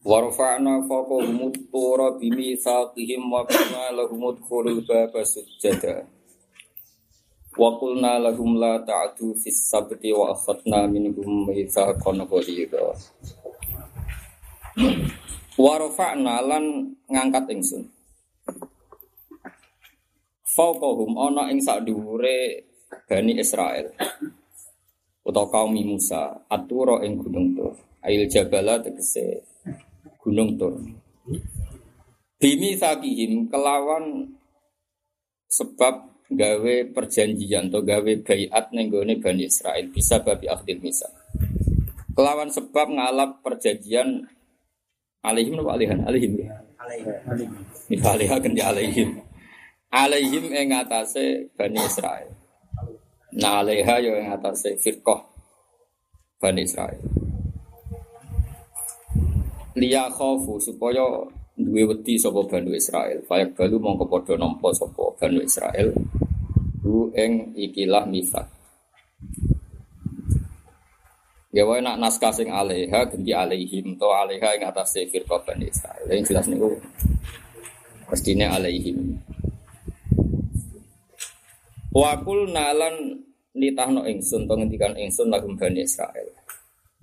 Warfa'na faqahum at-tura bimitsaqihim wa qulna lahum udkhulul baba sujada. Wa qulna lahum la ta'du fis sabti wa akhadna minhum mitsaqan ghalidha. Warfa'na lan ngangkat ingsun. Faqahum ana ing sak dhuwure Bani Israel utawa kaum Musa atura ing gunung Tur. Ail jabala tegese Gunung Tur. Bimi sakihim kelawan sebab gawe perjanjian atau gawe bayat nenggone Bani Israel bisa babi akhdil misa. Kelawan sebab ngalap perjanjian alaihim apa alihan alaihim alaihim. Alaihim. Alaihim. Alaihim. Ing atase Bani Israel. Nah alaiha yo ing atase Bani Israel liya khofu supaya duwe wedi sapa Bani Israel. Fayak balu mongko padha nampa sapa Bani Israel. Hu ing ikilah mifat. Ya wae nak naskah sing alaiha ganti alaihim to alaiha ing atas firqa Bani Israel. Yang jelas niku mestine alaihim. Wa kul nalan nitahno ingsun to ngendikan ingsun lagum Bani Israel.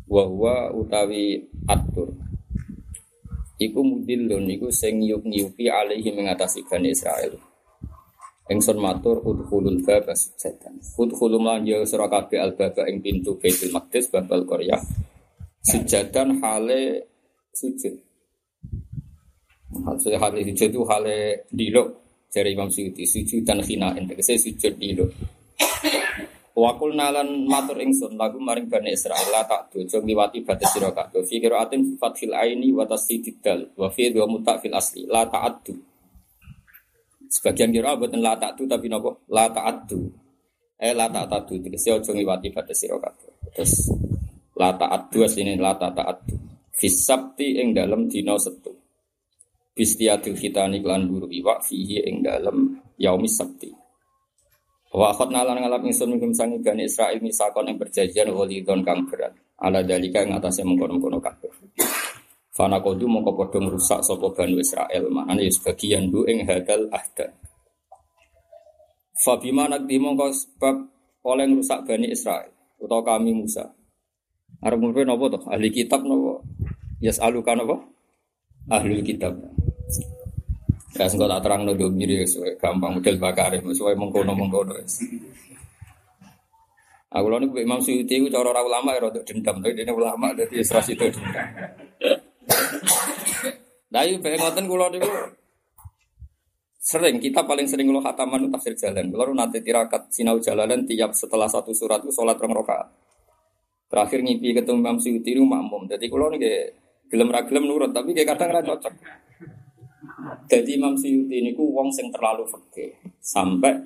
Wa huwa utawi atur iku mudillun iku sing nyuk-nyuki alaihi mengatasi Bani Israel. Engson matur udkhulul baba sujadan. Udkhulul manja sira kabeh al baba ing pintu Baitul Maqdis babal Korea. Sujadan hale sujud. Maksudnya hale sujud itu hale dilo dari Imam Suyuti sujud dan khina tegese sujud dilo. Wakul nalan matur ingsun lagu maring Bani Israel la tak dojo ngliwati batas sira kabeh fi qiraatin fi fathil aini wa tasdidid dal wa fi dua muta fil asli la ta'addu Sebagian kira boten la ta'addu tapi napa? La ta'addu eh la ta'addu tegese aja ngliwati batas sira kabeh. Terus la ta'addu asline la ta'addu fi sabti ing dalem dina Setu Bistiatil khitani lan buru iwak fihi ing dalem yaumis sabti Wa akhadna lan ngalap ingsun minkum sangi Bani Israil misakon yang perjanjian walidon kang berat. Ala dalika yang atasnya mengkono-kono kabeh. Fana kodu mongko padha ngrusak sapa Bani Israil, maknane ya sebagian du ing hadal ahda. Fa bima nakdi mongko sebab oleh ngrusak Bani Israil utawa kami Musa. Arep ngombe napa to? Ahli kitab napa? Yas'aluka napa? Ahli kitab. Ya sengko tak terang no domiri gampang model bakar sesuai mengkono mengkono. Aku lalu Imam Suyuti itu cara orang ulama ya rada dendam, tapi dia ulama dari Isras itu. Tapi pengen ngoten kulo niku sering kita paling sering lo khataman tafsir jalan. Kalau nanti tirakat sinau jalanan tiap setelah satu surat itu sholat rong rakaat. Terakhir ngipi ketemu Imam Suyuti itu makmum. Jadi kalau nih gelem ragilem nurut, tapi kayak kadang rada cocok. Jadi Imam Suyuti ini ku wong sing terlalu fakih sampai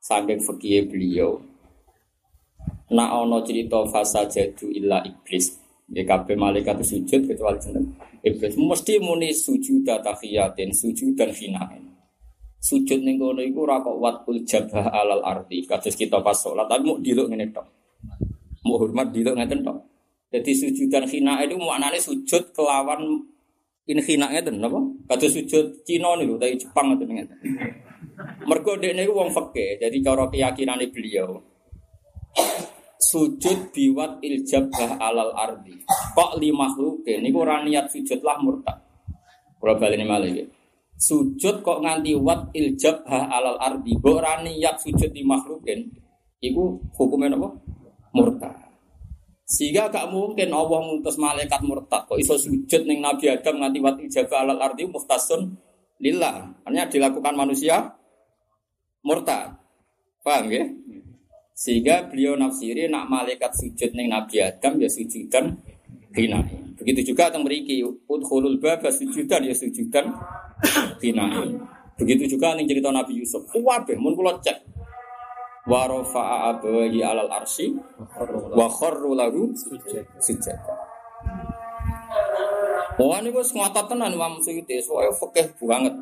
saking fakih beliau. Nak ono cerita fasa jadu illa iblis. Ya kabeh malaikat sujud kecuali jeneng iblis. Mesti muni sujud tahiyatin, sujud dan hinain. Sujud ning kono iku ora kok watul jabah alal arti. Kados kita pas salat tapi mau diluk ngene tok. Mau hormat diluk ngeten tok. Jadi sujud dan hina itu maknanya sujud kelawan inhina ngeten napa? Kata sujud Cina niku dari Jepang ngeten ngeten. Mergo dekne iku wong fikih, jadi cara keyakinane beliau. Sujud biwat iljabah alal ardi. Kok li makhluk niku ora niat sujud lah murtad. Kula baleni malih Sujud kok nganti wat iljabah alal ardi. Mbok niat sujud di makhlukin. Iku hukumnya napa? Murtad. Sehingga gak mungkin Allah ngutus malaikat murtad. Kok iso sujud ning Nabi Adam nganti wat ijaga alal ardi muhtasun lillah. Artinya dilakukan manusia murtad. Paham ya? Sehingga beliau nafsiri nak malaikat sujud ning Nabi Adam ya sujudan hinain. Begitu juga teng mriki udkhulul baba sujudan ya sujudan hinain. Begitu juga ning cerita Nabi Yusuf. Kuwabe mun kula cek. Wa rafa'a alal arsi wa kharru lahu sujud. Wah ini gue ngotot tenan Imam Suyuti, soalnya fakih banget.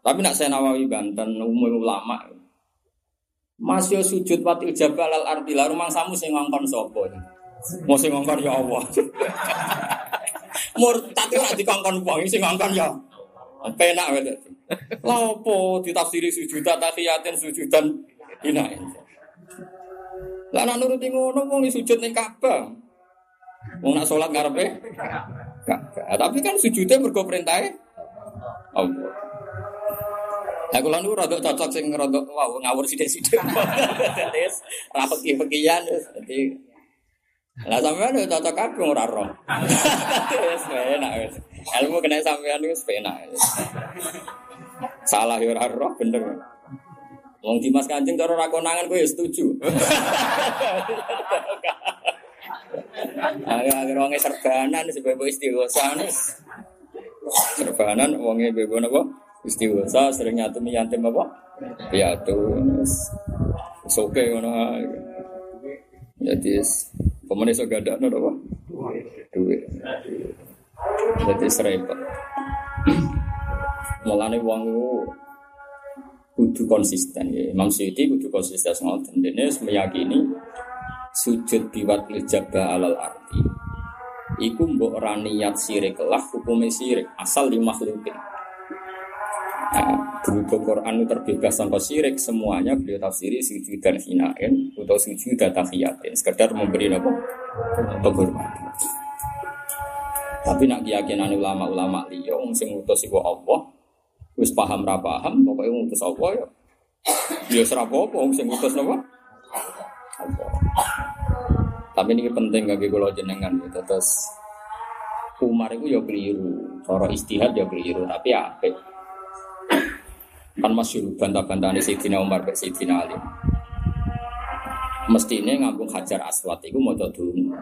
Tapi nak saya nawawi Banten, umum ulama. Masih sujud pati ijabah al arti lah rumah samu sing ngongkon sopo. Mau sing ngongkon ya Allah. Murtad ora dikongkon wong sing ngongkon ya. Penak wae. Lapo ditafsiri sujudan tahiyatin sujudan hinain. Lah nak nuruti ngono wong sujud ning Ka'bah. Wong nak salat ngarepe Ka'bah. Tapi kan sujudnya mergo perintahe Allah. Lah kula niku rada cocok sing rada wow ngawur sithik-sithik. Dadi ra peki-pekian dadi Lah sampean yo cocok kabeh ora roh. Wis enak wis. Ilmu kena sampean wis penak. Salah yo ora roh bener. Wong Dimas Kanjeng cara ra konangan kowe setuju. Agar wong serbanan sebab istighosa Serbanan wonge bebo napa? Istighosa sering nyatu yatim apa? Piatu. Soke ngono. Jadi pemenang so gada no apa? Duit. Jadi serempet. Mulane wong kudu konsisten. Ya. Imam Suyuti kudu konsisten ngoten. Dene meyakini sujud biwat jabah alal arti iku mbok ora niat sirik lah hukume sirik asal di makhlukin. Nah, berhubung Quran itu terbebas tanpa sirik semuanya beliau tafsiri sujud dan hinain atau sujud dan tahiyatin sekedar memberi apa penghormatan. Tapi nak keyakinan ulama-ulama liya sing ngutus iku Allah wis paham ra paham pokoknya ngutus Allah ya ya ora apa-apa sing ngutus napa tapi ini penting bagi kalau jenengan gitu. Terus Umar itu ya keliru, cara istihad ya keliru, tapi apa? Kan masih bantah-bantah ini Sayyidina Umar ke Sayyidina Ali. Mestinya ngambung hajar aswat itu mau dulu.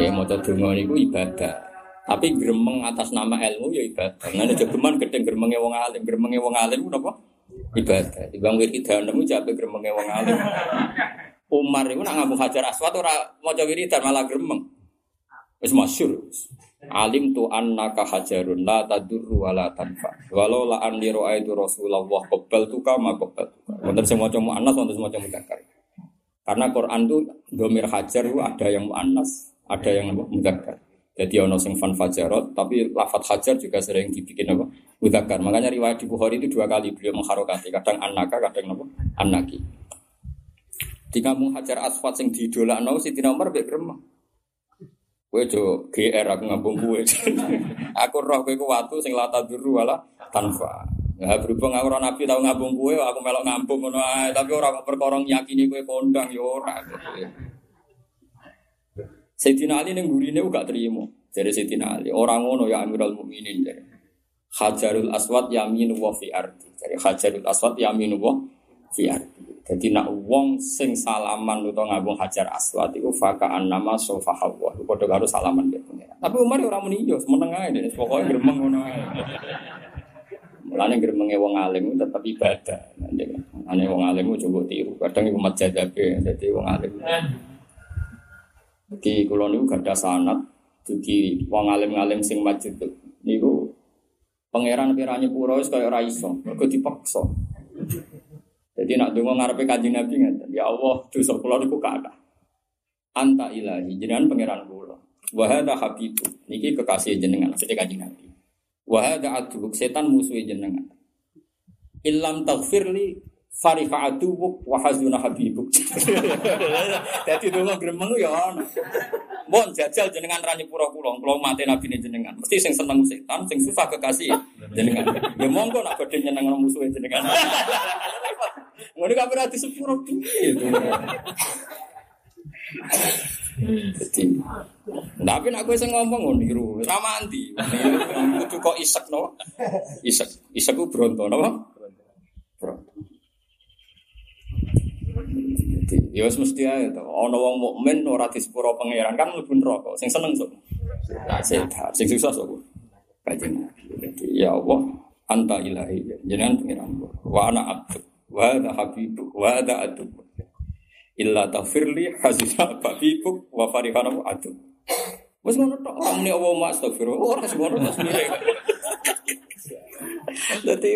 Ya mau dulu itu ibadah. Tapi gremeng atas nama ilmu ya ibadah. Nah, ada geman gedeng gremengnya wong alim, gremengnya wong alim itu apa? Ibadah. Di bang wiridan nemu jabe gremengnya wong alim. Umar itu nak ngambung hajar aswat ora mau wiridan malah gremeng. Wis masyhur. Alim tu annaka hajarun la tadurru wa la tanfa. Walau la an itu Rasulullah qabal tu kama qabal. Wonten sing maca muannas wonten sing maca mudzakkar. Karena Quran itu domir hajar itu ada yang muannas, ada yang mudzakkar. Jadi ono sing fan fajarot, tapi lafat hajar juga sering dibikin apa? Mudzakkar. Makanya riwayat di Bukhari itu dua kali beliau mengharokati, kadang anaka, kadang apa? Anaki. Di kampung hajar asfat sing didolakno Sidina Umar mek gremeng. Kowe jo GR aku ngambung kowe. aku roh kowe ku watu sing lata duru wala tanfa. Ya berhubung aku ora nabi tau ngambung kowe aku melok ngambung ngono tapi ora perkara yakini kowe kondang ya ora. Sayyidina Ali ning gurine gak terima. Dari Sayyidina Ali, orang ngono ya Amirul Mukminin dari. Hajarul Aswad yaminu wa fi ardi. Dari Hajarul Aswad yaminu wa fi ardi. Jadi nak wong sing salaman utawa ngabung hajar aswad itu fakaan nama sofa hawa. Padha karo salaman gitu. Tapi Umar ora muni yo meneng ae dene pokoke gremeng ngono ae. Mulane gremenge wong alim tetep ibadah. Ane wong alim coba tiru. Kadang iku majadabe dadi wong alim. Di kula niku gadah sanad dugi wong alim-alim sing majid niku pangeran piranya pura wis kaya ora iso, dipaksa. Jadi nak dengar ngarepe kanjeng Nabi ngeten, ya Allah, dosa kula niku kata. Anta ilahi, jenengan pangeran kula. Wa hadza habibu, niki kekasih jenengan, sedhe kanjeng Nabi. Wa hadza setan musuh jenengan. Illam taghfirli fariha aduwuk wa hazuna habibuk. Dadi donga gremeng ya. Mohon jajal jenengan ra nyepura kula, kula mate nabi jenengan. Mesti sing seneng setan, sing susah kekasih jenengan. Ya monggo nak badhe nyeneng musuh jenengan. Ngono gak berarti sepuro piye Jadi, tapi nak gue ngomong niru, sama anti, kudu kok isek no, isek, isek gue bronto no, bronto. Ya wis mesti ae to. Ana wong mukmin ora disepuro pangeran kan mlebu neraka. Sing seneng sok. Tak sehat, sing susah sok. Jadi, ya Allah, anta ilahi. Jenengan pangeran. Wa ana abdu. Wa ana habibu. Wa ana adu. Illa tafirli hasisa babibuk wa farihana adu. Wes ngono tok, amne Allah ma astagfirullah. Ora semono mas Dadi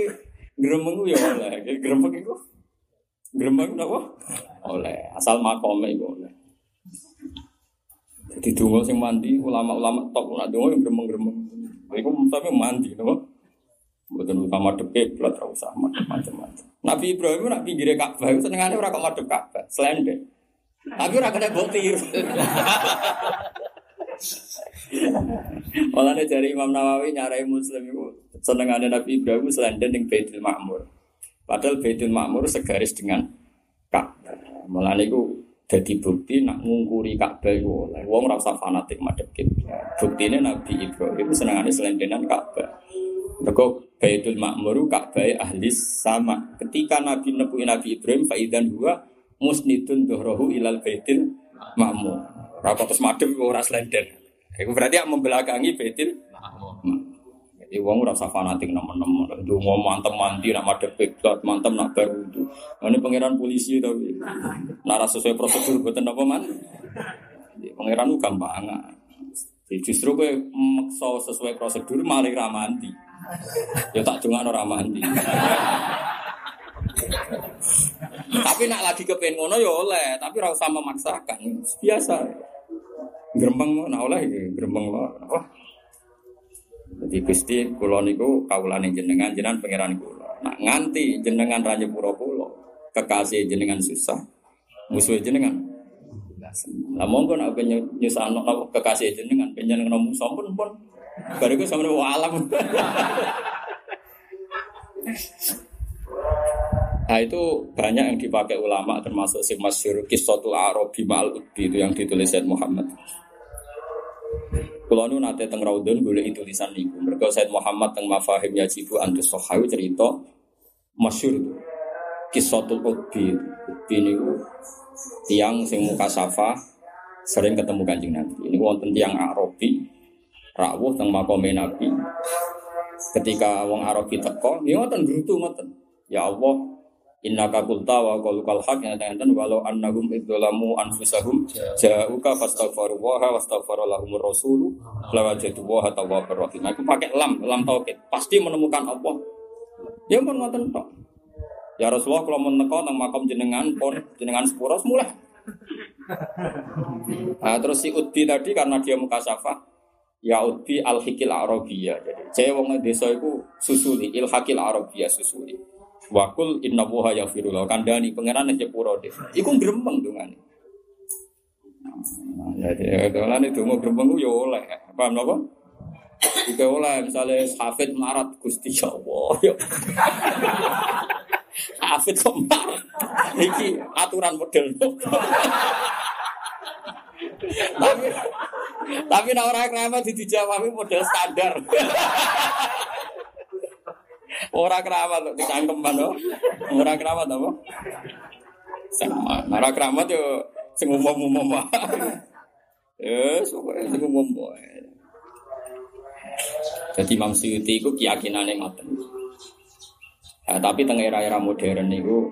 gremeng ya oleh, gremeng. Gremeng napa? Oleh, asal makome iku oleh. Jadi donga sing mandi ulama-ulama top nak donga yang gremeng-gremeng. Iku tapi mandi napa? Mboten utama deke belat ra usah macam-macam. Nabi Ibrahim nak pinggire Ka'bah senengane ora kok madhep Ka'bah, slendek. Tapi ora kena botir. Malah dari Imam Nawawi nyarai Muslim itu senengane Nabi Ibrahim selenden ning Baitul Ma'mur. Padahal Baitul Ma'mur segaris dengan Ka'bah. Malah niku jadi bukti nak ngungkuri Ka'bah iku oleh wong ora usah fanatik madhep kiblat. Buktine Nabi Ibrahim senengane selendenan Ka'bah. Mergo Baitul Ma'mur Ka'bah ahli sama. Ketika Nabi nepuki Nabi Ibrahim faidan huwa musnidun dhuhrahu ilal Baitul Ma'mur. Ora terus madhep ora selenden. Itu berarti yang membelakangi Baitul Jadi wong ora usah fanatik nemen-nemen. Mau mantem mandi nak madhep kiblat, mantem nak baru itu. Ini pangeran polisi tapi nara sesuai prosedur boten apa man. Pangeran gampang. Justru gue maksa sesuai prosedur malah ra mandi. Ya tak cuma ora mandi. tapi nak lagi kepen ngono ya oleh, tapi ora usah memaksakan. Biasa. Grembang nak oleh iki, grembang apa? Jadi Gusti kula niku kawulane jenengan jenengan pangeran kula. Nak nganti jenengan raja pura kula, kekasih jenengan susah, musuh jenengan. Lah monggo nak nyusahno kekasih jenengan, panjenengan musuh pun pun. Bariku sampe alam. Nah itu banyak yang dipakai ulama termasuk si masyur kisotul Arabi ma'al itu yang ditulis Muhammad. Kalau nu nate teng Raudun boleh tulisan niku. Mereka Said Muhammad teng Mafahim Yajibu Antus Sohawi cerita masyur itu. Kisotul Utbi. Utbi niku tiang sing muka safa sering ketemu kanjeng Nabi. Ini wonten tiang Arabi rawuh teng makome Nabi. Ketika wong Arabi teko, ya ngoten grutu ngoten. Ya Allah, Inna qulta wa qalukal haq yang dan walau annahum idzalamu anfusahum ja'uka fastaghfiru wa wastaghfara lahumur rasulu lawajadu wa tawwabur rahim. Aku pakai lam, lam tauhid. Pasti menemukan Allah. Ya pun ngoten tok. Ya Rasulullah kalau mau neko nang makam jenengan pun jenengan sepuro mulai. Nah, terus si Utbi tadi karena dia muka safa ya Utbi al hikil arabiyah. Jadi saya wong desa itu susuli il hakil arabiyah susuli. Wakul inna wuha ya firullah kandani pangeran pura deh. Iku gremeng dongane. Jadi kalau itu mau gremeng yo oleh, paham napa? Jika oleh misalnya hafid marat gusti ya Allah. Hafid kok marat? Iki aturan model. tapi tapi nak orang keramat dijawab model standar. Ora keramat kok dicangkem mana? Ora keramat apa? Sama. Ora keramat yo sing umum-umum. Eh, pokoke sing umum wae. Jadi Imam Suyuti itu keyakinannya ngoten. Nah, tapi teng era-era modern itu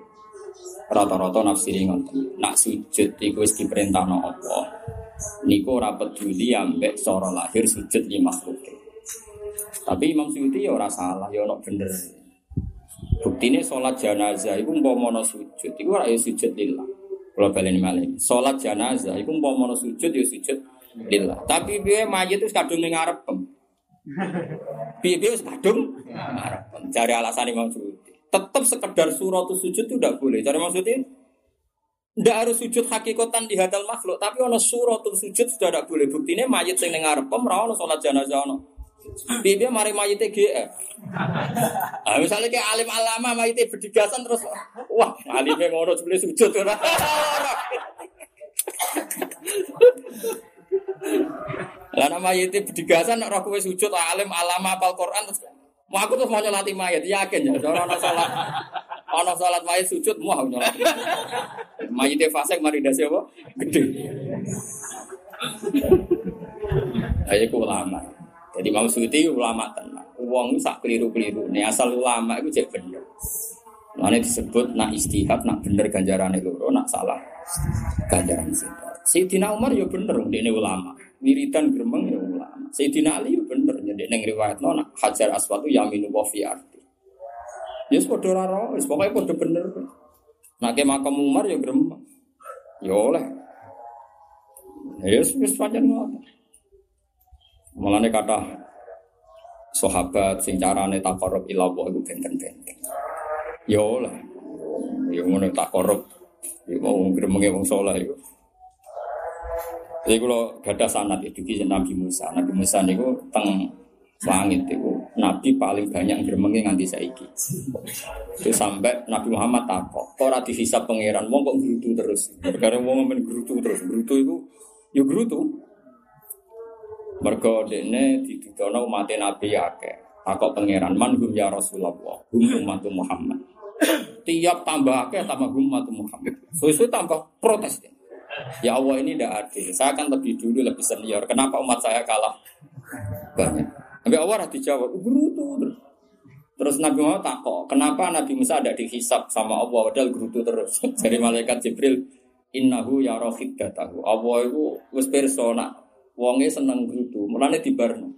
rata-rata nafsiri ngoten. Nak sujud iku wis diperintahno Allah. Niku ora peduli ambek cara lahir sujud li makhluk. Tapi Imam Suyuti ya ora salah, ya ono bener. Buktine sholat jenazah iku umpama sujud, iku ora ya sujud lillah. Kalau baleni malih. Sholat jenazah iku umpama sujud ya sujud lillah. Tapi piye mayit itu kadung ning ngarep. Piye piye kadung ngarep. Cari alasan Imam Suyuti. Tetap sekedar surat sujud itu tidak boleh. Cari maksudnya tidak harus sujud hakikatan di hadal makhluk, tapi ono surat sujud sudah tidak boleh. Buktinya mayit sing dengar pem, ono sholat jenazah ono. Bibi mari mayite GF. Ah misalnya kayak alim alama mayite berdigasan terus wah alime ngono sebelum sujud ora. Lah nama mayite berdigasan nek kowe sujud alim alama apal Quran terus mau aku tuh mau nyolati mayat yakin ya ora ana salat ana salat mayit sujud mau nyolati Mayite fasik mari dasi apa? Gede. Ayo ku ulama. Jadi mau suci ulama tenang. Uang sak keliru-keliru. Nih asal ulama itu jadi bener. Mana disebut nak istihad, nak bener ganjaran loro, nak salah ganjaran sinta. Sayyidina Umar ya bener, dia ini ulama. Wiridan geremeng ya ulama. Sayyidina Ali ya bener, jadi neng riwayat no, nak hajar aswatu yaminu wa fi arti. Ya sepodo raro, pokoknya podo bener. Nak ke makam Umar ya geremeng. Ya oleh. Ya pancen ngono. Mulane kata sahabat sing carane takarrub ila Allah iku benten-benten. Ya oleh. Ya ngono takarrub. Ya mau gremenge wong saleh iku. Jadi kalau gada sanat itu di Nabi Musa, Nabi Musa niku teng langit itu Nabi paling banyak gremengi nganti saiki. Itu sampai Nabi Muhammad takok, kok ora dihisab pangeran, wong kok gerutu terus. Karena wong men gerutu terus, gerutu itu ya gerutu. Mergo dene ditudono umat Nabi akeh. Takok pangeran, man hum ya Rasulullah, hum umat Muhammad. Tiap tambah akeh tambah hum umat Muhammad. Susu tambah protes. Ya Allah ini tidak adil. Saya akan lebih dulu, lebih senior. Kenapa umat saya kalah banyak? Nabi Allah dijawab, berutu terus. Terus Nabi Muhammad takok, kenapa Nabi Musa ada dihisap sama Allah padahal gerutu terus. Dari malaikat Jibril, innahu ya rohid. Allah itu wis persona wonge seneng gerutu, mulane dibarno.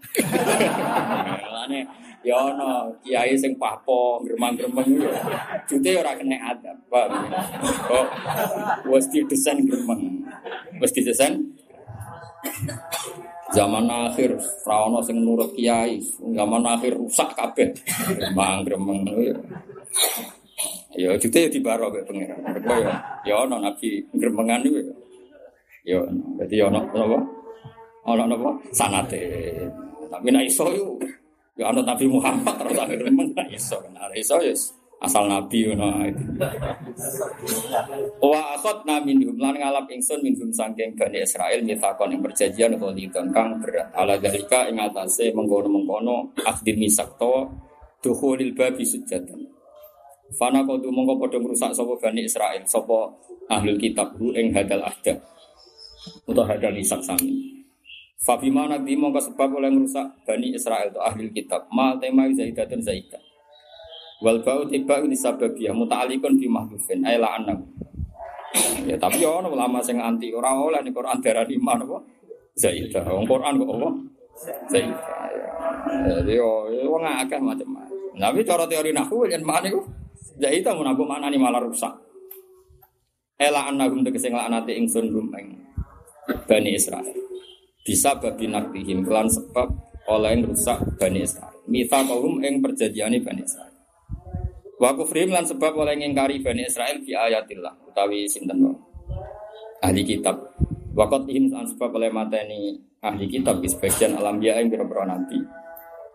mulane ya ono kiai sing papo gremang-gremeng yo. Jute ora kena adab, Pak. Kok wis didesain gremeng. Wis didesain Zaman akhir rawono sing nurut kiai, zaman akhir rusak kabeh. Gremang gremeng Ya jute ya dibaro pangeran. Mergo ya ya ono nabi gremengan iku. Ya dadi ono napa? Ono napa? Sanate. Tapi nek iso yo Ya anut Nabi Muhammad terus akhirnya memang gak iso kan. Iso ya asal Nabi ngono Wa akhot na minhum lan ngalap ingsun minhum sangking Bani Israel mitakon yang perjanjian kholidon kang berat. Ala dalika ing atase mengkono-mengkono akdir misak to dukhulil babi sujatan. Fana kodu mongko padha ngrusak sapa Bani Israel, sapa ahlul kitab ing hadal ahda. Utawa hadal misak sami. Fabima nanti mongko sebab oleh merusak Bani Israel itu ahli kitab. Mal tema zaidatun zaidah. Wal bau tiba ini sababiyah muta'alikun bi mahdufin ayla anak. Ya tapi ya ono ulama sing anti ora oleh ning Quran darani man apa? Zaidah. Wong Quran kok apa? Zaidah. Jadi yo wong akeh macam-macam. Tapi cara teori nahwu yen mana iku Zaidah mun aku maknani malah rusak. Ela anagum tegese nglaknate ingsun rumeng Bani Israel bisa babi naktihim kelan sebab oleh yang rusak Bani Israel. Mita kaum yang perjanjian Bani Israel. Wa kufrim lan sebab oleh yang ngingkari Bani Israel di ayatillah utawi sinten ahli kitab. Wakot ihim lan sebab oleh mateni ahli kitab di sebagian alam dia yang berapa nabi.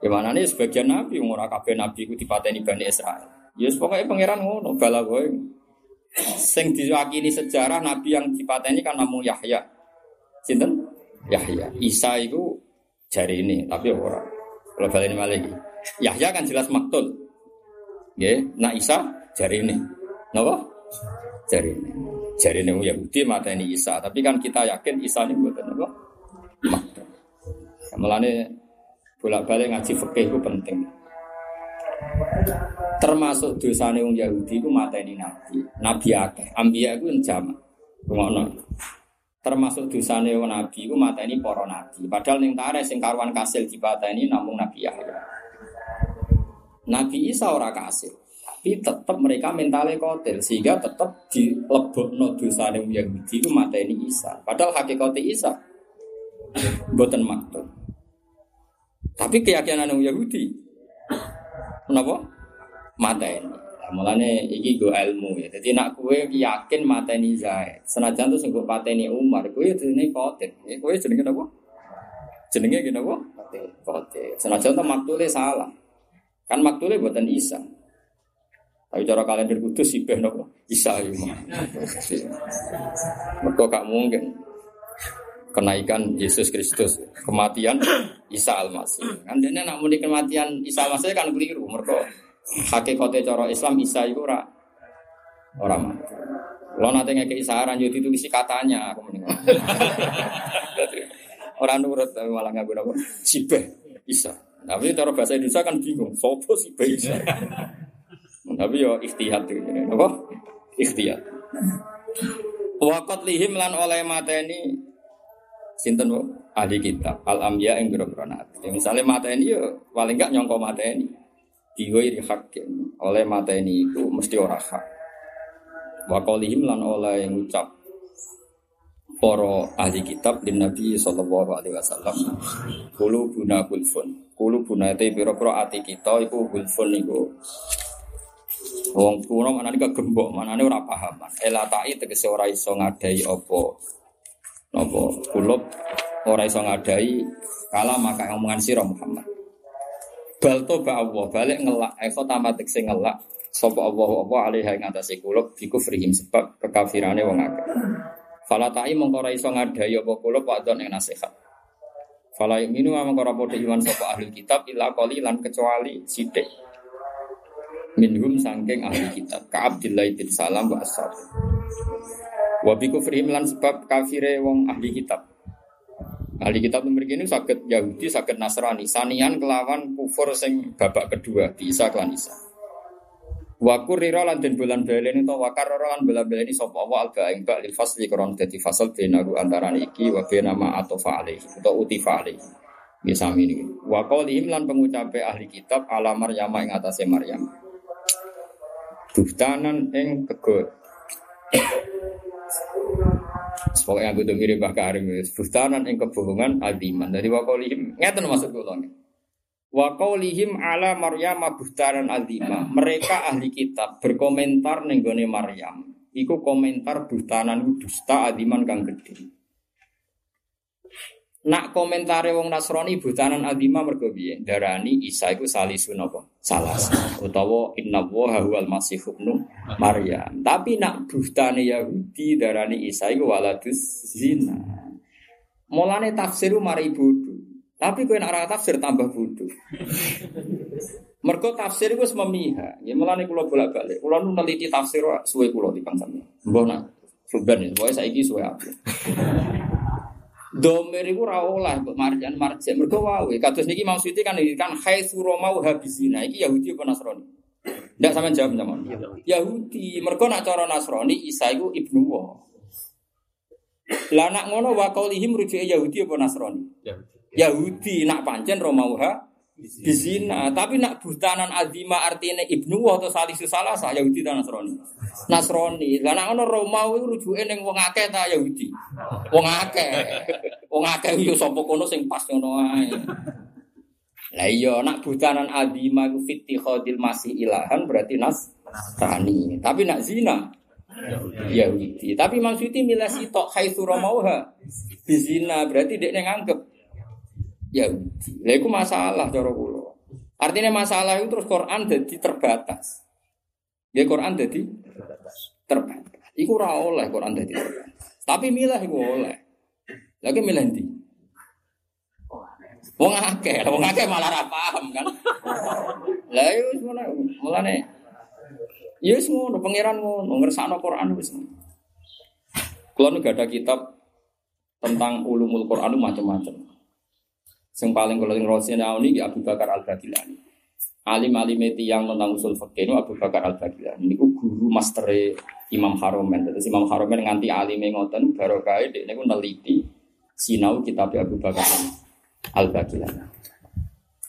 Gimana nih sebagian nabi umur kabeh nabi ku dipateni Bani Israel. Ya yes, pokoknya pangeran ngono bala kowe. Sing diwakili sejarah nabi yang dipateni kan namung Yahya. Sinten? Yahya. Isa itu jari ini, tapi ora. Kalau balik lagi. Yahya kan jelas maktul. Ya, nah Isa jari ini. Napa? Jari ini. Jari ini Yahudi mata ini Isa. Tapi kan kita yakin Isa ini bukan apa? Maktul. Melane bolak-balik ngaji fikih itu penting. Termasuk dosa wong Yahudi itu mata ini nabi. Nabi akeh. Ambia itu yang jamak. Termasuk dosane wong nabi iku mateni para nabi. Padahal ning tare sing karuan kasil dipateni namung Nabi Yahya. Nabi Isa ora kasil, tapi tetap mereka mentalnya kotel sehingga tetap dilebokno dosane wong Yahudi iku mateni Isa. Padahal hakikate Isa mboten maktub. Tapi keyakinan wong Yahudi kenapa? Mateni. Mulane iki go ilmu ya. Jadi nak kue yakin mateni Zaid. Senajan tuh sengguh pateni Umar, kue jenenge kote. Ya kue jenenge apa? Jenenge gini apa? Kote. Senajan tuh maktule salah. Kan maktule buatan Isa. Tapi cara kalender kudus sih beh nopo Isa itu. Mereka gak mungkin kenaikan Yesus Kristus, kematian Isa Al-Masih. Kan dia nak muni kematian Isa Al-Masih kan keliru. Mereka hakikate cara Islam Isa iku ora ora mati. Kalau nanti ngekei saran, yo ditulisi katanya. Aku mending. Orang nurut tapi malah nggak guna Sibeh bisa. Tapi cara bahasa Indonesia kan bingung. Sopo sibeh bisa. Tapi yo ikhtiyat itu. Apa? Ikhtiyat. Wakat lihim lan oleh mateni sinten ahli kitab al amya yang biro-biro Ya, misalnya mateni yo paling enggak nyongko mateni diwiri hakim oleh mateni itu mesti ora hak. Wakolihim lan oleh ngucap para ahli kitab di Nabi sallallahu alaihi wasallam. Kulu buna kulfun kulu buna te pira-pira ati kita iku kulfun iku wong kuno manane kegembok manane ora pahaman elatai tegese ora iso ngadai apa. Napa? Kulub ora iso ngadai kala maka omongan sira Muhammad bal toba Allah balik ngelak eko tamatik sing ngelak sapa Allah apa alih ing atase kulub bikufrihim sebab kekafirane wong akeh Fala ta'i mengko ora iso ngadai apa kula padon ing nasihat. Fala minu mengko ora padha iman sapa ahli kitab illa lan kecuali sithik. Minhum sangking ahli kitab ka Abdillah bin Salam wa ashab. Wa bi kufrihim lan sebab kafire wong ahli kitab. Ahli kitab memiliki ini sakit Yahudi, sakit Nasrani, sanian kelawan kufur sing babak kedua, bisa kelan Isa. Wakur rira lan den bulan baleni to wakar rira lan bulan baleni sapa wa alba ing bak lil fasli kron dadi fasal benaru antara iki wa bena ma atofa alaihi utawa utifa alaihi. Ya sami niki. Wa qaulihim lan pengucape ahli kitab ala Maryam ing atase Maryam. Buhtanan ing kego. Pokoknya aku tuh mirip Mbah Karim Buhtanan ing kebohongan adiman. Dari wa qaulihim ngeten maksud kula Wa qaulihim ala Maryam buhtanan azima. Mereka ahli kitab berkomentar ning gone Maryam. Iku komentar buhtanan dusta adiman kang gedhe. Nak komentare wong Nasrani buhtanan azima mergo piye? Darani Isa iku salisun apa? Salas. Utawa inna wa huwal masih ibnu Maryam. Tapi nak buhtane Yahudi darani Isa iku waladus zina. Mulane tafsiru mari bodoh. Tapi kau nak tafsir tambah bodoh. Mergo tafsir itu memihak. Ya nih kulo bolak-balik. Kulo nu neliti tafsir suwe kulo di sampeyan. Mbah nak suben ya, pokoke saiki suwe aku. Domer iku ora mbok marjan marjan mergo wae. Kados niki maksudnya kan kan haitsu romau habisina iki Yahudi apa Nasrani? Ndak sampean jawab zaman. Yahudi. Mergo nak cara Nasrani Isa iku ibnu wa. Lah nak ngono wa qaulihim rujuke Yahudi apa Nasrani? Yahudi. Yahudi nak pancen Romauha bizina, tapi nak butanan azima artinya ibnu atau salisu salah sah Yahudi dan Nasrani. Nasrani, karena ono Romawi rujuke ning wong akeh ta Yahudi. Wong akeh. Wong akeh yo sapa kono sing pas ngono ae. Lah iya nak butanan azima ku fiti khodil masih ilahan berarti Nasrani. Tapi nak zina Yahudi. Tapi maksudnya milah sitok haitsu Romauha bizina berarti dia nganggep Yahudi. Lah itu masalah cara kula. Artinya masalah itu terus Quran jadi terbatas. Ya Quran jadi terbatas. Terbatas. Iku ora oleh Quran jadi terbatas. Tapi milah iku oleh. Lagi milah ndi? Wong akeh, wong akeh malah ora paham kan. Lah yo wis ngono, mulane Ya wis ngono, pangeran ngono, ngersakno Quran wis. Kulo gak ada kitab tentang ulumul Quran macam-macam. Yang paling kalau yang Rasulullah ini Abu Bakar Al Bagilani. Alim alim yang tentang usul fakir itu Abu Bakar Al Bagilani. Ini guru master Imam Haromen. Jadi Imam Haromen nganti alim ngoten baru kaya dia ini neliti sinau kitab Abu Bakar Al Bagilani.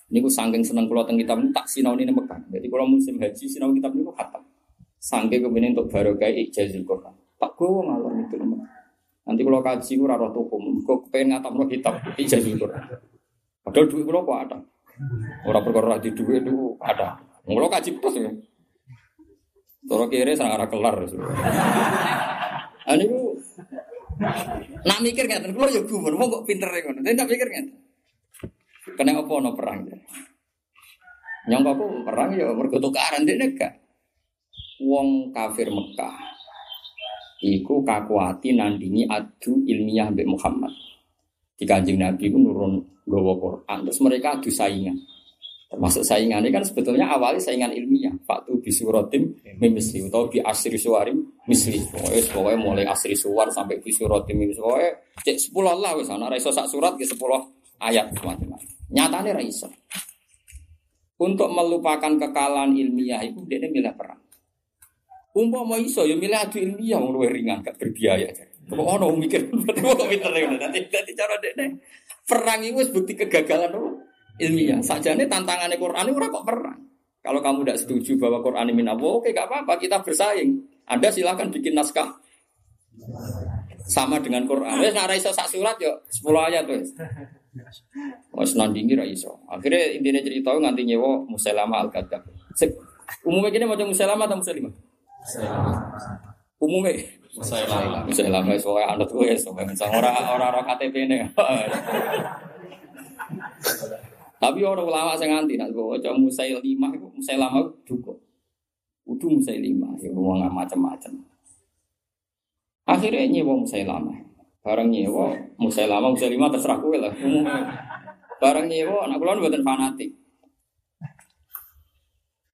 Ini aku sangking seneng kalau tentang kitab ini tak sinau ini Mekah. Jadi kalau musim haji sinau kitab ini aku khatam. Sangking kemudian untuk baru kaya ijazil Quran. Tak gue ngalor itu Nanti kalau kaji gue raro tukum, gue pengen ngatam kitab ijazil Quran. Padahal duit kalau kok ada. Orang perkara di duit itu ada. Kalau kaji plus ya. Toro kiri sangat kelar. Ini ku nak mikir nggak? Kalau ya gue mau kok pinter ya kan? Tapi tak mikir nggak? Kena apa no perang ya? Nyangka aku perang ya mergo tukaran dene gak. Wong kafir Mekah iku kakuati nandingi adu ilmiah Mbak Muhammad. Di kanjeng Nabi itu nurun gawa Quran. Terus mereka adu saingan. Termasuk saingan ini kan sebetulnya awalnya saingan ilmiah. Faktu bisuratim mimisli atau bi asri suarim misli. Pokoknya, pokoknya mulai asri suar sampai bisurati mimis. Pokoknya cek sepuluh lah wis ana iso sak surat ke sepuluh ayat macam-macam. Nyatane ra iso. Untuk melupakan kekalahan ilmiah itu dia milih perang. Umpama iso ya milih adu ilmiah yang ringan gak berbiaya. Kok ono mikir berarti kok pinter ya nanti nanti cara dekne perang itu bukti kegagalan loh ilmiah. Sajane tantangannya Quran itu kok perang. Kalau kamu tidak setuju bahwa Quran ini Allah, oke gak apa-apa, kita bersaing. Anda silahkan bikin naskah sama dengan Quran. Wes nara iso sak surat yo 10 ayat wes. Wes nandingi ra iso. Akhirnya intinya cerita nganti nyewa Musailama al-Kadzab. Umumnya gini macam Musailama atau Musailimah? Umumnya Musailama. Musailama wes wae anut wes, ora ora ora KTP ne. Tapi orang ulama saya nganti nak gue coba musai lima musai lama juga. Udah musai lima ya ngomong macam-macam. Akhirnya nyewa musai lama. Barang nyewa musai lama musai lima terserah gue lah. Barang nyewa anak kulon buatan fanatik.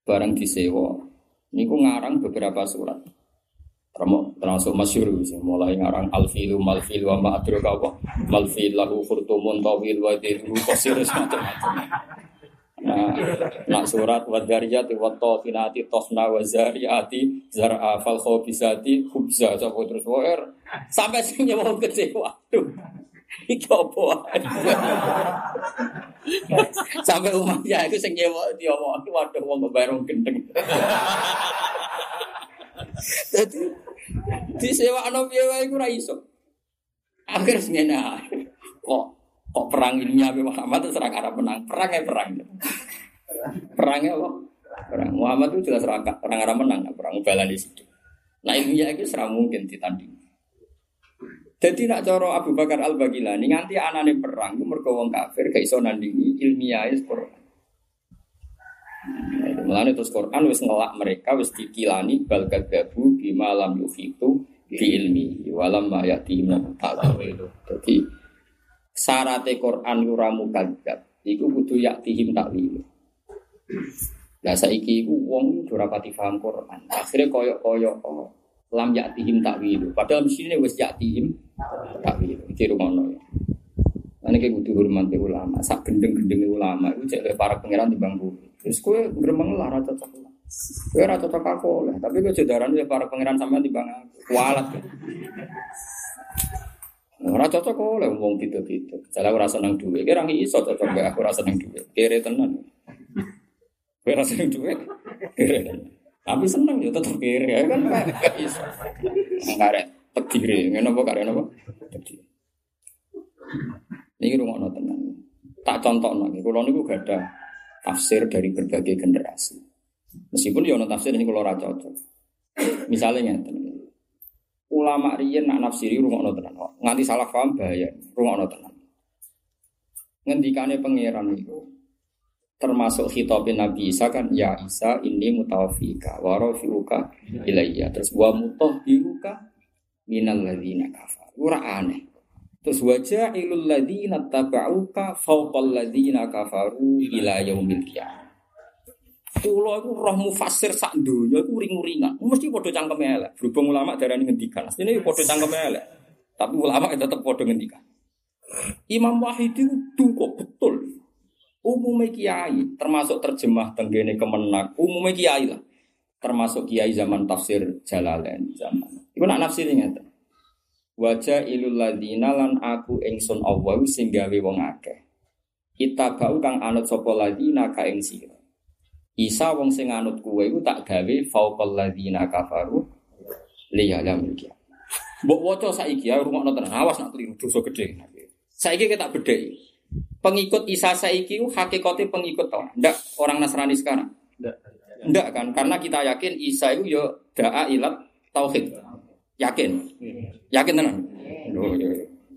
Barang disewa. Niku ngarang beberapa surat termasuk masyur mulai ngarang alfilu malfilu wa ma adraka wa malfil lahu khurtumun tawil wa diru qasir macam-macam Nah, nak surat wa dariyati wa tafinati tofna wa zariyati zar'a fal khabisati khubza sapa terus waer sampai sing nyawa kecewa. Aduh. Iki apa? sampai umatnya itu sing nyewa diomong waduh wong bayar gendeng. Jadi di sewa wae iku ora iso. Akhir ngene kok kok perang ini Nabi Muhammad terus serang Arab menang. Perang ya perang. Perangnya apa? Perang Muhammad itu jelas serang perang Arab menang, perang ubalan di situ. Nah ilmiah itu serang mungkin ditanding. Jadi nak coro Abu Bakar Al Bagilani nganti anane perang itu mergo wong kafir gak iso nandingi ilmiah itu Quran. Mulane terus Quran wis ngelak mereka wis dikilani bal kadzabu bima lam yufitu bi ilmi walam ma yati ta'wil. Jadi syaratnya Quran ora mukadzab iku kudu yaktihim takwil. Lah saiki iku wong ora pati paham Quran. Akhirnya koyok-koyok lam yaktihim takwil. Padahal mestine wis yaktihim takwil. Iki rumono. Ini kayak butuh hormat ulama, sak gendeng-gendeng ulama itu cek para pangeran di bangku. Terus kue gremeng lah rata cocok. Kue rata cocok aku lah, tapi kue jodaran ya para pangeran sama di bang kualat. Ora cocok kok oleh wong gitu-gitu. Saya ora seneng duit, kira ngi iso cocok gak aku ora seneng duit. Kere tenan. Kue ora seneng duit, kere tenan. Tapi seneng ya tetep kere ya kan gak iso. Ngaret tegire, ngene apa kare napa? Tegire. Ini rumah tenang. Tak contoh lagi. Kalau ini gak ada tafsir dari berbagai generasi. Meskipun ya tafsir ini kalau raja cocok. Misalnya. Ulama riyen nak nafsiri rumah tenang. Nganti salah paham bahaya. Rumah tenang. Ngendikane pangeran itu termasuk hitopin Nabi Isa kan ya Isa ini mutawafika warofiuka ilayya terus wa mutahhiruka minal ladzina kafar. Ora aneh. Terus wajah ilul ladina tabauka fauqal ladina kafaru ila yaumil qiyamah. Kulo iku roh mufasir sak donya iku ring-ringan. Mesti padha cangkeme elek. Berhubung ulama darani ngendikan. Asline padha cangkeme elek. Tapi ulama tetap padha ngendikan. Imam Wahid itu kok betul. Umumnya kiai, termasuk terjemah tenggene kemenak, umumnya kiai lah. Termasuk kiai zaman tafsir Jalalain zaman. Iku nak nafsirnya Wajah ilul ladina lan aku ingsun Allah sing gawe wong akeh. Kita bau kang anut sapa ladina ka ing sira. Isa wong sing anut kuwe iku tak gawe fauqal ladina kafaru liyalam iki. Mbok waca saiki ya rungokno tenan awas nak keliru dosa gedhe. Saiki kita bedheki. Pengikut Isa saiki hakikate pengikut to. Ndak orang Nasrani sekarang. Ndak. Ndak kan karena kita yakin Isa itu yo da'a ilat tauhid. Yakin? Yakin tenan?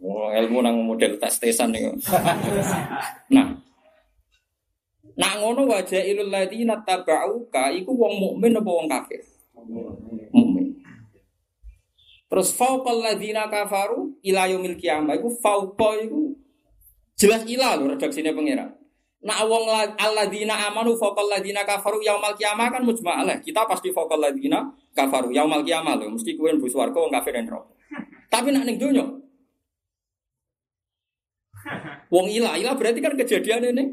Oh, ilmu nang model tes tesan nih. nah, nak ngono wajah ilul ladina tabauka iku wong mukmin apa wong kafir? Mukmin. Terus fauqal ladina kafaru ila yaumil qiyamah iku fauqa iku jelas ila lho redaksine pangeran. Nak wong la- alladzina amanu faqal ladzina kafaru yaumal kiamah kan mujma'alah. Kita pasti faqal ladzina kafaru yaumal kiamah lho. Mesti kuwi mlebu swarga wong kafir neraka. Tapi nak ning donya Wong ilah, ilah berarti kan kejadian ini.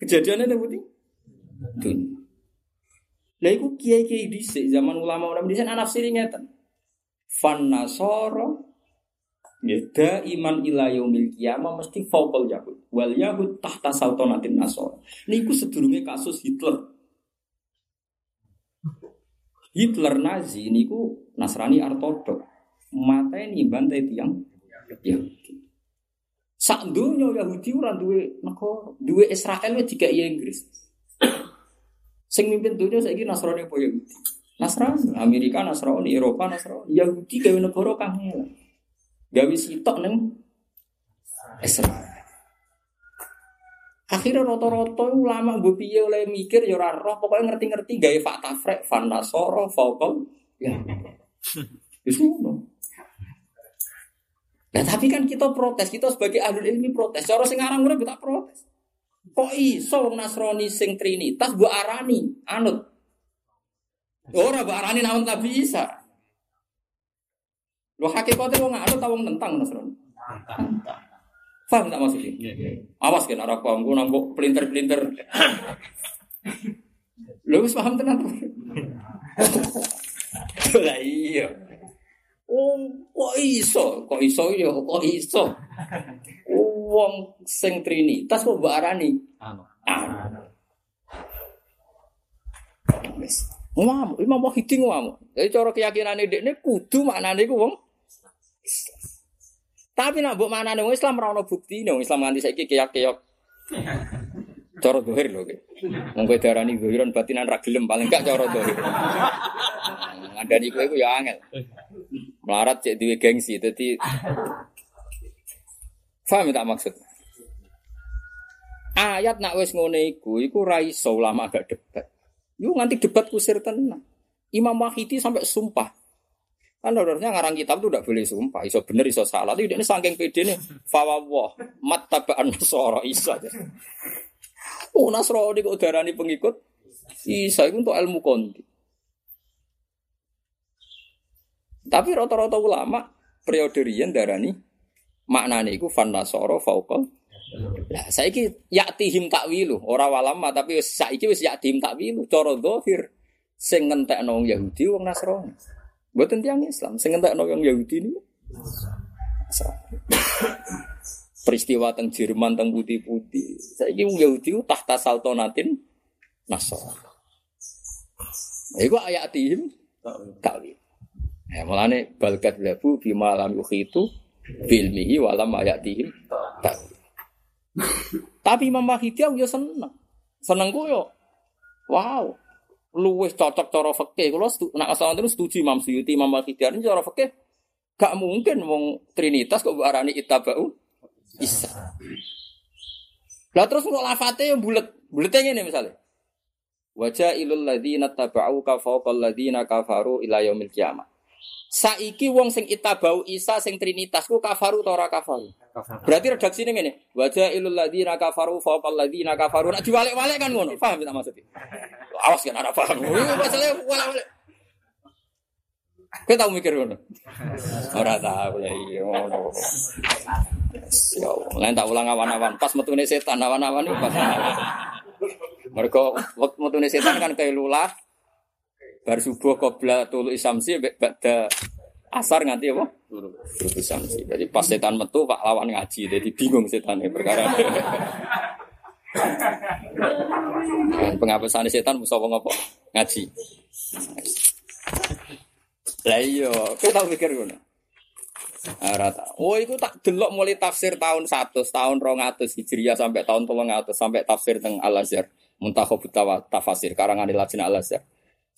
Kejadian ini berarti. Dunia. Lah iku kiai-kiai dhisik zaman ulama-ulama dhisik ana nafsiri ngeten. Fan nasara ya iman ila yaumil qiyamah mesti fauqal yahud. Wal yahud tahta sultanatin nasara. Niku sedurunge kasus Hitler. Hitler Nazi niku Nasrani ortodok. Mateni bantai tiang Yahudi. Sak donya Yahudi ora duwe negara, duwe Israel wis dikai Inggris. Sing mimpin dunia saiki Nasrani apa Yahudi? Nasrani, Amerika Nasrani, Eropa Nasrani, Yahudi gawe negara kang elek. Gawe sitok ning Israel. Akhirnya rata-rata ulama mbok piye oleh mikir ya roh, pokoknya ngerti-ngerti gawe fakta frek, fan nasoro, faukol, ya. Wis ngono. Nah, tapi kan kita protes, kita sebagai ahli ilmi protes. Cara sing aran urip tak protes. Kok iso wong Nasrani sing Trinitas mbok arani anut? Ora mbok arani naon Nabi Isa. Lho hakikate wong anut ta wong tentang Nasrani. Paham tak maksudnya? Awas kan arah paham, gue nambah pelinter-pelinter. Lu wis paham tenan tuh. Lah iya. Oh, kok iso? Kok iso ya? Kok iso? Wong sing Trinitas kok mbok arani? Anu. Anu. Wis. Ngomong, Imam Wahidi ngomong. Jadi cara keyakinan ini kudu maknane ku wong Islam. Tapi nak mbok maknane wong Islam ora ono bukti, wong Islam nganti saiki keyak-keyak. Cara dohir lho ki. Wong kowe darani dohiran batinan ra gelem paling gak cara dohir. Ngandani kowe iku ya angel. Melarat cek duwe gengsi dadi Faham tak maksud? Ayat nak wis ngene iku, iku ra iso ulama gak debat. Yo nganti debat kusir tenan. Imam Wahidi sampai sumpah. Kan harusnya ngarang kitab tuh tidak boleh sumpah. Iso bener, iso salah. Tapi ini saking pede nih. Fawawah, mat tabaan nasara isa. Oh Nasrani kok darani pengikut. Isa itu untuk ilmu kondi. Tapi rata-rata ulama periode riyen darani maknane iku fan nasara fauqa. Lah saiki yaktihim takwilu, ora walama tapi saiki wis yaktihim takwilu cara zahir sing ngentekno wong Yahudi wong Nasrani. Mboten tiyang Islam sing ngentekno wong Yahudi Nasrani. Peristiwa teng Jerman teng putih-putih. Saiki wong Yahudi tahta saltonatin Nasrani. Iku ayatihim takwil. Ya mulane balkat labu bima lam yukhitu bilmihi walam ayatihim takwil. Tapi Mahdi aku ya seneng. Seneng ku yo. Wow. Luwih cocok cara fikih. Stu, nak asal itu setuju Imam Suyuti, Imam ini cara fikih gak mungkin wong Trinitas kok arani itabau Isa. Lah terus kok lafate yang bulet. Buletnya ngene misalnya. Wajah ilul ladzina tabau ka fawqal ladzina kafaru ila yaumil. Saiki wong sing itabau Isa sing Trinitas ku kafaru ta ora kafaru? Berarti redaksi ini ngene. Wajah ilul ladzina kafaru fawqal ladzina kafaru. Nak diwalek-walek kan ngono. Paham tak maksudnya? Awas kan ada paham. Ini masalahnya walek-walek. Kita tahu mikir ngono. Ora tahu ya iya ngono. Ya lain tak ulang awan-awan. Pas metune setan awan-awan itu pas. Waktu metune setan kan kayak lulah. Bar subuh qabla tulu isamsi ba'da asar nganti apa? Tulu isamsi. Jadi pas setan metu Pak lawan ngaji. Jadi bingung setan perkara. Dan penghapusan setan musuh apa? Ngaji. Lah iya, kita tahu mikir ngono. Rata. Oh, itu tak delok mulai tafsir tahun 100, tahun 200 Hijriah sampai tahun 300 sampai tafsir teng Al Azhar, Muntakhab Tafasir karangan Al Azhar.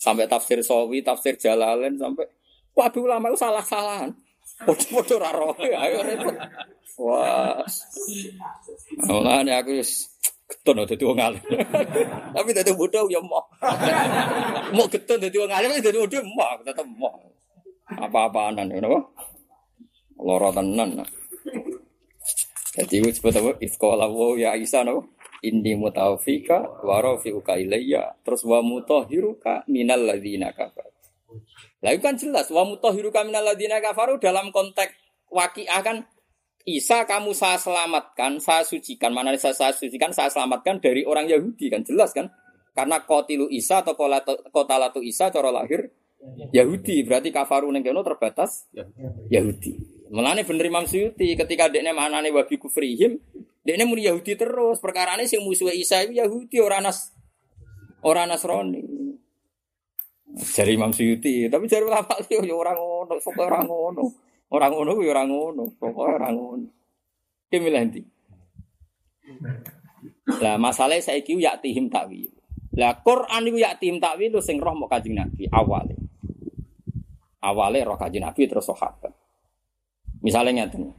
Sampai tafsir Sawi, tafsir Jalalain sampai waduh ulama itu salah-salahan. Podo-podo ra roh, ayo repot. Wah. Mulane aku wis getun dadi wong alim. Tapi dadi bodoh ya mau. Mau getun dadi wong alim dadi bodoh mau, tetep mau. Apa-apaanan ngono apa? Loro tenan. Jadi itu sebut apa? Iskola wa ya Isa no. Inni mutawfika wa rafi'uka ilayya. Terus wa mutahhiruka minal ladzina kafar. Lah itu kan jelas wa mutahhiruka minal ladzina kafaru dalam konteks waqiah kan Isa kamu saya selamatkan, saya sucikan. Mana saya, saya sucikan, saya selamatkan dari orang Yahudi kan jelas kan? Karena kotilu Isa atau kota latu Isa cara lahir Yahudi berarti kafaru neng terbatas Yahudi. Melane bener Imam Suyuti ketika dekne manane wabi kufrihim, dekne muni Yahudi terus. Perkara ini sing musuh Isa itu Yahudi orang nas orang Nasrani. Jari Imam Suyuti, tapi jari ulama yo orang ngono, sok orang ngono. Orang ngono kuwi ora ngono, pokoke ora ngono. Ki milih? Lah masalah saiki ya tihim takwil. Lah Quran iku ya tihim takwil sing roh mau Kanjeng Nabi awale. Awale roh Kanjeng Nabi terus sahabat. Misalnya ngeten.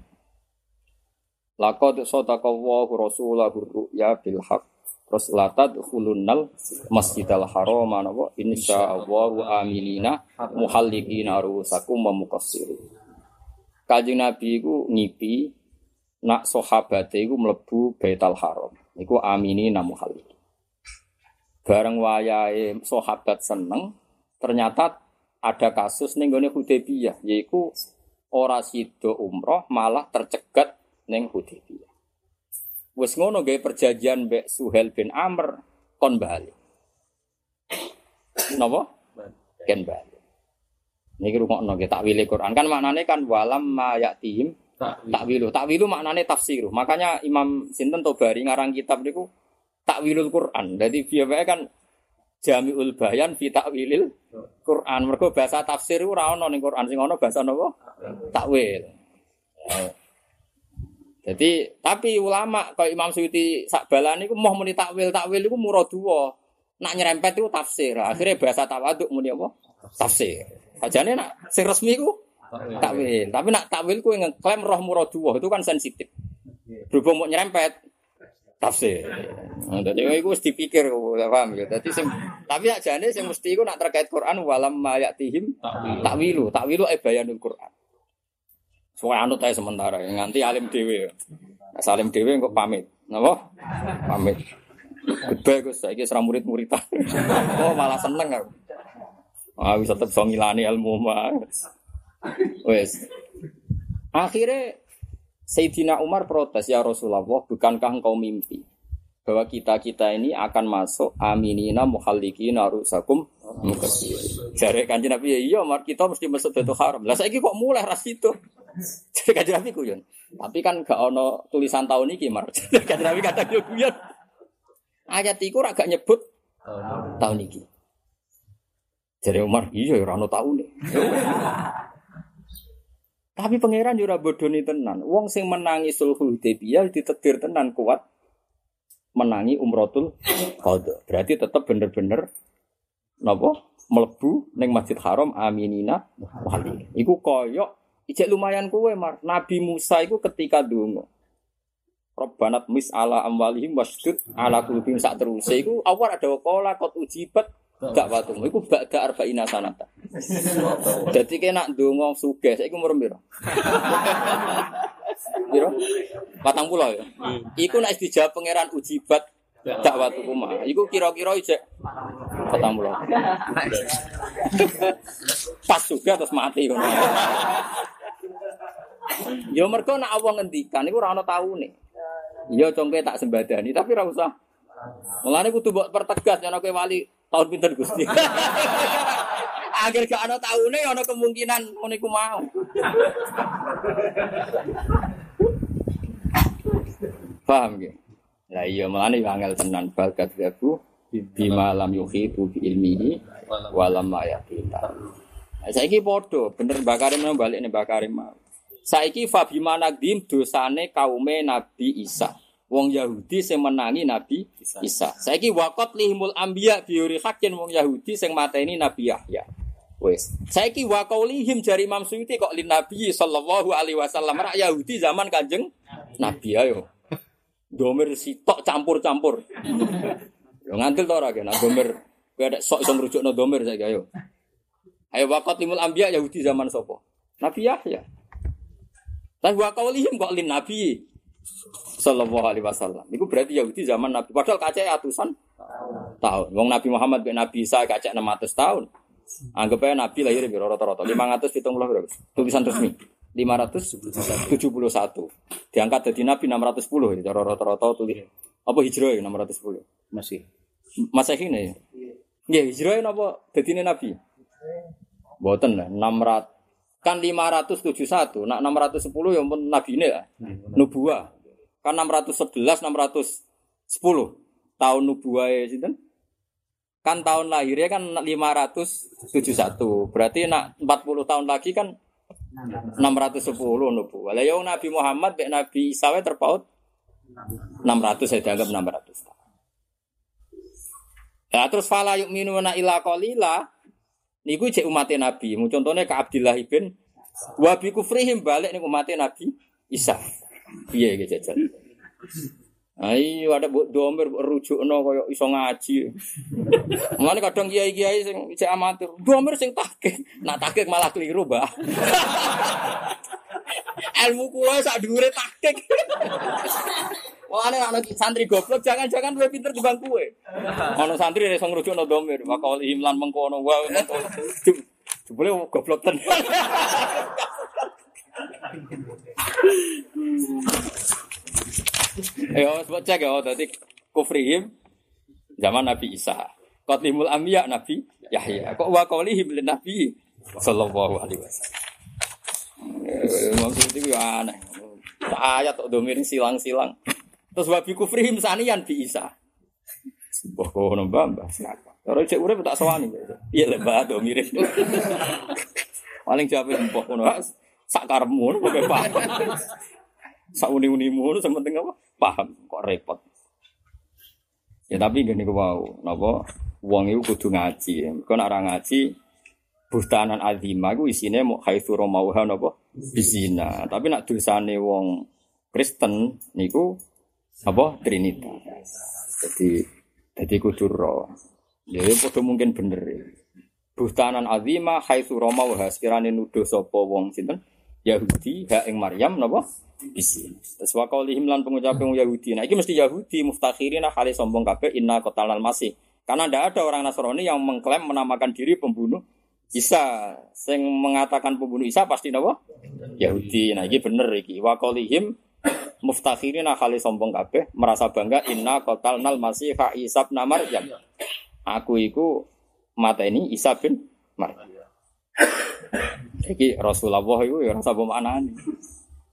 Laqad sadaqallahu rasulahu ru'ya bil haqq. Terus latad khulunnal masjidal haram napa insyaallahu aminina muhallikina rusakum wa muqassirin. Kanjeng Nabi iku ngipi nak sahabate iku mlebu Baitul Haram. Iku amini namu hal itu. Bareng wayahe sahabat seneng, ternyata ada kasus ning gone Hudaybiyah, yaiku ora sida umroh malah tercegat ning Hudaybiyah. Wes ngono gawe perjanjian mbek Suhel bin Amr kon bali. Napa? Ken bali. Niki rungokno nggih takwile Quran. Kan maknane kan walam ma yatihim takwilu. Takwilu maknane tafsir. Makanya Imam Sinten Tobari ngarang kitab niku takwilul Quran. Jadi biaya kan Jamiul Bayan fi takwilil Quran. Mergo bahasa tafsir ora ono ning Quran sing ono bahasa napa? Takwil. Jadi tapi ulama kayak Imam Suyuti sakbalani ku mau muni takwil takwil iku muradua. Nak nyerempet itu tafsir. Akhirnya bahasa tawaduk muni apa? Tafsir. Sajane nak sing resmi ku takwil. Tapi nak takwil ku ngeklaim roh muradullah itu kan sensitif. Berhubung mau nyerempet tafsir. Nah, jadi itu harus dipikir, paham ya. Jadi sing, tapi jane sing mesti iku nak terkait Quran walam mayatihim takwilu, takwilu e bayanul Quran. Soalnya anut aja sementara, nganti alim dewe. Nah, salim kok pamit, napa? Pamit. Goodbye Gus, saiki serang murid-muridan. oh, malah seneng aku. Ah bisa tetep so ngilani ilmu mas. Wes. Akhirnya Sayyidina Umar protes ya Rasulullah, bukankah engkau mimpi bahwa kita kita ini akan masuk aminina muhallikina rusakum Jare kanjeng Nabi ya iya Umar kita mesti masuk Baitul Haram. Lah saiki kok mulai ras itu. Jare kanjeng Nabi kuyon. Tapi kan gak ono tulisan tahun ini Mar. Kanjeng Nabi kata yo kuyon. Ayat iku ora gak nyebut tahun ini. Jadi Umar, iya ya rano tahu nih. Tapi pangeran jura bodoni tenan. Wong sing menangi sulh Hudaybiyah ditetir tenan kuat menangi umrotul qadha. Berarti tetap bener-bener napa melebu neng Masjid Haram aminina wali. Iku koyok ijek lumayan kuwe Mar. Nabi Musa iku ketika dungo Robbanat mis ala amwalihim wasjud ala kulubim sak terus. Iku awal ada kola kot ujibat dakwatu iku ba'da arba'ina sanata. Dadi kena ndonga sugih saiki umur piro? Piro? 40 ya. Iku nek dijawab pangeran ujibat dakwatu kuma. Iku kira-kira ijek 40. Pas juga terus mati. Yo mergo nek Allah ngendikan iku ora ana taune. Yo congke tak sembadani tapi ora usah. Mulane kudu mbok pertegas yen kowe wali Tahun pinter Gusti. Akhir gak ada tahunnya, ada kemungkinan ngono mau. Paham gak? Lah iya melane angel tenan bakat gaku bima lam yuhitu bi ilmihi walam ayatina. Nah, saiki padha bener Mbak Karim balik nih Mbak Karim mau. Saiki fabima nagdim dosane kaume Nabi Isa wong Yahudi sing menangi Nabi Isa. Saiki waqat lihimul anbiya biuri hakin wong Yahudi sing mateni Nabi Yahya. Wes. Saiki waqaulihim jari Imam Suyuti kok lin Nabi sallallahu alaihi wasallam rak Yahudi zaman Kanjeng Nabi ayo. Domer sitok campur-campur. Yo ngantil to ora kena domer. Kowe ada sok iso ngrujukno domer saiki ayo. Ayo waqat limul anbiya Yahudi zaman sapa? Nabi Yahya. Tapi waqaulihim kok lin Nabi Sallallahu alaihi wasallam. Iku berarti Yahudi zaman Nabi. Padahal kacek atusan tahun. Wong Nabi Muhammad bin Nabi Isa kacek 600 tahun. Anggap aja Nabi lahir di rata-rata 570 berapa? Tulisan resmi. 571. Diangkat dari Nabi 610 ya rata-rata tulis. Apa hijrah ya 610? Masih. Masa ini ya? Iya, hijrah apa dadine Nabi? Boten lah, 600 kan 571, nak 610 yang pun Nabi ini lah. Nubuah. Kan 611, 610 tahun nubuah ya sinten? Kan tahun lahirnya kan 571. Berarti nak 40 tahun lagi kan 610 nubuah. Lah yang Nabi Muhammad mek Nabi Isa terpaut 600 saya dianggap 600 tahun. Ya terus fala yu'minuna illa qalila niku cek umatnya Nabi. Mu contohnya ke Abdullah bin wa bi kufrihim balik niku umatnya Nabi Isa. Piye iki jajal. Ayo ada buat domer rujuk no koyo iso ngaji. Mulane kadang kiai-kiai sing cek amatir, domer sing takik. Nak takik malah keliru, Mbak. Ilmu kula sak dhuwure takik. Mulane anak santri goblok jangan-jangan luwih pinter dibanding kowe. Ono santri iso ngrujukno domer, wakal imlan mengkono wae. Jebule goblok tenan. Ya, sebut cek ya, tadi kufrihim zaman Nabi Isa. Qatlimul Ambiya Nabi Yahya. Kok wa qaulihim lin Nabi sallallahu alaihi wasallam. Maksud itu aneh. Ayat kok domir silang-silang. Terus wabi kufrihim sanian bi Isa. Mbah kono mbah mbah. Kalau cek urip tak sawani. Iya lah mbah domir. Paling jawab mbah kono. Sak karepmu ngono kok paham. Sak uni-unimu ngono sementing apa? Paham kok repot. Ya tapi gini ku wow, napa wong iku kudu ngaji. Kau nek ora ngaji bustanan azimah iku isine mau haitsu romauha napa bizina. Tapi nak dosane wong Kristen niku apa Trinitas. Jadi jadi kudu ro. Ya padha mungkin bener. Bustanan azimah haitsu romauha sekirane nuduh sapa wong sinten Yahudi ha ing Maryam napa isi. Terus wa qaulihim lan pengucapan Yahudi. Nah iki mesti Yahudi muftakhirina kali sombong kabeh inna qatalal masih. Karena tidak ada orang Nasrani yang mengklaim menamakan diri pembunuh Isa. Sing mengatakan pembunuh Isa pasti napa? Yahudi. Nah iki bener iki. Wa qaulihim muftakhirina kali sombong kabeh merasa bangga inna qatalnal masih ha Isa bin Maryam. Aku iku mata ini Isa bin Maryam. Iki Rasulullah itu ya rasa pemaknaan.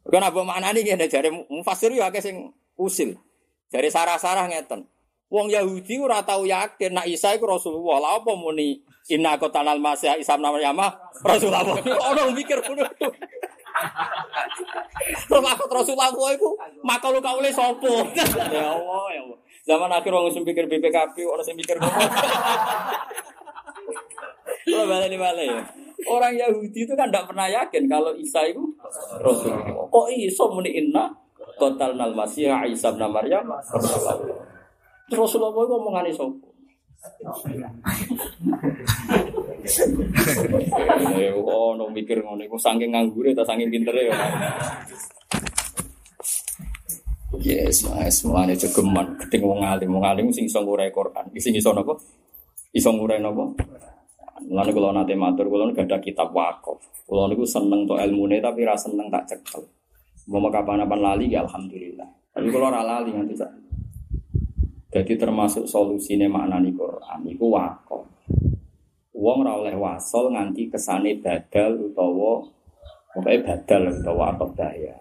Kan apa maknane iki jare mufasir yo akeh sing usil. Jare sarah-sarah ngeten. Wong Yahudi ora tau yakin nek Isa iku Rasulullah. Lah apa muni inna qatalal masih Isa bin Maryam Rasulullah. Ono mikir ngono. Aku Rasulullah iku makal kaule sapa? Ya Allah, ya Allah. Zaman akhir wong sing pikir BPKB, orang sing mikir balik balik ya. Orang Yahudi itu kan tidak pernah yakin kalau Isa itu Rasulullah. Kok iso muni inna total nal masih Isa bin Maryam Rasulullah. Rasulullah itu ngomongan iso. Oh, no mikir ngono iku saking nganggure ta saking pintere ya. Yes, mas, mulane cegeman keting wong alim, wong alim sing iso ngurai Quran. Sing iso napa? Iso ngurai napa? Lalu kalau nanti matur, kalau nggak ada kitab wakaf. Kalau niku seneng to ilmu tapi rasa seneng tak cekel. Mau kapan-kapan lali ya alhamdulillah. Tapi kalau ora lali nanti tak. Jadi termasuk solusi solusinya makna nih Quran. Iku wakaf. Uang ora oleh wasol nganti kesane badal utawa pokoknya badal utawa apa daya.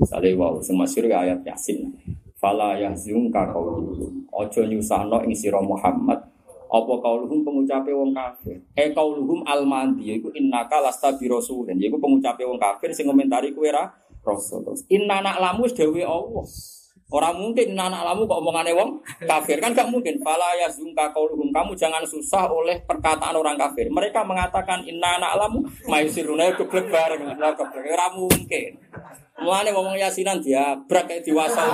Misalnya wow, semasir ayat Yasin. Fala yahzunka qauluhum. Ojo nyusahno ing sira Muhammad apa kauluhum pengucape wong kafir eh kauluhum almandi yaiku innaka lasta bi rasulin yaiku pengucape wong kafir sing komentari kowe ra rasul terus inna nak lamu dewe Allah Orang mungkin inna anak lamu kok omongane wong kafir kan gak mungkin. Fala yazunka kauluhum kamu jangan susah oleh perkataan orang kafir. Mereka mengatakan inna anak lamu maisiruna keblek bareng. Ora mungkin. Mulane ngomong yasinan dia brak kayak diwasa.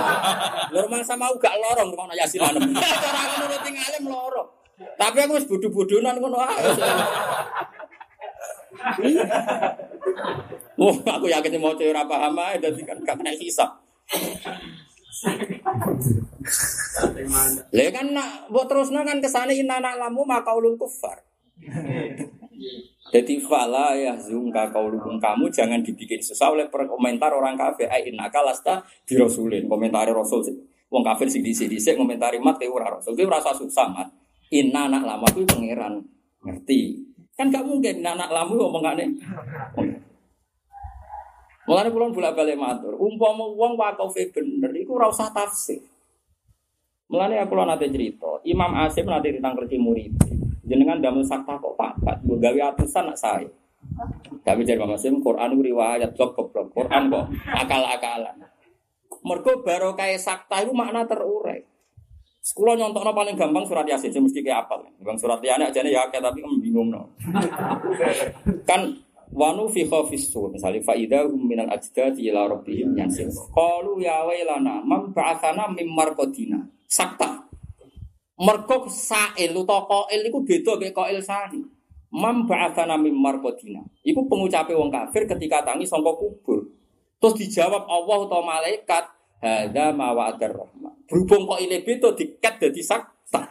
Lho sama gak lorong ngomong yasinan. Cara ngono tinggalnya melorong. Tapi aku wis bodoh-bodohan ngono ae. Wah, aku yakin mau cewek ora paham ae dadi kan gak kena hisab. Lah kan nak buat terus kan ke sana inna lamu maka ulul kufar. Jadi fala ya zungka kaulukum kamu jangan dibikin susah oleh komentar orang kafir. Ai innaka lasta rasulin Komentari rasul. Wong kafir sing dhisik-dhisik komentari mat ke ora rasul. Ki rasa susah mat. Inna anak lama kuwi pangeran. Ngerti. Kan gak mungkin anak lama ngomongane. Mulane kula bolak-balik matur, umpama wong wakofe bener iku ora usah tafsir. Mulane aku nate cerita, Imam Asim nate ditangkreti murid. Jenengan damel sakta kok papat, mbok gawe atusan nak saya. Tapi jadi Imam Asim Quran riwayat blok blok Quran kok akal-akalan. Mergo barokah sakta itu makna terurai. Sekolah nyontokno paling gampang surat Yasin, mesti kayak apa? Bang surat Yasin aja ya kayak tapi bingung no. kan Wanu fi khafis sur misalnya faida hum minal ajdadi ila rabbihim yansil. Qalu ya wailana man ba'athana mim marqadina. Sakta. Mergo sa'il utawa qail iku beda kaya qail sani. Man ba'athana mim marqadina. Iku pengucape wong kafir ketika tangi sangka kubur. Terus dijawab Allah atau malaikat, "Hadza ma wa'adar rahman." Berhubung kok ini beda diket dadi sakta.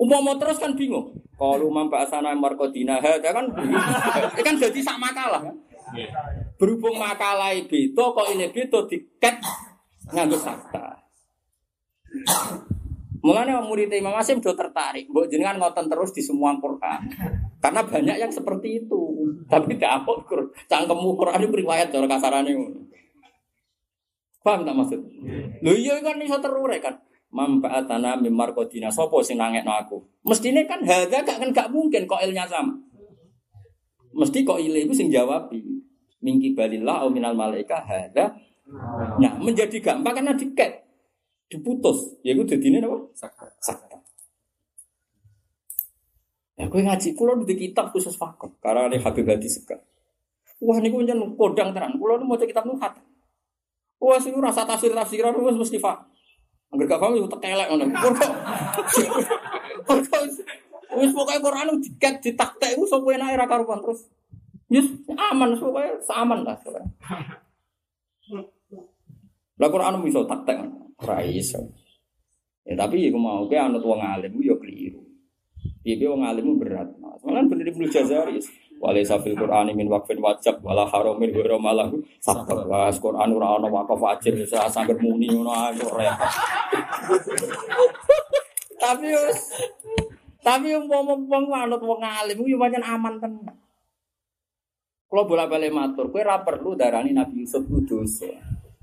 Umpama terus kan bingung. Kalau mampak asana markodina ada kan, kan jadi sak makalah. Berhubung makalah itu kok ini itu diket nganggo sakta. Mulanya murid Imam Asim do tertarik, mbok jenengan ngoten terus di semua Quran. Karena banyak yang seperti itu. Tapi tidak apa cangkemmu Quran itu riwayat cara kasarane ngono. Paham tak maksud? Lho iya kan iso terurai kan tanah mimar kodina sopo sing nangekno aku. Mestine kan harga gak kan gak mungkin kok ilnya sama. Mesti kok ile itu sing jawab mingki balillah au minal malaika hada. Nah, menjadi gampang karena diket diputus. Ya iku dadine napa? Sakta. Ya kowe ngaji kula di kitab khusus fakir karena ini Habib Hadi Sekar. Wah niku pancen kodang tenan. Kula nu maca kitab nuhat. Wah sing rasa tafsir tafsiran wis mesti fak. Angger gak paham yo tekelek ngono. Wis pokoke Quran diket ditaktek iku sok enake ra karuan terus. Yus aman pokoke aman lah. Lah Quran iso taktek ora iso. Ya tapi iku mau ke anut wong alim yo keliru. Piye wong alim berat. Malah bener Ibnu Jazari. Wale safil Quran min wakfin wajib wala haramin wa malahu sabar. Was Quran ora ana wakaf wajib bisa sampe muni ngono ae repot. Tapi tapi umpama wong anut wong alim yo pancen aman tenan. Kalau bolak-balik matur, kowe ora perlu darani Nabi Yusuf ku dosa.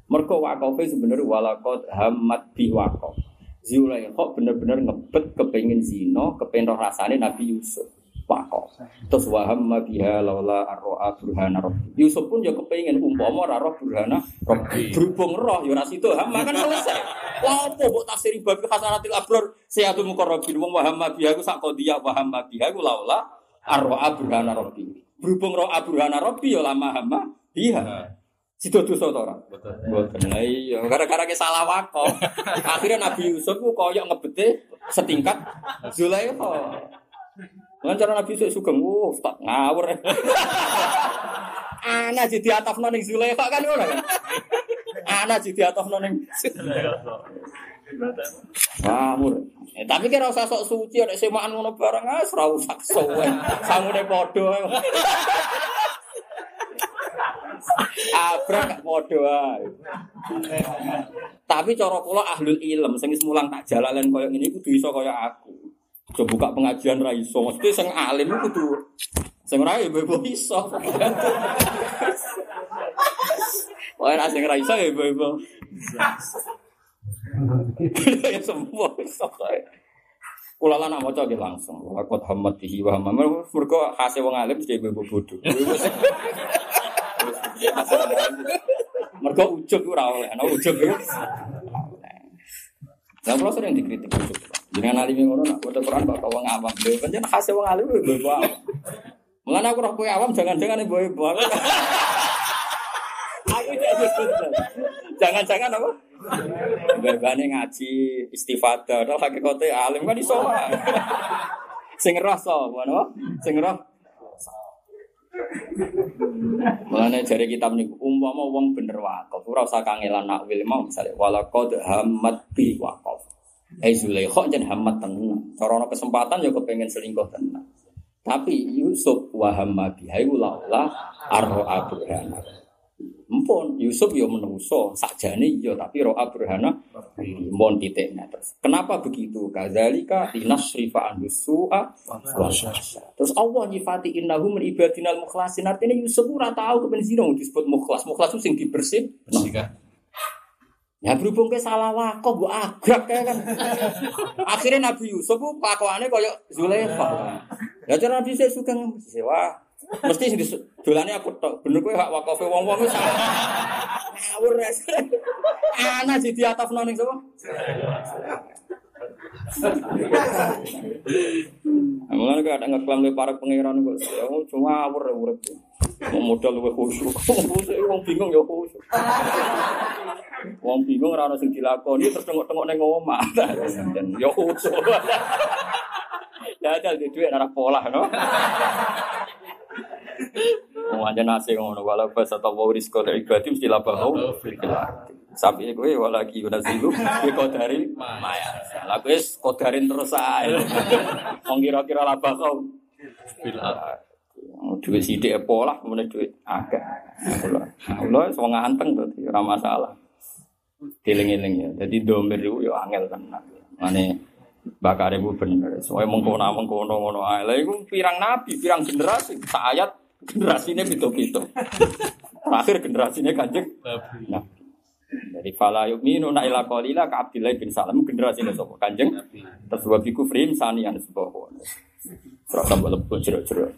Mergo wakofe sebenarnya walakot hamad bi wakof. Zulaikha bener-bener ngebet kepengin zina, kepengin rasane Nabi Yusuf wako. Terus waham biha laula arroa burhana rabbi. Yusuf pun ya kepengen umpama ora roh burhana rabbi. Berhubung roh ya ora situ hamma kan selesai. Wah apa mbok tafsiri bab hasanatil abror sayatul muqarrabin wong waham biha ku sak dia waham biha ku laula arroa burhana rabbi. Berhubung roh burhana rabbi ya lama hamma biha. Situ dosa to ora? Betul. iya, gara-gara ke salah wako. Akhirnya Nabi Yusuf ku koyok ngebete setingkat Zulaikha. Kan cara Nabi Yusuf sugeng, wuh, tak ngawur. Ana jadi ataf noning Zulaikha kan ora kan? Ana jadi ataf noning Ngawur. Eh, tapi kira usah sok suci ada semaan ngono barang ah ora usah sowen. Sangune padha. Abrak padha. Tapi cara kula ahlul ilm sing mulang tak jalalan koyo ngene kudu iso koyo aku. Coba buka pengajian ra iso. Mesti sing alim kudu sing ora ya ibu iso. Wah, nek sing ra iso ya ibu Ya semua iso kae. Kula lan maca nggih langsung. Waqat hamatihi wa hamam. Mergo hase wong alim mesti ibu bodho. Mergo ujug ora oleh, ana ujug. Lah kula sering dikritik ujug. Jangan alim ngono nak maca Quran kok wong awam. Lho pancen wong alim lho awam. Mulane aku roh awam jangan-jangan ibu ibu. Aku Jangan-jangan apa? Berbane ngaji istifadah, tok hakikate alim kan iso. Sing roh so, ngono. Sing roh jare kitab niku umpama wong bener wakaf ora usah kangelan nakwil mau misale wala qad hammat bi wakaf. Eh Zulaikha jan hammat tenan. Cara ana kesempatan ya kepengin selingkuh tenan. Tapi Yusuf wa hamma biha laula arro aburhana. Mpun Yusuf ya menungso sakjane ya tapi ro'a burhana mpun titiknya terus. Kenapa begitu? An su'a wa Terus Allah nyifati innahu min ibadinal mukhlasin. Artinya Yusuf ora tahu kepen zina disebut mukhlas. Mukhlas itu sing dibersih. Ya berhubung ke salah wakok gua agak kayak kan. Akhirnya Nabi Yusuf pakwane koyo Zulaikha. Ya cara Nabi saya suka sewa Mesti sing dolane aku tok. Bener kowe hak wakofe wong-wong wis ngawur res. Ana di diatafno ning sapa? Mulane kok ada ngeklam le para pangeran kok ya cuma awur urip. Mau modal luwih khusyuk. Wong bingung ya khusyuk. Wong bingung ora ono sing dilakoni terus tengok-tengok ning omah. Ya khusyuk. Ya ada di duit arah pola no. Mau aja nasi ngono walau pas atau mau risko dari ibadi mesti labah Sapi gue walau lagi udah silu gue kodarin maya. Lah gue kodarin terus aja. Mau kira-kira labah kau. Duit sidik pola kemudian duit agak. Allah semua nganteng tuh, ora masalah. Diling-iling ya. Jadi domir itu ya angel tenan. Mane bakar ibu bener. Soalnya mengkono mengkono ngono ae. Lah iku pirang nabi, pirang generasi. Ayat generasinya gitu-gitu. Terakhir generasinya kanjeng Nah, dari fala yu'minu na ila qalila ka Abdillah bin Salam generasinya sapa kanjeng terus wa bi kufrin sebuah tambah lebih jero-jero.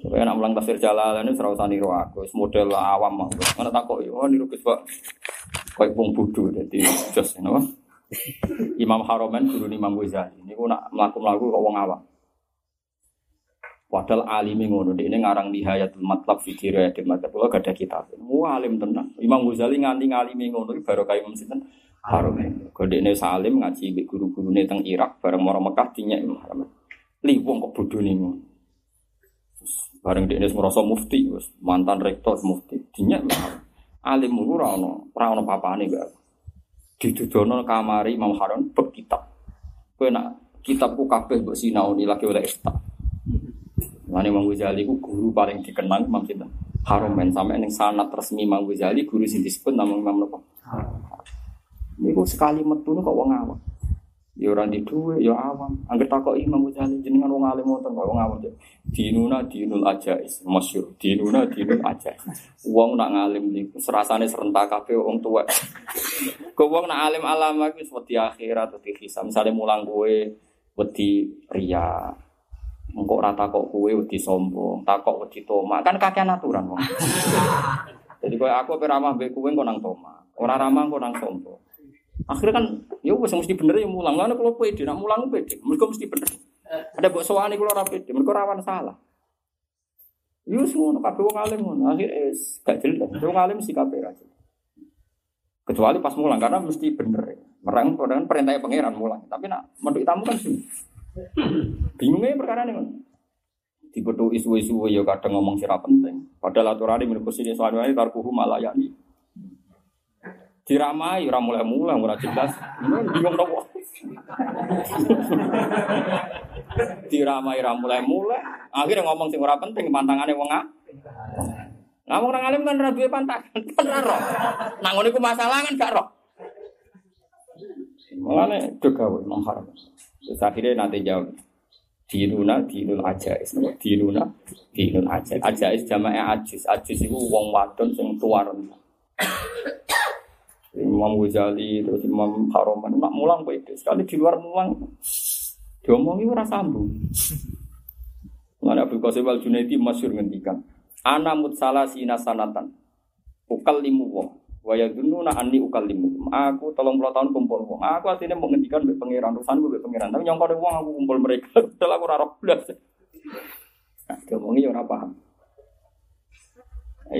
Saya nak mulang tafsir jalan ini serau sani niru aku, model awam mah. Mana tak kok, oh niru kes pak, kayak bung budu, jadi jos, you know? Imam Haromen guru Imam Ghazali. Ini nak melaku kok wong awam. Padahal alimi ngono, ini ngarang nihayatul matlab fi dirayatil matlab. Kalau gak ada kitab. Mu alim tenang. Imam Ghazali nganti ngalimi ngono baru kayak Imam Sinten Haromen. Ini salim ngaji guru-guru ini teng Irak bareng orang Mekah dinyak Imam Haromen. Li wong kok nih ngono. Bareng dia merasa mufti, mantan rektor mufti, dinyak alim ora ono, ora ono papane gak. Didudono kamari Imam Haromen berkitab. Kowe nak kitabku kabeh mbok sinaoni lagi oleh istak. Mana Imam Ghazali ku guru paling dikenal Imam Sinten. Haromen sampai neng sanat resmi Imam Ghazali guru sing disebut nama Imam Nopo. Niku sekali metu kok wong awam. Ya ora di duwe ya awam. Angger takok Imam Ghazali jenengan wong alim wonten kok wong awam. Dinuna dinul ajais, masyhur. Dinuna dinul ajais. Wong nak ngalim niku serasane serentak kabeh wong tuwa. Kok wong nak alim alama iku wedi akhirat wedi hisab. Misale mulang kowe wedi riya, Engkau rata kok kue wedi sombong, takok wedi toma, kan kakean aturan wong. Jadi kue aku pe ramah be kue kok nang toma, orang ramah kok nang sombong. Akhirnya kan, ya wes mesti bener ya mulang. Lalu kalau pede, nak mulang pede, mereka mesti bener. Ada buat soal kalau orang pede, mereka rawan salah. Yus ngono kabeh wong alim ngono. Akhirnya gak jelas. Wong alim kabeh aja. Kecuali pas mulang karena mesti bener. Merang kan perintahnya pangeran mulang. Tapi nak menurut tamu kan sih. Bingungnya perkara ini kan. Dibetu isu-isu ya kadang ngomong sira penting. Padahal aturan ini menurut sini soalnya ini tarkuhu malah yani. Diramai, ora mulai-mulai, ora jelas. Bingung dong. Diramai, ora mulai-mulai. Akhirnya ngomong sing ora penting, pantangannya wong ah. Nah, orang alim kan ora duwe pantangan, kan roh. Nang ngono masalah kan gak roh. Mulane juga mengharap. Terus akhirnya nanti jawab dinuna dinul ajais dinuna dinul ajais ajais jamaah ajis ajis itu wong wadon sing tua Imam Ghazali terus Imam Haroman nak mulang itu sekali di luar mulang diomongi ora sambung Mana Abu Qasim Al Junaidi masyur ngendikan ana mutsala sina sanatan ukal limu wong Waya dunu na ani ukal limu. Aku tolong puluh tahun kumpul wong. Aku aslinya mau ngendikan be pangeran urusan be pangeran. Tapi nyongkok wong aku kumpul mereka. Setelah aku rarok belas. Nah, ngomongi orang paham. Nah,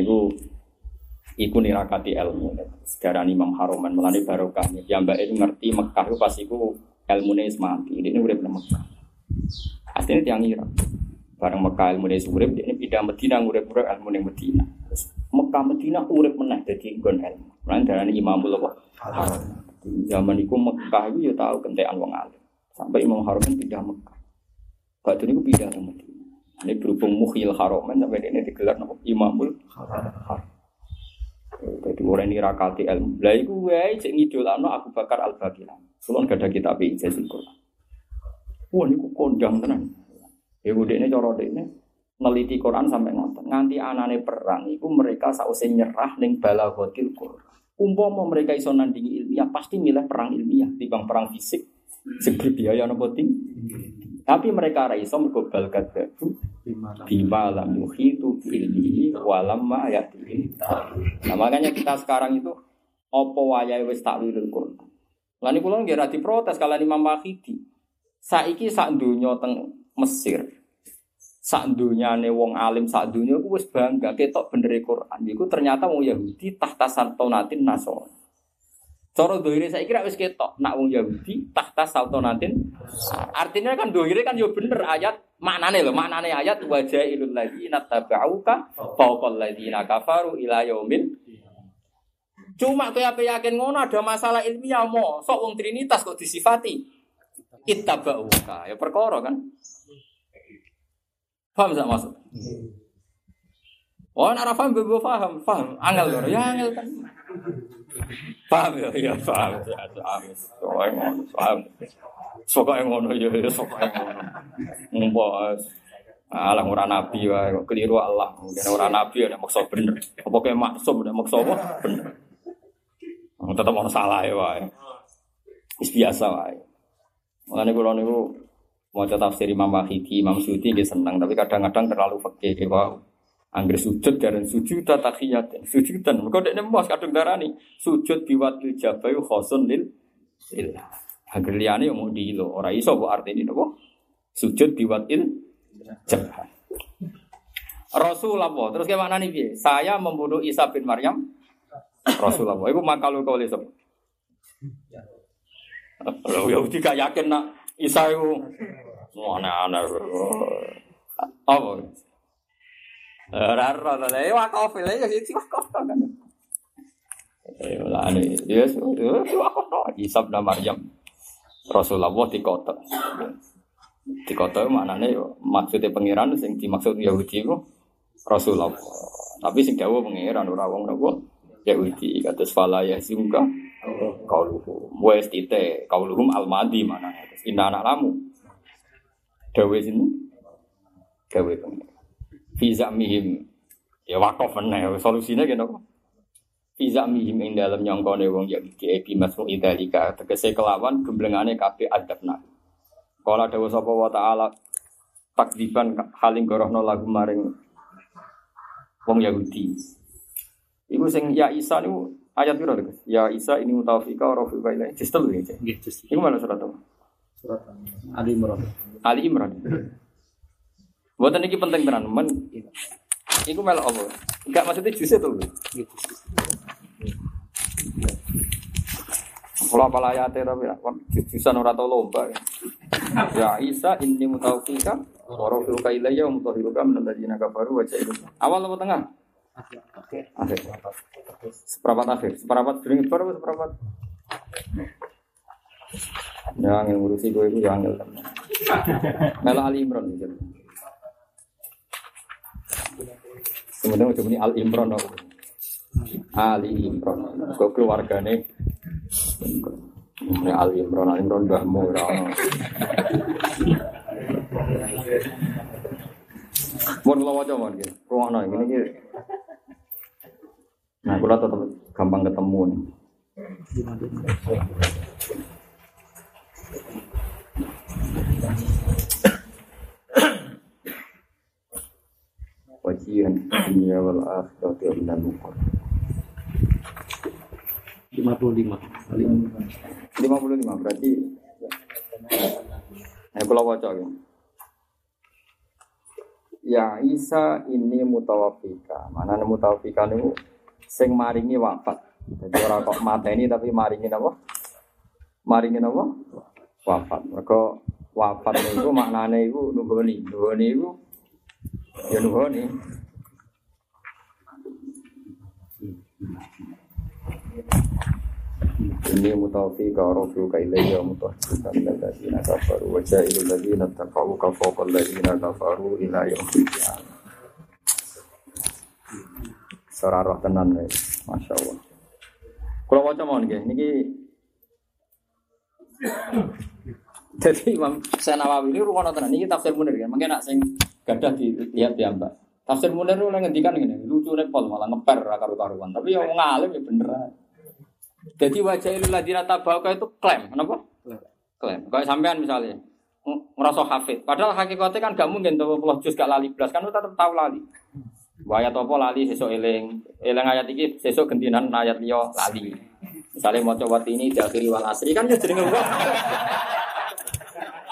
iku iku nirakati ilmu. Sekarang Imam Haroman melani barokah. Ya mbak itu ngerti Mekah itu pas iku ilmu nih mati. Ini udah pernah Mekah. Aslinya tiang Irak. Bareng Mekah ilmu ini urip, ini pindah Medina ngurip-urip ilmu ini Medina. Mekah Medina urip meneh jadi nggon ilmu. Lan darani Imamul? Haram. Zaman itu Mekah itu ya tahu kentekan wong alim. Sampai Imam Harun kan pindah Mekah. Badun itu pindah ke Medina. Ini berhubung mukhil haromen sampai ini digelar Imamul Haram. Jadi orang ini rakati ilmu. Lah iku wae cek ngidolakno Abu Bakar Al Bakir. Sulon gak ada kitab ijazah Quran. Wah niku kondang tenan. Ya ini cara ini neliti Quran sampai nonton. Nganti anane perang itu mereka sausé nyerah ning balaghatil Quran. Umpama mereka iso nandingi ilmiah pasti milih perang ilmiah dibanding perang fisik. Sing berbiaya nopo tinggi. Tapi mereka ra iso mergo bal kadzatu bima lam yuhitu ilmihi walam ma yatihi. Nah makanya kita sekarang itu apa wayahe wis takwilul Quran. Lan niku lho nggih ra diprotes kalian Imam Wahidi. Saiki sak donya teng Mesir. Sak dunyane wong alim sak dunya ku wis bangga ketok bener Quran. Iku ternyata wong Yahudi tahta saltonatin Nasrani. Cara dohire saya kira wis ketok nak wong Yahudi tahta saltonatin. Artinya kan dohire kan yo bener ayat maknane lho, maknane ayat wajailul ladzina tabauka fawqal ladzina kafaru ila yaumil Cuma kowe apa yakin ngono ada masalah ilmiah mo, sok wong trinitas kok disifati ittabauka. Ya perkara kan. Paham tak maksud? Oh, nak paham bebo paham, paham. Angel lho, ya angel kan. Paham ya, ya paham. Ya. Soalnya ngono, paham. Soalnya ngono ya, ya soalnya ngono. Ngumpul. Alah ora nabi wae keliru Allah. Mungkin ora nabi ada maksud bener. Apa kayak maksud ada maksud apa? Bener. Tetap ono salah ya wae. Wis biasa wae. Mulane kula niku maca tafsir Imam Wahidi, Imam Suyuti nggih seneng, tapi kadang-kadang terlalu fakih wow. Angger sujud dan sujud tahiyat. Sujudan. Mergo dekne mos kadung darani sujud biwatil jabai khosun lil lillah. Angger liyane yo mau dilo, ora iso kok artine napa? Sujud biwatil jabah. Rasulullah. Terus kayak mana nih piye? Saya membunuh Isa bin Maryam. Rasulullah. Iku makalu kau lihat. Lo Yahudi gak yakin nak Isa itu aneh-aneh. Apa? Raro lah, ya wakaf lah, ya wakaf kan. Eh, lah ini, ya wakaf no. Isa bin Maryam. Rasulullah di kota. Di kota maknanya maksudnya pangeran sing dimaksud Yahudi itu Rasulullah. Tapi sing dawa pangeran ora wong napa Yahudi kados fala yahzunka kauluhum wa istite kauluhum almadi mana inna anak lamu dawe sini dawe Fiza mihim ya wakaf meneh. Solusine kene apa? Fiza mihim ing dalem nyongkone wong Yahudi ebi masmu idalika tegese kelawan gemblengane kabeh adabna Kala dawa sapa wa taala takdiban haling gorohno lagu maring wong Yahudi. Iku sing ya Isa niku ayat piro lho Ya Isa ini mutawafika wa rafiqa ilaihi. Sistem lho iki. Nggih, terus Iku mana surat apa? surat Ali Imran. Ali Imran. Buatan ini penting tenan, men. Iku melok apa? Enggak maksudnya jus itu. Kalau apa ayatnya tapi jus-jusan ora tau lomba. Ya Isa ini mutawafika wa rafiqa ilaihi wa mutahhiruka min alladziina kafaru wa ja'ilu. Awal apa tengah? Oke. Akhir. Seperempat akhir. Seperempat sering baru seperempat. Ya, yang ngurusi gue itu yang angel. Mela Ali Imran gitu. Kemudian udah ini Al Imran aku. Ali Imran. Kau keluargane. Ini Al Imran, Al mbahmu ora ono. Mun kula waca mon iki. Rumakno ngene iki. Nah, kula tetep gampang ketemu nih. Wajihan dunia wal akhirati wa minal mukor. 55. Ali Imran. 55 berarti Nah, kalau waca ya. Ya Isa ini mutawafika. Mana mutawafika niku sing maringi wafat. Jadi ora kok mateni tapi maringi napa? Maringi napa? Wafat. Mergo wafat niku maknane iku nuhoni. Nuhoni iku Ya nuhoni. Ini mutafi ka rasul ka ilayya mutahhikan alladziina kafaru wa ja'ilul ladziina taqaw ka fawqa alladziina kafaru ila yaumil qiyamah. Tenan wis, masyaallah. Kalau waca mawon nggih niki Jadi Imam Sanawawi ini rumah tenan ini tafsir Munir kan. Mungkin nak sing gadah dilihat ya Mbak. Tafsir Munir itu ngendikan gini, lucu pol malah ngeper karu-karuan. Tapi yang ngalim ya bener. Jadi wajah ilul ladina tabauka itu klaim, kenapa? Klaim. Kayak sampean misalnya merasa hafid. Padahal hakikatnya kan gak mungkin tuh puluh juz gak lali belas kan lu tetap tahu lali. Ayat apa lali sesuk eling. Eling ayat iki sesuk gentinan ayat liya lali. Misalnya mau coba ini diakhiri wal asri kan ya jenenge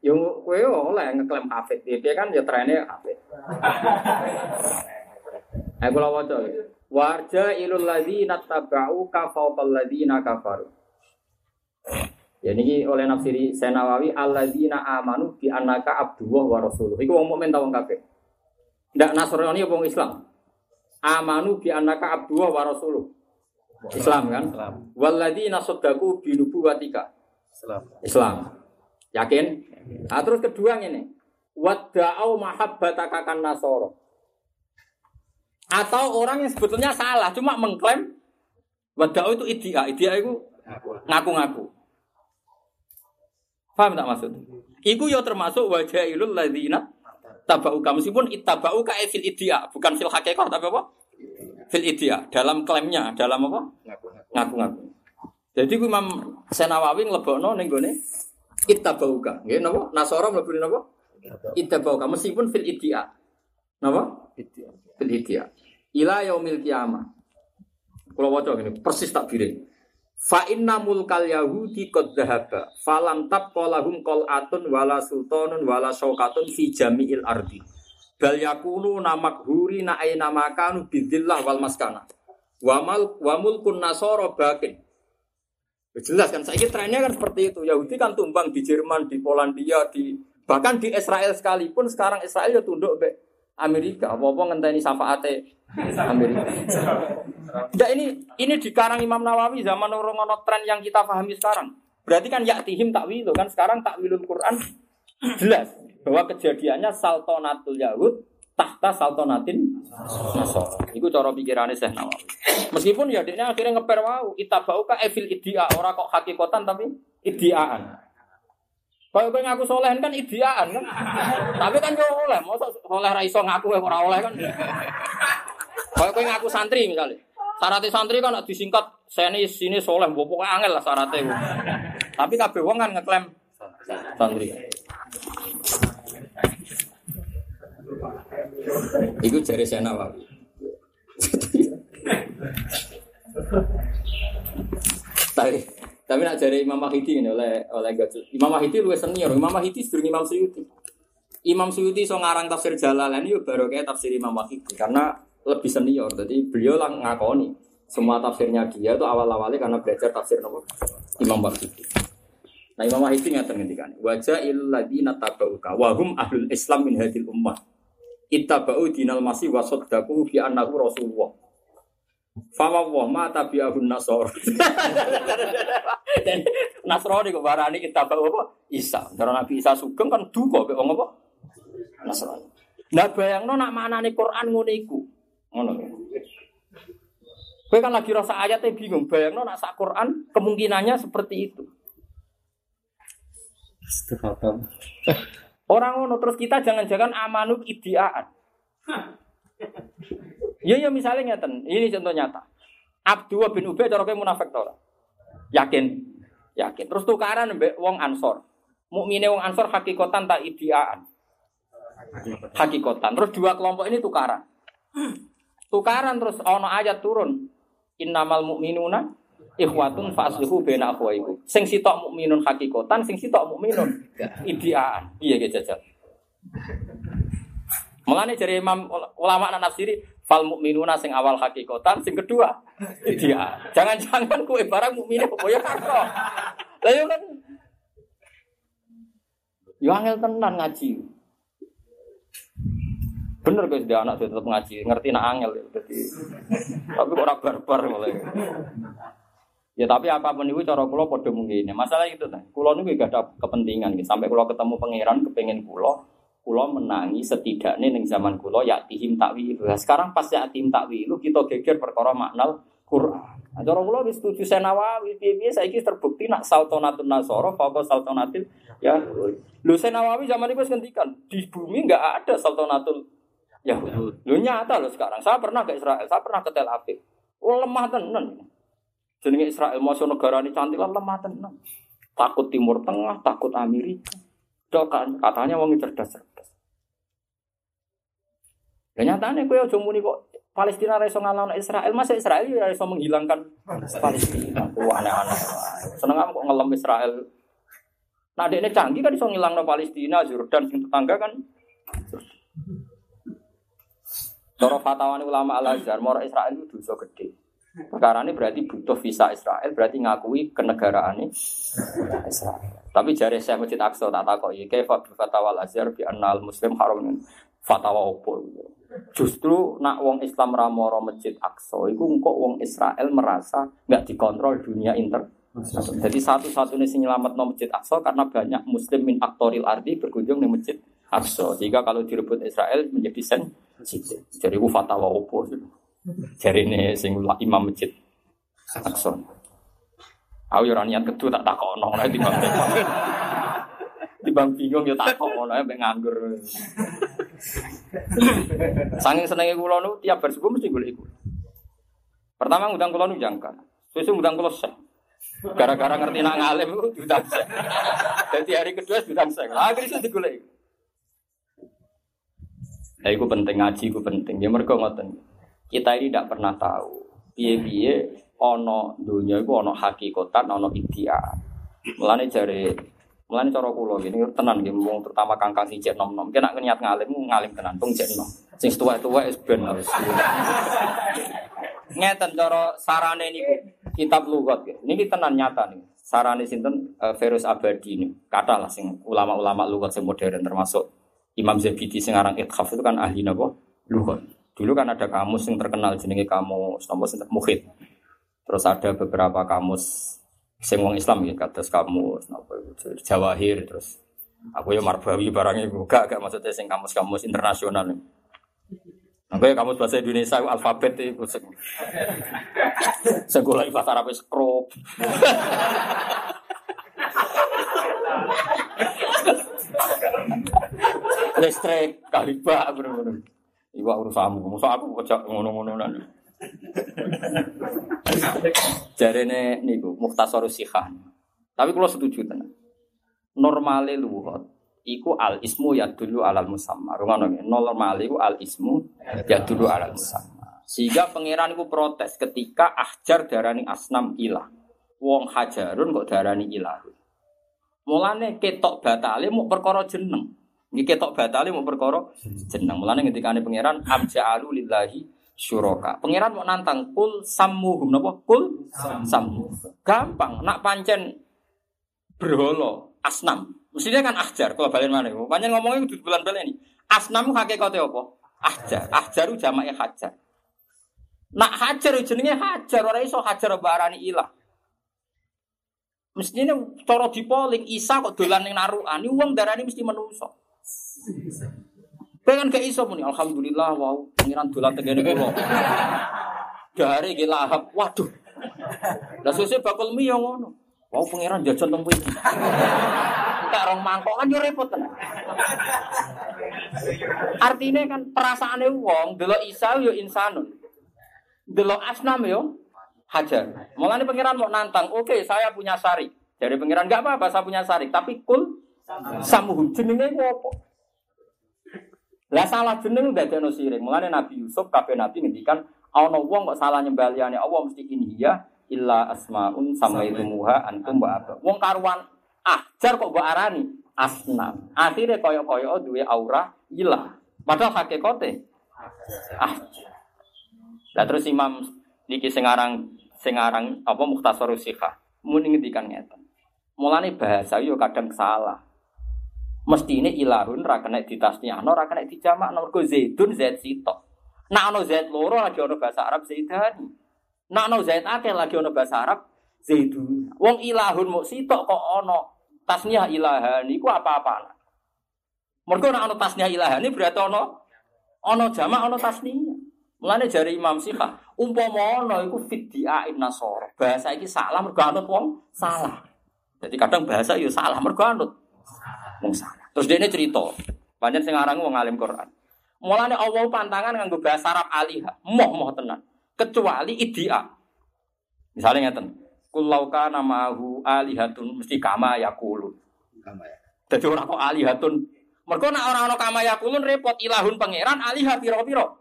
yo kowe oleh ngeklaim hafid. Dia kan ya trennya hafid. Ayo kula waca. Warja ilul ladzina tabau ka fawqal ladzina kafaru. Ya niki oleh nafsiri Senawawi alladzina amanu bi annaka abdullah wa rasuluh. Iku wong mukmin ta wong kafir? Ndak Nasrani wong Islam? Amanu bi annaka abdullah wa rasuluh. Islam kan? Walladzina sadaqu bi nubuwatika. Islam. Islam. Yakin? Nah, terus kedua ini. Wadda'au mahabbataka kan nasoro. Atau orang yang sebetulnya salah, cuma mengklaim wadda'au itu idia. Idia itu ngaku-ngaku. Paham tak maksud? Iku ya termasuk wajailul ladzina tabauka meskipun ittabauka e fil idia, bukan fil hakikat tapi apa? Fil idia, dalam klaimnya, dalam apa? Ngaku-ngaku. Jadi Imam Senawawi nglebokno ning gone ittabauka. Nggih napa? Nasara mlebu napa? Ittabauka meskipun fil idia. Napa? Fil idia. Ila yaumil kiamah. Kalau waca gini, persis tak biring. Fa inna mulkal yahudi qad dhahaba falam tabqa lahum qal'atun wala sultanun wala fi jami'il ardi bal yakunu namakhuri na aina makanu bidzillah wal maskana wa mal wa mulkun nasara bakin jelas kan saya trennya kan seperti itu. Yahudi kan tumbang di Jerman di Polandia di bahkan di Israel sekalipun sekarang Israel ya tunduk be Amerika. Apa-apa ngenteni syafaate Amerika. Nah, ini ini dikarang Imam Nawawi zaman orang ono tren yang kita pahami sekarang. Berarti kan yaktihim takwilu kan sekarang takwilul Quran jelas bahwa kejadiannya saltonatul Yahud tahta saltonatin Nasor. Itu cara pikirannya Syekh Nawawi. Meskipun ya dia akhirnya ngeper wau itabau ka evil idia orang kok hakikatan tapi idiaan. Kalau kowe ngaku soleh kan idiaan kan. Tapi kan yo oleh, mosok oleh ra iso ngaku ora oleh kan. Kalau kowe ngaku santri misalnya. Syaratnya santri kan disingkat seni sini soleh, pokoknya angel lah syaratnya. Tapi kabeh wong kan ngeklaim santri. Iku jari saya Nawawi. tapi tapi nak jari Imam Mahidi ini oleh oleh Gajul. Imam Mahidi luwes senior. Imam Mahidi sedurung Imam Suyuti. Imam Suyuti so ngarang tafsir Jalalain itu baru kayak tafsir Imam Mahidi karena lebih senior. Jadi beliau lang ngakoni semua tafsirnya dia itu awal-awalnya karena belajar tafsir nomor Imam Mahidi. Nah Imam Mahidi ngatain ngendikan wajah illadina tabauka wahum ahlul Islam min hadil ummah ittabau dinal masih wasoddaku fi annahu rasulullah. Fama wa ma tabi'ahun nasor. Dan Nasrani kok barani kita apa? Isa. Karena Nabi Isa sugeng kan duka kok apa? Nasrani. Nah bayangno nak maknane Quran ngono iku. Ngono. Kowe kan lagi rasa ayatnya bingung, bayangno nak sak Quran kemungkinannya seperti itu. Orang ngono terus kita jangan-jangan amanu idiaan. Ya ya misalnya ngeten, ini contoh nyata. Abdullah bin Ubay cara kowe munafik ora? Yakin. Yakin. Terus tukaran mbek wong Ansor. Mukmine wong Ansor hakikatan tak idiaan. Hakikatan. Terus dua kelompok ini tukaran. Tukaran terus ono ayat turun. Innamal mu'minuna ikhwatun fa'aslihu baina akhwaikum. Sing sitok mukminun hakikatan, sing sitok mukminun ideaan. Iya ge jajal. Mulane dari Imam ulama anak nafsiri fal mukminuna sing awal hakikatan, sing kedua ideaan. Jangan-jangan kowe barang mukmine apa ya karo. Lah yo kan Yo angel tenan ngaji. Bener guys dia anak tetap ngaji, ngerti nak angel ya. Jadi, tapi kok ora barbar mulai. Ya tapi apa pun itu cara kula padha mungkin. Masalah itu nah, kula niku gak ada kepentingan gitu. Sampai kula ketemu pangeran kepengin kula kula menangi setidaknya ning zaman kula ya tihim takwil. Nah, sekarang pas ya tihim takwil kita geger perkara makna Quran. Nah, cara kula wis setuju Senawawi piye-piye saiki terbukti nak saltonatun nasara faqo saltonatil ya. Lho Senawawi zaman itu ngendikan di bumi enggak ada saltonatul ya. Lho nyata loh sekarang. Saya pernah ke Israel, saya pernah ke Tel Aviv. Oh lemah tenan. Jenenge Israel mau negara ini cantik lah lemah tenan. Takut Timur Tengah, takut Amerika. Dok kan katanya wong cerdas-cerdas. Ya nyatane kowe aja muni kok Palestina ra iso ngalahno Israel, masa Israel ya iso menghilangkan Palestina. Wah aneh-aneh. Seneng kok ngelem Israel. Nah, ini canggih kan iso ngilangno Palestina, Jordan sing tetangga kan. Cara fatwaan ulama Al-Azhar, mora Israel itu dosa gede. Perkara ini berarti butuh visa Israel, berarti ngakui kenegaraan Israel. Tapi jari saya Masjid Aqsa tak takut ya, kayak fatwa Al-Azhar bi annal muslim haram fatwa opo. Justru nak wong Islam ramoro Masjid Aqsa, itu kok wong Israel merasa nggak dikontrol dunia inter. Jadi satu-satunya sing nyelamat no Masjid Aqsa karena banyak Muslim min aktoril ardi berkunjung di Masjid Aqsa. Jika kalau direbut Israel menjadi sen. Jadi itu fatwa opo. Jadi ini sing imam masjid Aqsa. Aku yo niat kedu tak takono ora timbang timbang bingung yo takono ae mbek nganggur. Saking senenge kula nu tiap bar mesti golek iku. Pertama ngundang kula nu jangkar. Sesuk ngundang kula sek. Gara-gara ngerti nak ngalim itu diundang sek. Jadi hari kedua diundang sek. Akhirnya itu digolek. Nah, itu penting ngaji, itu penting. Ya mereka ngoten. Kita ini tidak pernah tahu. Ono dunia itu ono hakikatan, ono ideal. Mulane jare mulane cara kula gini tenan wong terutama kangkang sing cek nom-nom. Kena niat ngalim ngalim tenan tung cek nom. Sing tuwa-tuwa wis ben wis. Ngeten cara sarane niku kitab lugat ya. Niki tenan nyata nih. Sarane sinten uh, Ferus Abadi ini. Kata lah sing ulama-ulama lugat sing modern termasuk Imam Zabidi sing aran itu kan ahli napa? Lugat. Dulu kan ada kamus yang terkenal jenenge kamus nomor muhid. Terus ada beberapa kamus sing wong Islam ya kados kamus itu Jawahir terus aku ya Marbawi barangnya gak gak maksudnya sing kamus-kamus internasional. Aku ya kamus bahasa Indonesia alfabet itu sing sing bahasa Arab skrop. Listrik kalibak bener-bener. Iwak urusanmu, masa aku kocok ngono-ngono nanti. Jarene niku mukhtasar sihah. Tapi kalau setuju tenan. Normale luhut iku al ismu ya dulu alal musamma. Rungono nggih. Normale iku al ismu ya dulu alal musamma. Sehingga pangeran iku protes ketika ahjar darani asnam ilah. Wong hajarun kok darani ilah. Mulane ketok batale mau perkara jeneng. Ini ketok batali mau perkara jeneng. Mulane ketika ane pangeran abja'alu lillahi syuraka. Pangeran mau nantang kul sammuhum napa? Kul sammu. Gampang. Nak pancen berholo asnam. Mestinya kan ahjar kalau balen mana? Pancen ngomongnya kudu bulan-bulan ini. Asnam hakikate apa? Ahjar. Ahjaru jamae hajar. Nak hajar jenenge hajar ora iso hajar barani ilah. Mestinya cara dipoling Isa kok dolan ning narukan. Ini wong darani mesti menungso. Pengen gak iso muni alhamdulillah wow pengiran dolan tegene kula. Dari ge lahap. Waduh. Lah sesuk bakul mi yo ngono. Wow pengiran jajan teng iki. Tak rong mangkok kan yo repot tenan. Artinya kan perasaane wong delok Isa yo insanun. Delok asnam yo hajar. Mulane pengiran mau nantang, oke saya punya sari. Dari pengiran gak apa-apa saya punya sari, tapi kul samuhum jenenge apa? Lah salah jeneng ada sirik. Mulane Nabi Yusuf kabeh Nabi ngendikan Ana wong kok salah nyembah liyane Allah mesti ini ya illa asmaun samaitumuha antum wa aba. Wong karuan ajar kok mbok arani asnam. Akhirnya kaya-kaya duwe aura ilah. Padahal hakikate ah. Lah terus Imam niki sing aran sing aran apa Mukhtasarus Sikhah muni ngendikan ngeten. Mulane bahasa yo kadang salah. Mesti ini ilahun ra kena ditasniahno ra kena dijamakno mergo zaidun zaid sitok. Nak ono zaid loro lagi ono bahasa Arab zaidani. Nak ono zaid akeh lagi ono bahasa Arab zaidun. Wong ilahun muk sitok kok ono tasniah ilahan iku apa-apa. Mergo nak ono tasniah ilahan ini berarti ono ono jamak ono tasniah. Mulane jari Imam Syifa, umpama ono iku fiddiain nasara. Bahasa iki salah mergo anut wong salah. Jadi kadang bahasa yo salah mergo anut salah. Terus dia ini cerita, banyak sing aran wong alim Quran. Mulane Allah pantangan nganggo bahasa Arab alihah, moh-moh tenan. Kecuali idia. Misalnya ngeten, kulau kana ma'ahu alihatun mesti kama yakulun. Kama ya. Jadi orang kok alihatun. Mergo nek ora ana kama yakulun repot ilahun pangeran alihah piro-piro.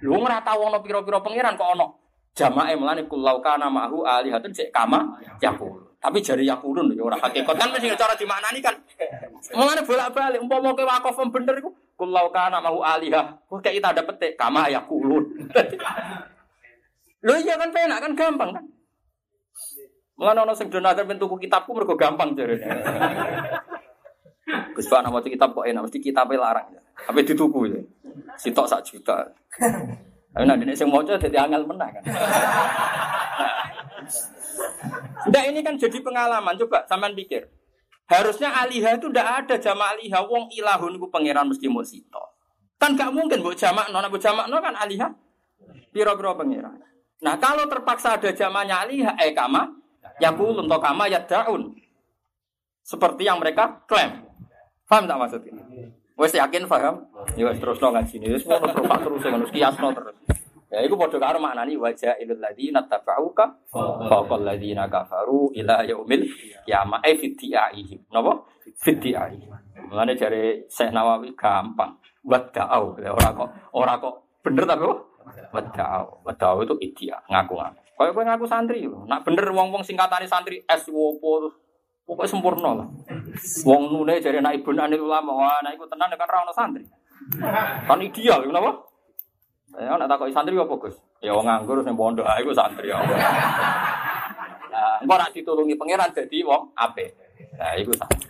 Lu ora tau ana piro-piro pangeran kok ana jamae melane kulau kana ma'ahu alihatun cek kama yakulun. Tapi jari yakulun ya ora hakikat kan mesti cara dimaknani kan. Mulane bolak-balik umpama kowe wakaf bener iku kulau kana ma'ahu alihah. Kok kayak kita ada petik kama yakulun. Lho iya kan penak kan gampang kan. Mulane ana sing donatur ben tuku kitabku mergo gampang jarene. Gus Pak nama kitab kok enak mesti kitabnya larang ya. Tapi dituku ya. Sitok sak juta. Tapi nanti sing maca dadi angel menang kan. Nah ini kan jadi pengalaman coba sampean pikir. Harusnya aliha itu ndak ada jama aliha wong ilahun ku pangeran mesti mau sito. Kan gak mungkin buat jamak nona buat jamak no kan aliha. Piro-piro pangeran. Nah kalau terpaksa ada jamanya aliha eh kama yakulun to kama yadaun. Seperti yang mereka klaim. Paham tak maksudnya? Wes yakin paham? Ya terus no ngaji ini. Wes terus terus kiasno terus. Ya iku padha karo maknani wajah ilal ladzina tabauka faqal ladzina kafaru ila yaumil qiyamah ai fitiaihim. Napa? Fitiaihim. Mulane jare Syekh Nawawi gampang. Wada'au. Ora kok ora kok bener tapi apa? Wada'au. Wada'au itu idia, ngaku-ngaku. Kaya kowe ngaku santri lho. Nak bener wong-wong singkatane santri S wopo pokoknya sempurna lah. Wong nune jare anak ibu anak ulama, wah anak iku tenan kan ra ono santri. Kan ideal, kenapa? Ya nak takoki santri apa, Gus? Ya wong nganggur sing pondok ae iku santri ya. Nah, engko nak ditulungi pangeran dadi wong apik. Nah, iku santri.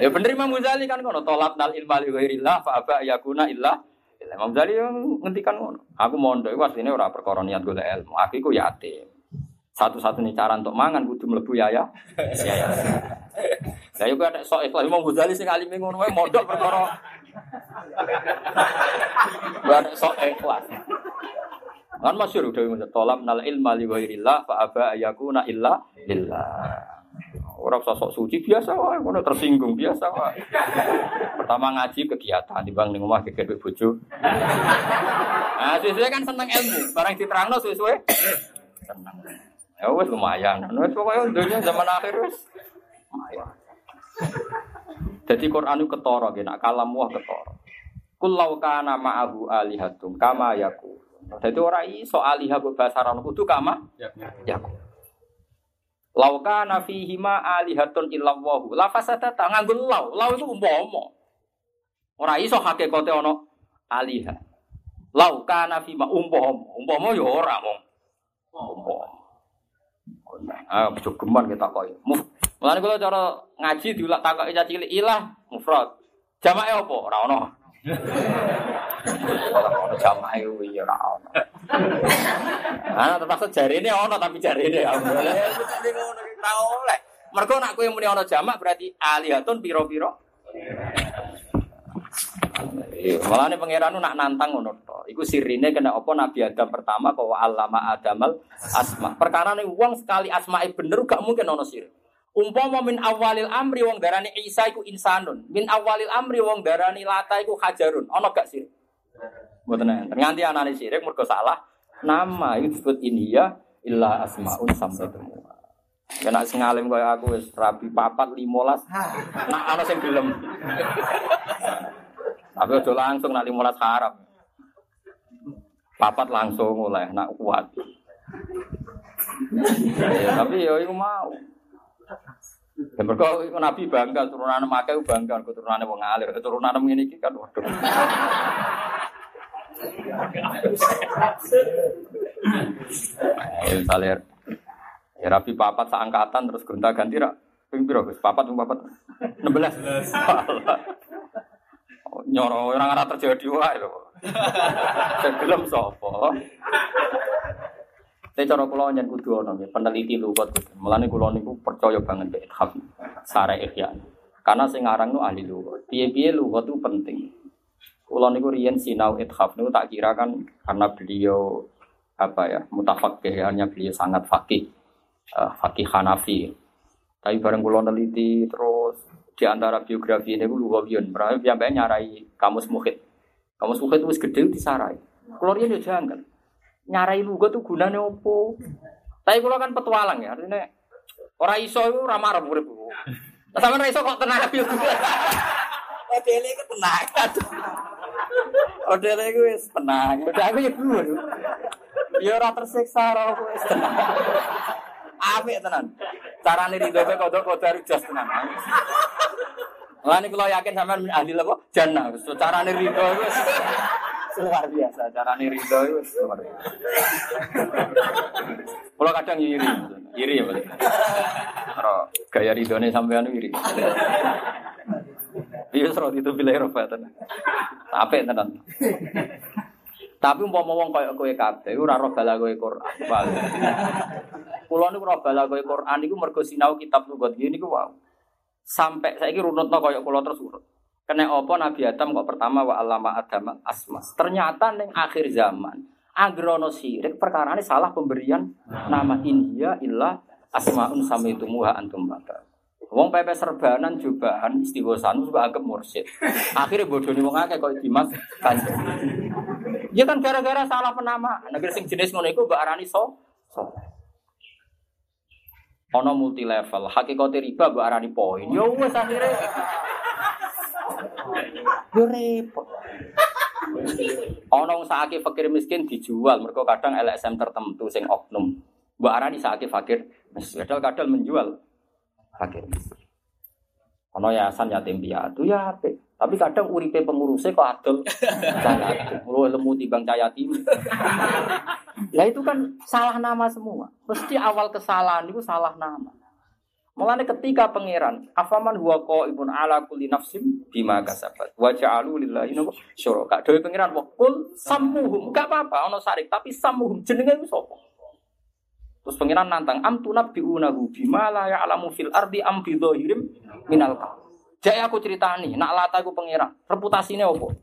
ya bener Imam Ghazali kan ngono, tolak nal ilma li ghairillah fa aba yakuna illa. Imam Ghazali yang ngendikan ngono. Aku mondok iku asline ora perkara niat golek ilmu. Aku iku yatim. Satu-satunya cara untuk mangan kudu mlebu ya ya. Ya ya. Lah iku ada sok ikhlas Imam Ghazali sing alim ngono wae mondok perkara Ada sok ikhlas. Kan masyhur udah ngene tolak nal ilma li ghairillah fa aba yakuna illa lillah. Orang sosok suci biasa wae, ngono tersinggung biasa wae. Pertama ngaji kegiatan di bang ning omah kekek bojo. Nah, sesuai kan seneng ilmu, barang diterangno sesuai seneng. Ya wes lumayan. Wes pokoknya dunia zaman akhir wes lumayan. Jadi Quran itu ketara nggih, kalam wah ketara. Kullau kana ma'ahu alihatum kama yaku. Jadi orang iso alihah bahasa Arab kudu kama yaku. Lauka nafihi ma alihatun illallahu. La fasadata nganggo lau. Lau itu umpama. Ora iso hakikate ana aliha. Lauka nafi ma umpama. Umpama ya ora mong. Umpama. Ah, jogeman kita kok. Mulane kula cara ngaji diulak takoki caci cilik ilah mufrad. Jamake apa? Ora ono. Ora ono jamake kuwi ya ora ono. Ah, terpaksa jarine ono tapi jarine ya. Ki ora oleh. Mergo nak kowe muni ono jamak berarti alihatun piro-piro. Malah nih pangeran nak nantang ngono to. Iku sirine kena apa Nabi Adam pertama kau alama Adamal asma. Perkara nih uang sekali asma bener gak mungkin ono sir. Umpama min awalil amri wong darani Isa iku insanun. Min awalil amri wong darani Lata iku hajarun. Ono gak sir? Mboten. Nganti anane sirik mergo salah nama itu disebut inhiya illa asmaun samsatun. Kena sing alim kaya aku wis rabi papat 15. Nak ana sing gelem. Tapi aja langsung nak 15 haram. Papat langsung oleh nak kuat. ya, tapi ya itu mau. Ya mergo iku Nabi bangga turunan Makkah bangga keturunan wong alir, keturunan ngene iki kan waduh. Misalnya ya Rabi papat seangkatan terus gonta ganti rak. Ping piro Gus? Papat ping papat. 16. Oh, Nyoro orang arah terjadi wae lho. Segelem sapa? Saya cara kula nyen kudu ana peneliti lugat. Mulane kula niku percaya banget mek ithaf sare ihya. Karena sing aran nu ahli lugat. Piye-piye lugat itu penting. Kula niku riyen sinau ithaf niku tak kira kan karena beliau apa ya mutafakih hanya beliau sangat fakih uh, fakih Hanafi tapi bareng kula neliti terus di antara biografi ini gue lugawion berarti sampai nyarai kamus muhid kamus itu gede disarai kula riyen jangan nyarai luga tuh gunanya opo tapi kula kan petualang ya artinya orang iso itu ramah ramah urip sama ora iso kok tenang biografi Odele itu tenang. Odele itu tenang. Udah aku ya dulu. Ya ora tersiksa ora aku tenang. Apik tenan. Carane rido kowe kodok kodar jas tenan. Lah niku yakin sampean ahli apa? Jannah. Carane rido wis luar biasa. Carane rido wis luar biasa. Kalau kadang iri, iri ya boleh. Kalau gaya ridone sampean iri. Iya serot itu pilih robatan. Tapi tenan. Tapi umpama wong kaya kowe kabeh ora roh balagoe Quran. Kulo niku roh balagoe Quran iku mergo sinau kitab lugat gini niku wow. Sampai saiki runutno kaya kula terus urut. Kena apa Nabi Adam kok pertama wa alama Adam asma. Ternyata ning akhir zaman agrono sirik perkara ini salah pemberian nama India illa asmaun samaitumuha antum bakar. Wong pepe serbanan jubahan istighosan juga anggap mursyid. Akhirnya bodoh nih wong akeh kok Dimas kanjeng. Ya kan gara-gara salah penama. Negeri sing jenis ngono iku mbak arani so. so. Ono multi level, hakikate riba mbak arani poin. Yo wis akhirnya Yo repot. Ono saiki fakir miskin dijual mergo kadang LSM tertentu sing oknum. Mbak arani saiki fakir, padahal kadang menjual fakir miskin. Ono yayasan yatim piatu ya apik. Tapi kadang uripe pengurusnya kok adol Lu lemu timbang cah yatim. Lah itu kan salah nama semua. Mesti awal kesalahan itu salah nama. Mulane ketika pangeran, afaman huwa qaibun ala kulli nafsim bima kasabat. Wa ja'alu lillahi syuraka. Dewe pangeran wa kul sammuhum. Enggak apa-apa ono sarik, tapi sammuhum jenenge iku sapa? Terus pengiran nantang am tunab biunahu bima la ya'lamu fil ardi am bi dhahirim minal qaul. Jaya aku ceritani, nak lata aku pengiran, reputasinya opo?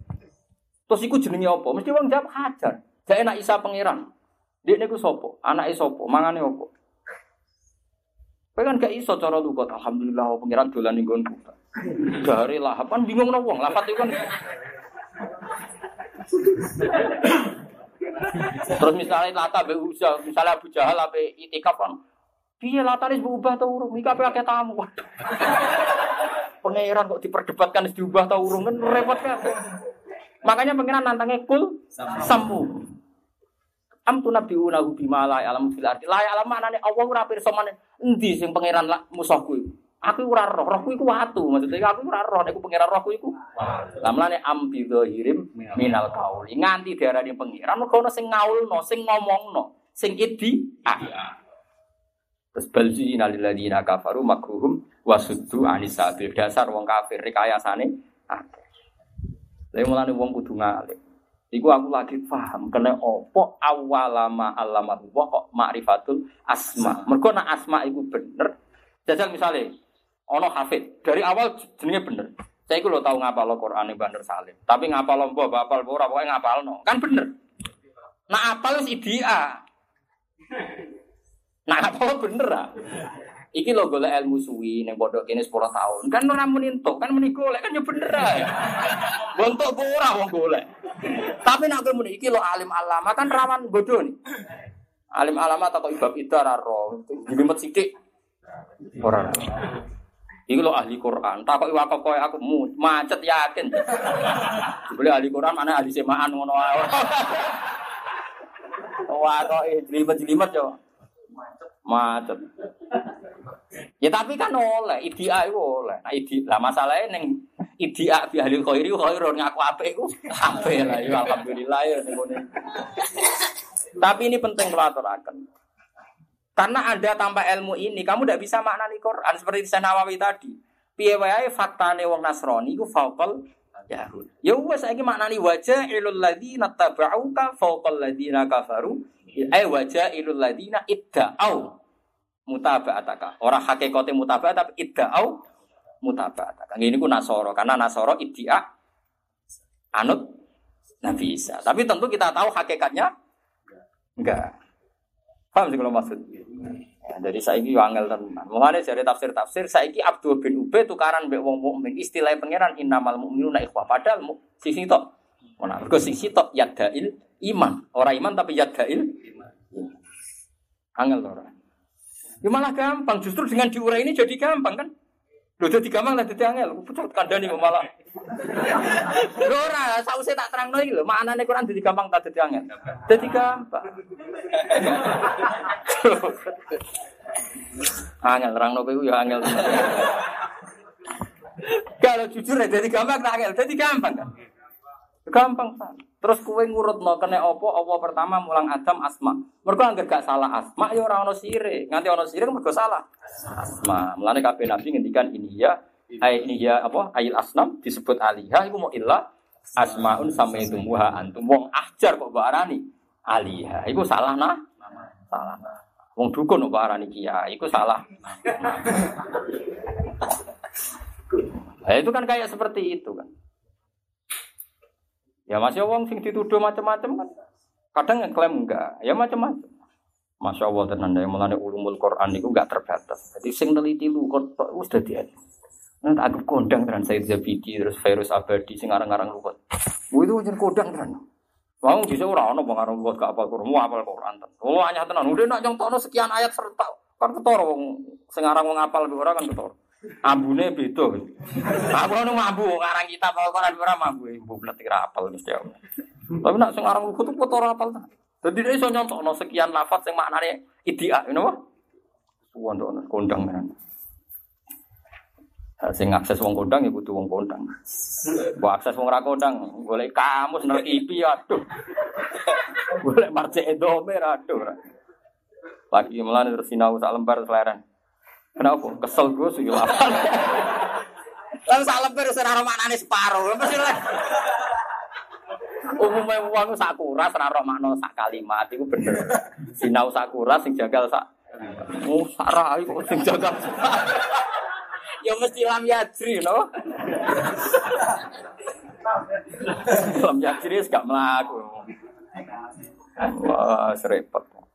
Terus iku jenenge opo? Mesti wong jawab hajar. Jaya nak Isa pengiran. Dia niku sopo, anak sopo, mangane opo? Kowe kan gak iso cara lugat alhamdulillah oh, pengiran dolan ning nggonku. Dari lahapan bingung no wong, lafat itu kan Terus misalnya lata be usa, misalnya Abu Jahal apa itikaf kan. Piye lataris berubah tau urung? Iki apa akeh tamu. Pangeran kok diperdebatkan diubah tau urung kan repot kan. Makanya pangeran nantangnya kul sampu. Am tu nabi unahu bima la alam fil ardi. La alam manane Allah ora pirsa maneh endi sing pangeran lah musuhku iku. Aku ora roh, rohku iku watu. Maksudnya aku ora roh, nek pangeran rohku iku. Lah mlane am bi dhahirim minal qauli. Nganti diarani pangeran mergo ono sing ngaulno, sing ngomongno, sing idi. Ah. Terus balzi inalilladina kafaru makruhum wasuddu anis. Dasar wong kafir rekayasane akeh. Lha mulane wong kudu ngalih. Iku aku lagi paham kena opo awalama alama kok ma'rifatul asma. Mergo nak asma iku bener. Jajal misalnya ono hafid dari awal jenenge bener. Saya iku lo tau ngapal lo Quran Mbah Nur Salim. Tapi ngapal lo mbok apal ora pokoke ngapal no. Kan bener. Nah apal idia. Nah apal bener ah. Iki lo golek ilmu suwi ning pondok kene 10 tahun. Kan ora muni entuk, kan muni golek kan ya bener ae. Bontok ora wong golek. Tapi nak muni iki lo alim alama kan rawan bodoh nih. Alim alama atau ibab itu ora ro. Jelimet sithik. Ora. Iki lo ahli Quran. Takok iwak kok aku macet yakin. Boleh ahli Quran mana ahli semaan ngono ae. Wah kok jelimet-jelimet yo. Macet. Ya tapi kan oleh, idia itu oleh. Nah, lah masalahnya neng idia bi ahli khairi khairun ngaku apik iku apik lah ya alhamdulillah ya. Tapi ini penting aturaken. Karena ada tanpa ilmu ini, kamu tidak bisa maknani Quran seperti di Nawawi tadi. Piye wae faktane wong Nasrani iku faqal Yahud. Ya wes saiki maknani wajah ilul ladzina tabauka faqal ladzina kafaru. Ai wajah ilul ladzina idda'au mutaba'ataka. Orang hakikate mutaba'at tapi idda'au mutaba'ataka. Ini ku Nasoro karena Nasoro iddia anut Nabi Isa. Tapi tentu kita tahu hakikatnya enggak. Paham sih kalau maksud? Ya, jadi saya ini wangel tenan. Mulane dari tafsir-tafsir saya ini Abdul bin Ubay tukaran mbek wong mukmin. Istilah pangeran innamal mu'minuna ikhwah padahal sisi tok. Mana mergo sisi tok yadail iman. Orang iman tapi yadail Angel ora. Ya malah gampang, justru dengan diurai ini jadi gampang kan? Lho dadi gampang lah dadi angel. Pucuk kandhani kok malah. Lho ora, sause tak terangno iki lho, maknane Quran dadi gampang tak dadi angel. Dadi gampang. angel terangno kowe ya angel. Kalau jujur ya jadi gampang tak angel, jadi gampang kan? Gampang kan. Terus kue ngurut no kena opo opo pertama mulang Adam asma. Mereka anggap gak salah asma ya orang ono sire. Nganti ono sire mereka salah. Asma. Mulane kabeh nabi ngendikan ini ya ini ya apa? Ayil asnam disebut alihah iku mau ilah asmaun sama itu muha antum. Wong ajar kok barani alihah iku salah nah. Salah wong dukun kok barani kiai iku salah. Nah, itu kan kayak seperti itu kan Ya masih wong sing dituduh macam-macam kan. Kadang ngeklaim enggak, ya macam-macam. Masya Allah tenan ya mulane ulumul Quran itu enggak terbatas. Jadi sing neliti lu kok wis dadi Nanti aku kondang dengan Said Zabidi terus Virus Abadi sing arang-arang lu kok. itu jeneng kondang tenan. Wong bisa ora ono wong arang gak apal Quran, mau apal Quran. Oh hanya tenan. Udah nak nyontono sekian ayat serta kan ketara wong sing arang wong apal ora kan ketara. Ambune beda. Aku ono mambu ngarang kitab Al-Qur'an ora mambu, mbok bletik ra apal mesti aku. Tapi nak sing aran kutu foto ora apal ta. Dadi dia iso nyontokno sekian lafaz sing maknane idia, you know? Suwon kondang kan. Sing akses wong kondang ya kudu wong kondang. Mbok akses wong ra kondang, golek kamus nerkipi aduh. Golek marce edome aduh. Lagi melane terus sinau sak lembar seleren. Kenapa? Kesel gue sih lapar. Lalu salam ber serara maknane separuh. Mesti lah. Umumnya uang sakura serara makna sak kalimat itu bener. Sinau sakura sing jagal sak. Oh sarah kok sing jagal. ya mesti lam yadri no. lam yadri gak melaku. Wah,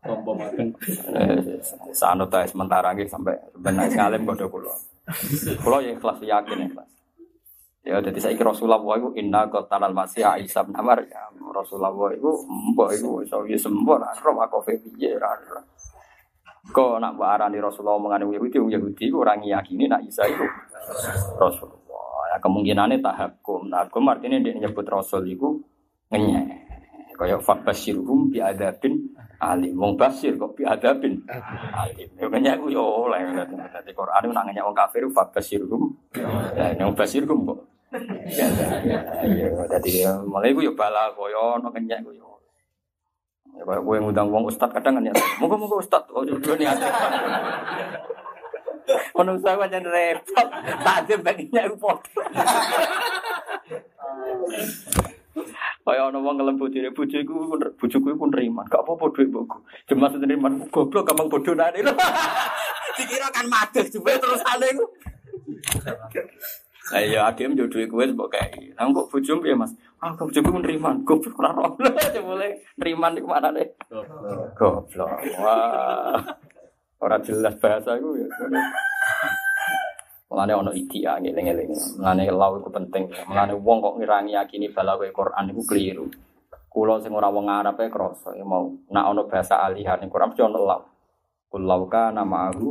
Eh, Sano ta sementara nggih sampai benar ngalim kode kula. Kula ya ikhlas yakin ikhlas. Ya dadi saiki Rasulullah iku inna qatalal masih Isa bin ya Rasulullah iku mbok iku iso ya sembur roh aku piye ra. Nak mbok arani Rasulullah mengane Yahudi wong Yahudi ora ngiyakini nak Isa iku Rasulullah. Ya kemungkinannya tahakkum. Tahakkum artinya dia nyebut Rasul iku ngenyek. Kaya fabasirhum bi adabin alim. Wong basir kok bi adabin alim. Ya kenya aku yo oleh. Dadi Quran nak nanya wong kafir fabasirhum. Ya wong basirhum kok. Ya, ya, dadi mulai ku yo bala koyo ono kenya ku yo. Ya kaya kowe ngundang wong ustad kadang kan ya. Moga-moga ustad oh yo niat. Ono usaha jan repot. Tak ada baginya aku. Kaya ana wong ngelem bojone, bojoku pun bojoku pun nerima. Gak apa-apa dhuwit mbokku. Jemas nerima goblok gampang bodonane. Dikira kan madeh jebule terus iku. Ayo adim yo dhuwit kowe mbok kae. Lah kok piye Mas? Ah kok bojoku nerima. Goblok ora roh. Jebule nerima niku maknane. Goblok. Wah. Ora jelas bahasa iku ya. Mulane ono idia ngeling-eling. Mulane lau iku penting. Mulane wong kok ngirangi yakini bala kowe Quran iku keliru. Kulo sing ora wong Arab e krasa ya mau nak ono bahasa alihan ning Quran mesti ono lau. Kul lau kana ma'ahu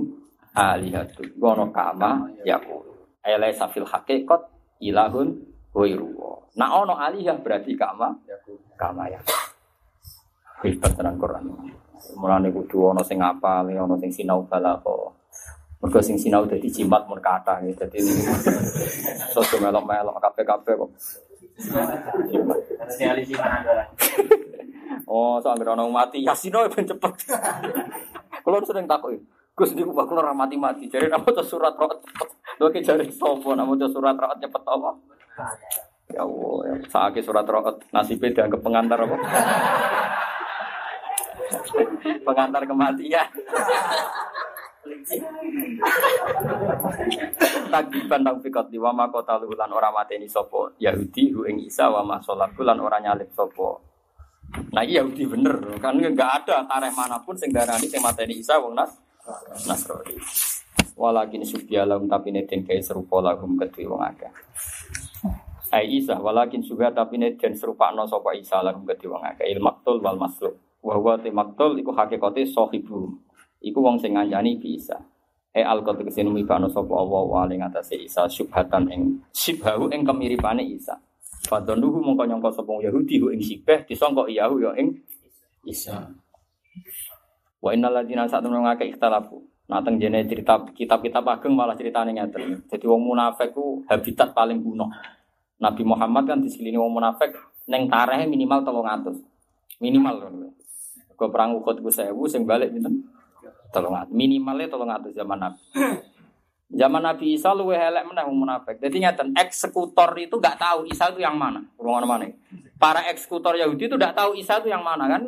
alihatu. Ono kama ya ku. Ele safil hakikat ilahun ghairu. Nak ono alihah berarti kama kama ya. Hebat tenan Quran. Mulane kudu ana sing ngapal, ana sing sinau balako. Mergo sing sinau dadi jimat mun kathah gitu. Dadi soso melok-melok kabeh-kabeh kok. Oh, soal ana mati yasino ben cepet. Kulo sering takoki. Gus niku kok kulo ora mati-mati. Jare apa tuh surat roh cepet. Lho ki jare sapa nama tuh surat roh cepet apa? Ya Allah, ya. saake surat roh nasibe dianggap pengantar apa? pengantar kematian. Tagiban tang fikot di wama kota lulan orang mateni sopo Yahudi hu ing Isa wama sholat lan orang nyalip sopo. Nah iya Yahudi bener kan nggak ada tareh mana pun sing darani sing mateni Isa wong nas Nasrani. Walakin subyalam tapi neten kayak serupa lagum kedua wong akeh. Ai Isa walakin juga tapi neten serupa no sopo Isa lagum kedua wong akeh. Il maktul wal masluk. Te maktul iku hakikate sohibu Iku wong sing ngancani bisa. E al qad ke sini mibano sapa Allah wa ing atase Isa syubhatan ing sibhahu ing kemiripane Isa. Fadonduhu mongko nyangka sapa Yahudi hu ing sibah disangka Yahu ya ing Isa. Wa innal saat temen ngake ikhtalafu. Nah teng jene cerita kitab-kitab ageng malah ceritane ngeten. Jadi wong munafik ku habitat paling kuno. Nabi Muhammad kan disilini wong munafik neng tarehe minimal 300. Minimal. Kau perang Uhud ku 1000 sing balik pinten? Tolong minimalnya tolong atas zaman Nabi. Zaman Nabi Isa lu helek meneh wong munafik. Jadi ngeten, eksekutor itu nggak tahu Isa itu yang mana. Ruangan mana? Para eksekutor Yahudi itu nggak tahu Isa itu yang mana kan.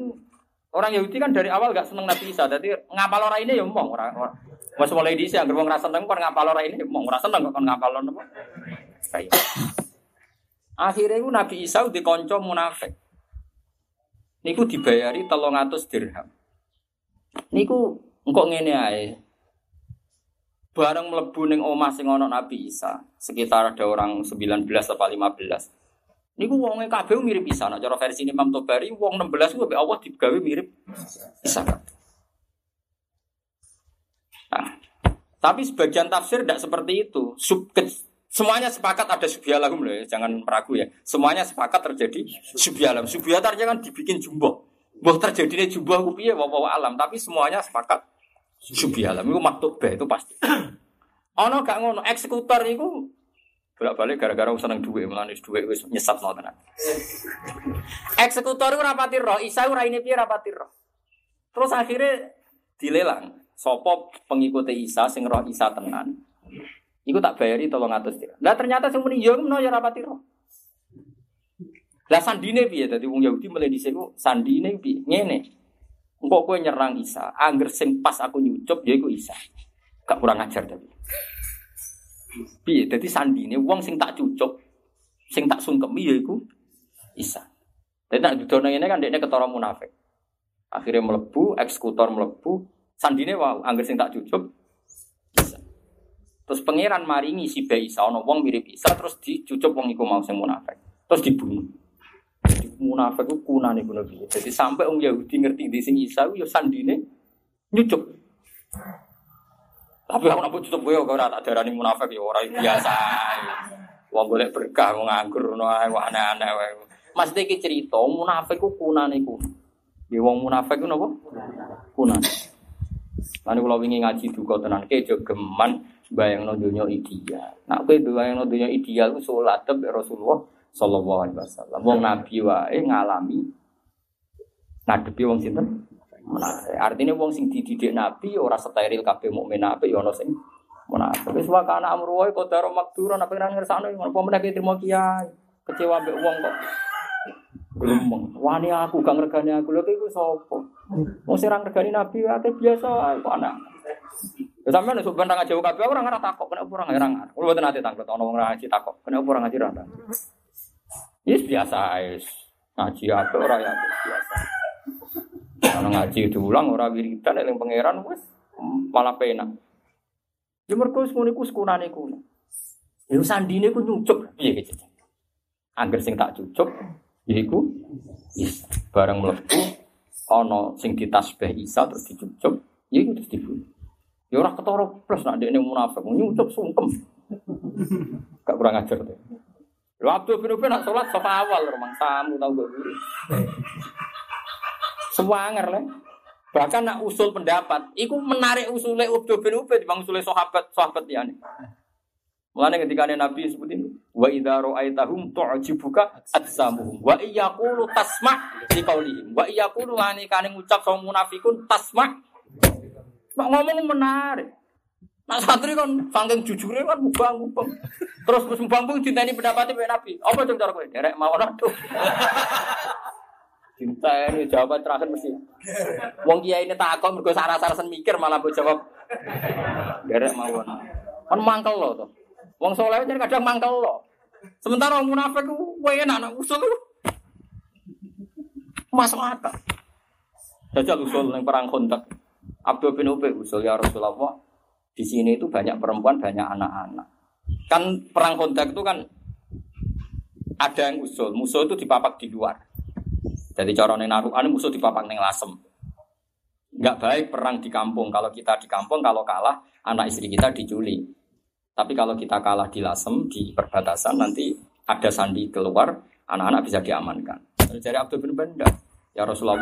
Orang Yahudi kan dari awal gak seneng Nabi Isa. Jadi ngapal orang ini ya mau orang. Mas mulai di sini, wong rasa seneng kon ngapal orang ini mau rasa seneng kon ngapal orang apa. Akhirnya itu Nabi Isa dikonco munafik. Niku dibayari telung atus dirham. Niku Engkok ngene ae. Bareng mlebu ning omah sing ana Nabi Isa, sekitar ada orang 19 atau 15. Niku wonge kabeh mirip Isa. Nek cara versi Imam Tobari wong 16 ku Allah digawe mirip Isa. Nah, tapi sebagian tafsir tidak seperti itu. Sub, ke, semuanya sepakat ada subyalahum loh ya, jangan meragu ya. Semuanya sepakat terjadi subyalam. Subyat artinya kan dibikin jumbo. Bahwa terjadinya jumbo aku piye wawa alam, tapi semuanya sepakat Subi alam itu maktub B itu pasti. Ono gak ngono eksekutor itu bolak-balik gara-gara seneng duit melanis duit wis nyesat no tenan. Eksekutor itu rapati roh, Isa ora ini piye rapati roh. Terus akhirnya dilelang. Sopo pengikuti Isa sing roh Isa tenan. Iku tak bayari tolong atus dia. Lah ternyata sing muni yo ngono ya rapati roh. Lah sandine piye dadi wong Yahudi mulai dhisik sandine piye? Ngene. Engkau kue nyerang Isa, angger sing pas aku nyucup ya iku Isa. Gak kurang ajar tapi. Piye dadi sandine wong sing tak cucup, sing tak sungkemi ya iku Isa. Tapi nak dudono ini kan dia ketara munafik. Akhirnya melebu, eksekutor melebu, sandine wow, angger sing tak cucup Isa. Terus pangeran maringi si Isa, ono wong mirip Isa, terus dicucup wong iku mau sing munafik. Terus dibunuh munafik ku kunane kuno piye. Jadi sampai orang Yahudi ngerti di sini Isa yo sandine nyucuk. Tapi aku nak tutup gue ora tak darani munafik ya ora biasa. Wong golek berkah wong nganggur ngono ae aneh-aneh. Mas iki cerita munafik ku kunane ku. Ya wong munafik ku napa? Kunane. Lan kula wingi ngaji duka tenan ke jo geman bayangno donya ideal. Nak kowe bayangno donya ideal ku salat Rasulullah sallallahu alaihi wasallam. Wong nabi wae ngalami ngadepi wong sinten? Munafik. Artinya wong sing dididik nabi ora steril kabeh mukmin nabi ya ana sing munafik. Wis wae kana amru wae qadar makdura apa ora ngersakno ngono apa meneh trimo kiai. Kecewa mbek wong kok. Gremeng. Wani aku gak ngregani aku lho iku sapa? Wong sing ora ngregani nabi wae biasa ae kok anak. Ya sampeyan nek sampeyan ngaji kabeh ora ngarep takok, kenapa ora ngarep. Kulo boten ate takok, ana wong ngaji takok, kenapa ora ngaji ra Yes biasa es. Ngaji apa orang ya biasa. Kalau ngaji diulang orang wiridan yang pangeran wes malah pena. Ya mergo ngono iku sekunane kuno. Ya sandine nyucuk piye gitu. Angger sing tak cucuk yaiku is barang mlebu ana sing ditasbih Isa terus dicucuk ya iku terus dibunuh. Ya ora ketara plus nak dekne munafik nyucuk sungkem. Gak kurang ajar tuh. Waktu bin Ubay nak sholat sofa awal rumah tamu tahu gak dulu. Sewanger lah. Bahkan nak usul pendapat, iku menarik usulnya Ubdo bin Ubed bang usulnya sahabat sahabat ya nih. Mulane ketika Nabi seperti ini, wa idza ra'aitahum tu'jibuka ajsamuhum wa iyyaqulu tasma' li qaulihim wa iyyaqulu lani kane ngucap sama munafikun tasma' Nak ngomong menarik. Nak santri kan saking jujurnya kan mubang mubang. Terus terus mubang pun dinteni pendapatnya Pak Nabi. Apa dong cara kowe? Derek mawon aduh. Cinta ini jawaban terakhir mesti. Wong kiai ini takon mergo saras-sarasen mikir malah mbok jawab. Derek mawon. Kan mangkel loh tuh. Wong soleh jadi kadang mangkel loh. Sementara orang munafik wae enak anak usul. Masuk akal. Jajal usul yang perang kontak. Abdul bin Ubay usul ya Rasulullah. Di sini itu banyak perempuan, banyak anak-anak. Kan perang kontak itu kan ada yang usul. Musuh itu dipapak di luar. Jadi corone naruhan musuh dipapak neng lasem. Enggak baik perang di kampung. Kalau kita di kampung, kalau kalah, anak istri kita diculik. Tapi kalau kita kalah di lasem, di perbatasan, nanti ada sandi keluar, anak-anak bisa diamankan. Dari Abdul bin Benda, ya Rasulullah,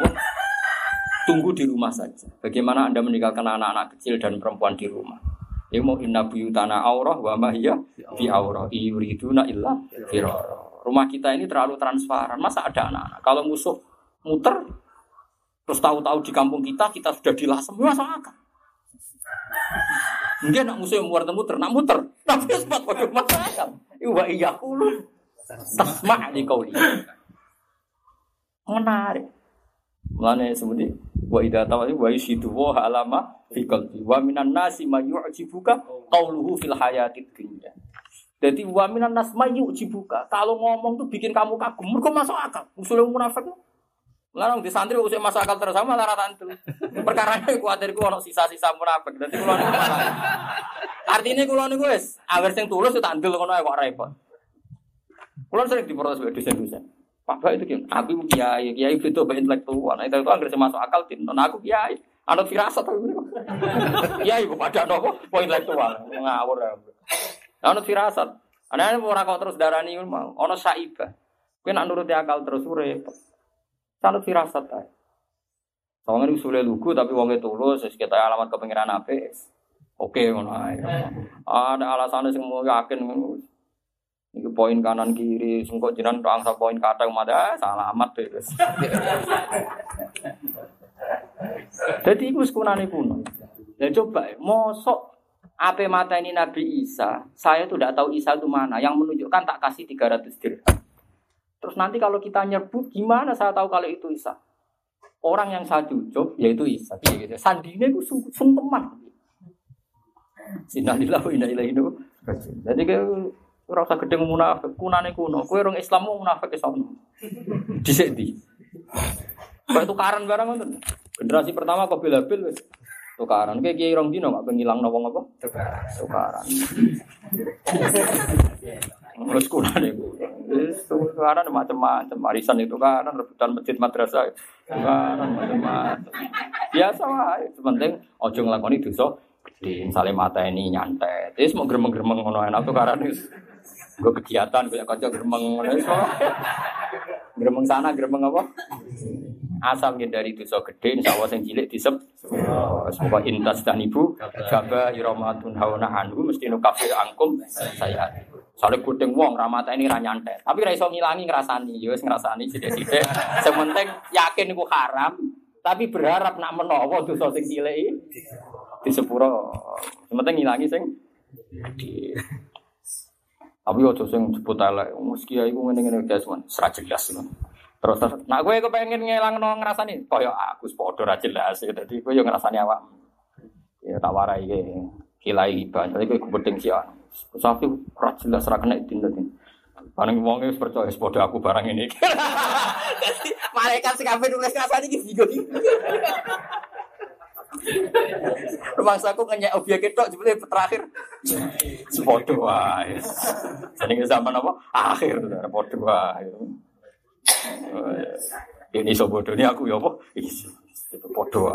tunggu di rumah saja. Bagaimana Anda meninggalkan anak-anak kecil dan perempuan di rumah? Ya mau inna buyutana aurah wa mahiyya fi aurah yuriduna illa firara. Rumah kita ini terlalu transparan. Masa ada anak-anak? Kalau musuh muter terus tahu-tahu di kampung kita kita sudah dilasem, masa akal. Mungkin nak musuh yang muter muter, nak muter. Tapi sempat pada masa akal. Iwa iya kulu. Tasma di kau ini. Menarik. Mulane seperti wa idza tawali wa yusidu wa alama fi qalbi wa minan nasi may yu'jibuka qawluhu fil hayatid dunya. Jadi wa minan nas may yu'jibuka. Kalau ngomong tuh bikin kamu kagum, mergo masuk akal. Usul munafik. Larang di santri usah masuk akal terus sama lara. Perkara ini kuatir ku ono sisa-sisa munafik. Dadi kula niku. Artinya kula niku wis awer sing tulus tak ndel ngono kok repot. Kula sering diprotes dosen-dosen. Pak itu kan, aku kiai, kiai itu baik intelektual. Nah, itu itu agar masuk akal tin. Nah, aku kiai, anut firasat tapi Kiai kok pada nopo, poin intelektual, ngawur ya. Anut firasat. Ana ora kok terus darani mau, ono saibah. Kowe nak nuruti akal terus repot. Anut firasat ae. Soalnya usulnya lugu tapi wongnya tulus, kita alamat kepengiran apa? Oke, ngono. Ada alasannya semua yakin Iki poin kanan kiri, sengkok jiran doang sa poin kata umada salah amat tuh. Jadi itu sekunane kuno. Ya coba, mosok apa mata ini Nabi Isa, saya tuh tidak tahu Isa itu mana. Yang menunjukkan tak kasih 300 dirham. Terus nanti kalau kita nyebut, gimana saya tahu kalau itu Isa? Orang yang saya cucuk, yaitu Isa. Gitu. Sandinya itu sungkeman. Sinalilah wa inna ilaihi Jadi kayak Ora usah gedeng munafik, kunane kuno. Kowe Islam mau munafik iso. Dhisik ndi? Kok tukaran barang ngoten. Generasi pertama kok bil-bil wis tukaran. Kayak kiai rong dino gak ngilang wong apa? Tukaran. Tukaran. Terus kunane tukaran macam-macam. Arisan itu kan rebutan masjid madrasah. Tukaran macam-macam. Biasa wae. Penting ojo nglakoni dosa gede. Misalnya mata ini nyantet. Terus mau geremeng-geremeng ngono enak tukaran wis Gue kegiatan, gue kaca geremeng so. Geremeng sana, geremeng apa? Asal dari dosa gede, insya Allah yang cilik disep. Semoga intas dan ibu, gaba iromatun hawana anhu, mesti nukafir angkum saya. Soalnya kuting wong ramata ini ranyantet. Tapi raiso ngilangi ngerasani, yo ya ngerasani sidik-sidik. Sementing yakin gue haram, tapi berharap nak menowo dosa sing cilik di sepuro. Sementing ngilangi sing tapi ojo sing jebut elek, meski ya iku ngene-ngene guys, man, serat jelas man. Terus nak gue kepengen ngelangno ngrasani, koyo aku padha ra jelas. Dadi gue yo ngrasani awak. Ya tak warai ge. Kilai iban, tapi gue kubeting sih. Sapi ra jelas ra kena dadi. Paling wong wis percaya padha aku barang ini. Jadi malaikat sing kabeh nulis ngrasani iki bingung. Rumah saku ngenyek obyek itu sebetulnya terakhir. Sepodo wae. Jadi zaman apa? Akhir sepodo wae. Ini sobodo ini aku ya apa? Itu podo.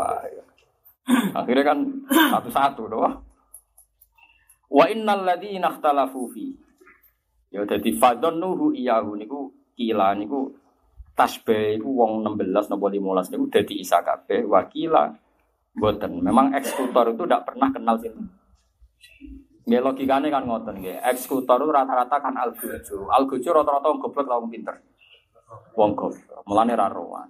Akhirnya kan satu-satu doang. Wa innal ladzina ikhtalafu fi. Ya dadi fadhannuhu iyahu niku kila niku tasbih iku wong 16 napa 15 niku dadi Isa kabeh wakila Boten. Memang eksekutor itu tidak pernah kenal sini. Nggih logikane kan ngoten nggih. Eksekutor itu rata-rata kan algojo. Algojo rata-rata wong goblok wong pinter. Wong goblok. Mulane ra rowan.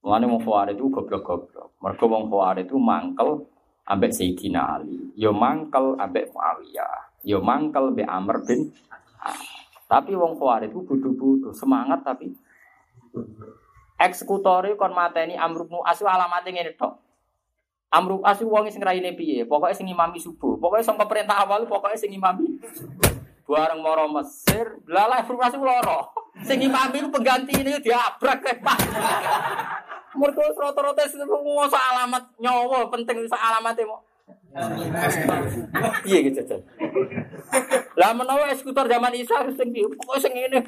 Mulane wong Khawarij itu goblok-goblok. Mergo wong Khawarij itu mangkel ambek Sayyidina Ali. Yo mangkel ambek Muawiyah. Yo mangkel be Amr bin. Tapi wong Khawarij itu bodoh-bodoh, semangat tapi eksekutor kon mateni Amr bin As alamate ngene tok. Amru asu wong sing raine piye? Pokoke sing imami subuh. Pokoke sampe perintah awal pokoke sing imami. Bareng moro Mesir, lalah frustrasi loro. Sing imami ku pengganti ini diabrak kepak. Mergo rata-rata ngoso alamat nyawa penting sak alamate mo. Iya gitu Jajan. Lah menawa eksekutor zaman Isa harus sing? Pokoke sing ngene.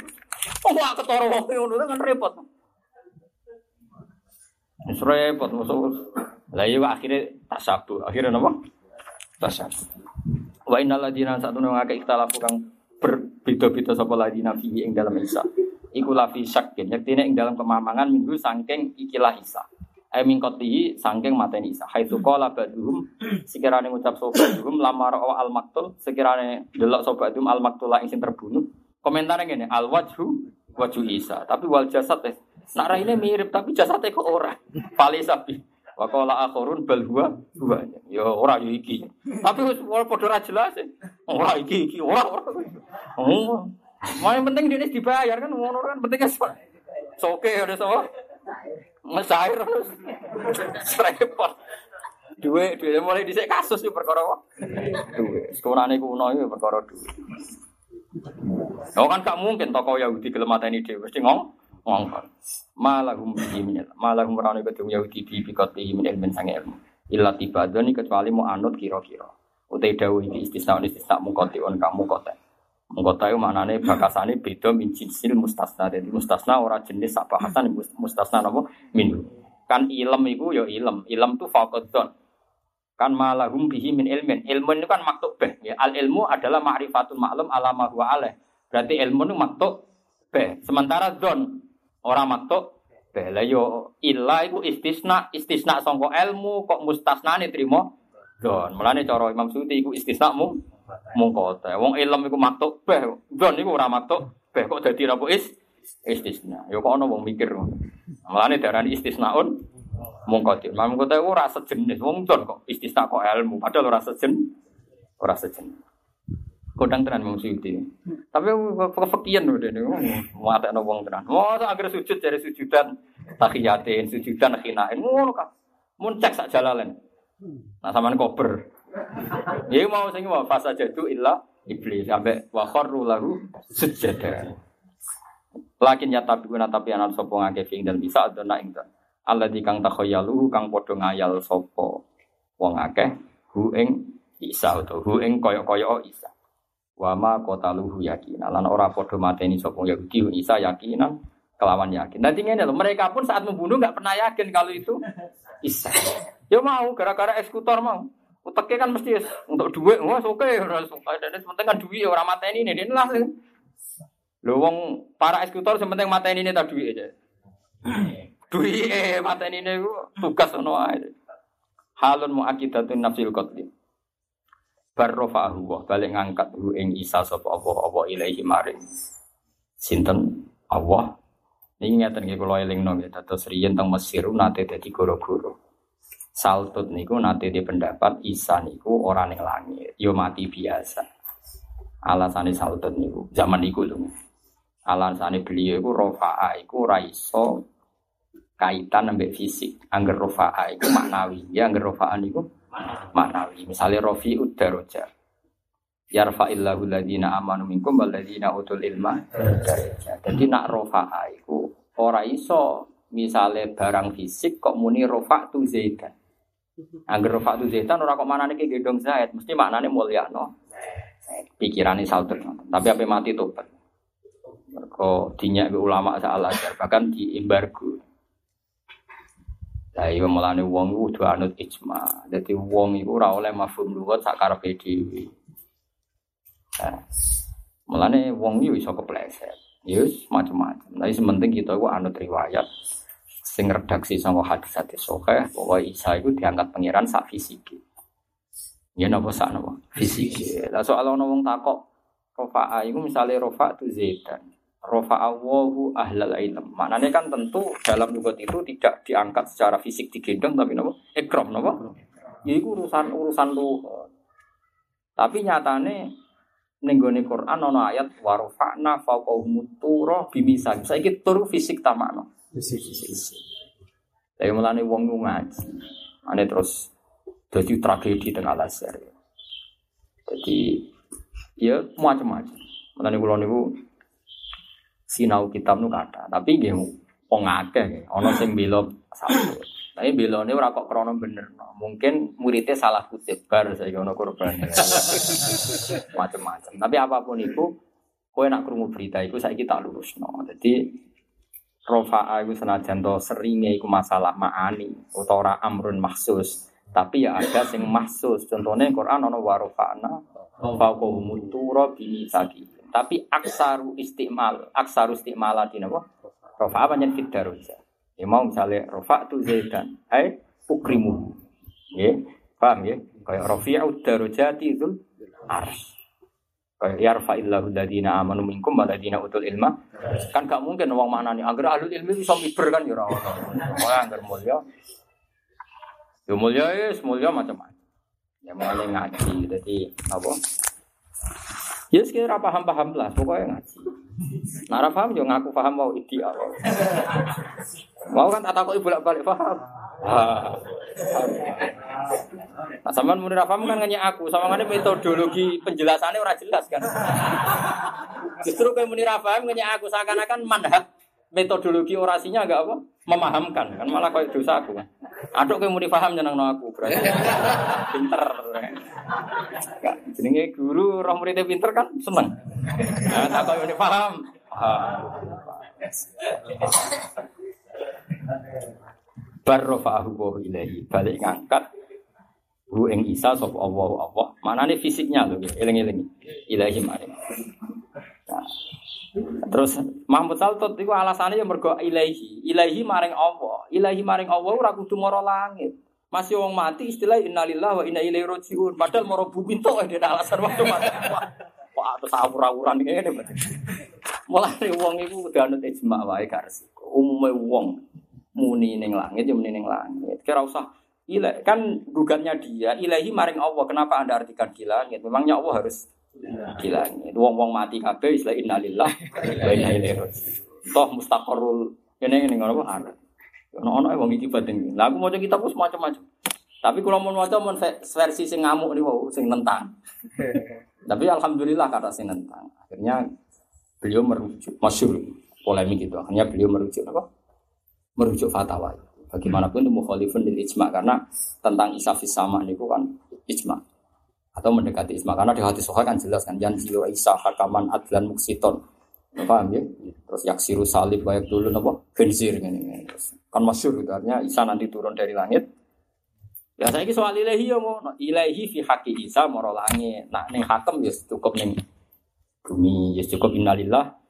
Oh, gak ketara wong ngono kan repot. Wis repot musuh. Lah iya akhirnya tasabu. Akhirnya apa? Tasabu. Wa innal ladina satuna ngake ikhtalafu kang berbeda-beda sapa ladina fihi ing dalam Isa. Iku lafi syakin. Yektine ing dalam kemamangan minggu sangking ikilah Isa. Ai mingkotihi sangking mateni Isa. Haitsu qala baduhum sekirane ngucap sapa baduhum lamar al maktul sekirane delok sapa baduhum al maktula ing sing terbunuh. Komentarnya gini, al wajhu wajhu Isa. Tapi wal jasad eh. Nak raine mirip tapi jasadnya kok ora. Fali sapi. Wakola akhorun bal huwa huwa. Ya ora yo iki. Tapi wis ora padha ra jelas. Ora iki iki ora ora. Oh. Yang penting dia dibayar kan ngono kan pentingnya soke ada sama ngesair terus repot duwe duwe mulai dhisik kasus yo perkara kok duwe sekolahane kuno yo perkara duwe Oh kan gak mungkin tokoh Yahudi gelem mateni dhewe mesti ngong ngongkon. Malahum bihi min malahum rane kedung Yahudi bi bikoti min ilmin sange ilmu. Illa tibadoni kecuali mau anut kira-kira. Utai dawu iki istisna istisna mungkoti on kamu kote. Mungkota itu maknanya bakasane beda min jinsil mustasna. Jadi mustasna ora jenis sak bahasan mustasna napa min. Kan ilm iku ya ilm. Ilm tu faqadon. Kan malahum bihi min ilmin. Ilmu itu kan maktub beh. Ya, al ilmu adalah ma'rifatul maklum ala ma huwa alaih. Berarti ilmu itu maktub beh. Sementara don Orang maktuk bela yo illa iku istisna, istisna sangka ilmu kok mustasnane trimo don. Mulane cara Imam Suyuti iku istisna mung mung kota. Wong ilm iku maktuk beh, don iku ora maktuk beh kok dadi rapo is istisna. Yo kok ana wong mikir. Mulane darani istisnaun mung kota. Imam kota iku ora sejenis wong don kok istisna kok ilmu padahal ora sejenis. Ora sejenis. Kodang tenan wong Suyuti. Tapi kefakian lho dene. Mate ana wong tenan. Oh, akhir sujud dari sujudan tahiyatin, sujudan khinain kan. Mun cek sak jalalen. Nah sampean kober. Ya mau sing mau fasa jadu illa iblis sampai wa kharru lahu sujada. Lakin ya tapi guna tapi anak sopo ngake fing dan bisa ada nak ingkang. Allah di kang takhayalu kang podo ngayal sopo wong akeh hu ing isa atau hu ing koyo-koyo isa. Wama kota luhu yakin. Lan ora podo mateni sopong Yahudi Isa yakinan kelawan yakin. Nanti ini loh, mereka pun saat membunuh nggak pernah yakin kalau itu Isa. Ya mau, gara-gara eksekutor mau. Uteknya kan mesti untuk duit, wah oke, orang suka. Dan penting kan duit orang mateni ini, ini lah. Lo wong para eksekutor sementing mateni ini tak duit aja. Duit eh mateni ini tugas ono aja. Halun muakidatun nafsil qatli barrofa'ahu wa balik ngangkat hu ing Isa sapa Allah apa ilaihi maring sinten? Allah. Ini ngeten nggih kula elingno nggih. Dados riyen teng Mesir nate dadi goro-goro. Saltut niku nate di pendapat Isa niku ora ning langit. Yo mati biasa. Alasane Saltut niku zaman niku lho. Alasane beliau iku rofa'a iku ora iso kaitan ambek fisik. Angger rofa'a iku maknawi. Ya angger rofa'a niku maknawi. Misalnya rofi udaroja. Yarfa'illahu ladina amanu minkum waladina utul ilma Jadi nak rofa'a itu ora iso misalnya barang fisik kok muni rofa tu zaidan. Angger rofa tu zaidan ora kok mana nih gedong zaid, mesti maknanya mulia no. Pikirannya salter, tapi apa mati tobat. Kok dinyak ulama salah bahkan di embargo. Lah iya mulane wong iku kudu anut ijma. Dadi wong iku ora oleh mafhum luwat sak karepe dhewe. Nah, mulane wong iku iso kepleset. Ya wis macam-macam. Tapi sementing kita itu anut riwayat sing redaksi sama hadis hadis sahih bahwa Isa itu diangkat pangeran sak fisiki. Ya napa sak napa? Fisiki. Lah soal ana wong takok rofa'a itu misalnya rofa itu zaidan. Rofa'a wahu ahlal ilm. Maknanya kan tentu dalam lugat itu tidak diangkat secara fisik digendong tapi napa? Ikram napa? Ya itu urusan urusan lugat. Tapi nyatane ning gone Quran ana ayat wa rafa'na fawqahum tura bimisan. Saiki tur fisik ta makna. Tapi mulane wong ngaji. Ane terus jadi tragedi tengah Al-Azhar. Jadi ya macam-macam. Mulane kula niku sinau kitab nu kata, tapi nggih wong akeh ana sing bela satu. Tapi belone ora kok krana bener. no. Mungkin muridnya salah kutip bar saya ono korban. Macam-macam. Tapi apa pun itu kowe nak krungu berita iku saiki tak lurusno. Jadi Rofa'a itu senajan to seringe iku masalah ma'ani utawa ora amrun mahsus. Tapi ya ada sing mahsus. Contohnya Quran ono wa rafa'na fawqahum tura bimisaki. Tapi aksaru istimal, aksaru istimala di napa? Rofa'a banyak fit daruja. Ya mau misalnya rofa tu zaidan, hai ukrimu. Ya, paham ya? Kayak rafi'u darujati itu ars. Kayak yarfa'illahu alladhina amanu minkum utul ilma. Kan gak mungkin wong manani agar ahlul ilmi bisa miber kan ya ora ono. Wah, anggar mulya. Ya mulya ya, mulya macam-macam. Ya mulai ngaji, jadi apa? Ya sekira paham-paham lah, pokoknya ngaji. Nara paham yo ngaku paham mau ideal. Mau kan tak takoki bolak-balik paham. Ah. Nah, sampean muni paham kan nanya aku, sama ngene metodologi penjelasannya ora jelas kan. Justru kayak muni paham nanya aku seakan-akan manhat metodologi orasinya agak apa? Memahamkan kan malah kayak dosa aku kan. Aduk kayak muni paham jeneng no aku berarti pinter. Gak, jenenge guru roh muridnya pinter kan seneng. Nah, tak kau muni paham. Paham. Barrofa'ahu wa ilahi balik ngangkat hu ing Isa sapa Allah Allah. Manane fisiknya lho eling-eling. Ilahi mari. Nah, Terus Mahmud Saltot itu alasannya yang mergo ilahi, ilahi maring Allah, ilahi maring Allah ora kudu mara langit. Masih wong mati istilah innalillahi wa inna ilaihi rajiun. Padahal mara bumi tok ada alasan waktu mati. Wah, terus awur-awuran ngene. Mulane wong iku kudu anut ijma wae gak resiko. Umume wong muni ning langit ya muni ning langit. Kira usah Ilahi, kan gugatnya dia, ilahi maring Allah. Kenapa Anda artikan di langit? Memangnya Allah harus di langit. Wong-wong mati kabeh istilah innalillah wa inna ilaihi raji'un. Toh mustaqarrul ini ini ngono apa ada. Ono ono wong iki batin. Lah aku maca kitab wis macam-macam. Tapi kalau mau maca mau versi sing ngamuk nih wow, sing nentang. Tapi alhamdulillah kata sing nentang. Akhirnya beliau merujuk masyhur polemik itu. Akhirnya beliau merujuk apa? Merujuk fatwa. Bagaimanapun itu mukhalifun lil ijma karena tentang isa fis sama niku kan ijma atau mendekati ijma karena di hati soha kan jelas kan yang jiwa isa hakaman adlan muksiton. Paham ya terus yaksiru salib baik dulu nopo benzir ini kan masyur gitu artinya isa nanti turun dari langit. Ya saya ini soal ilahi ya mau ilahi fi haki isa moro langit. Nah neng hakem ya cukup neng bumi ya cukup innalillah.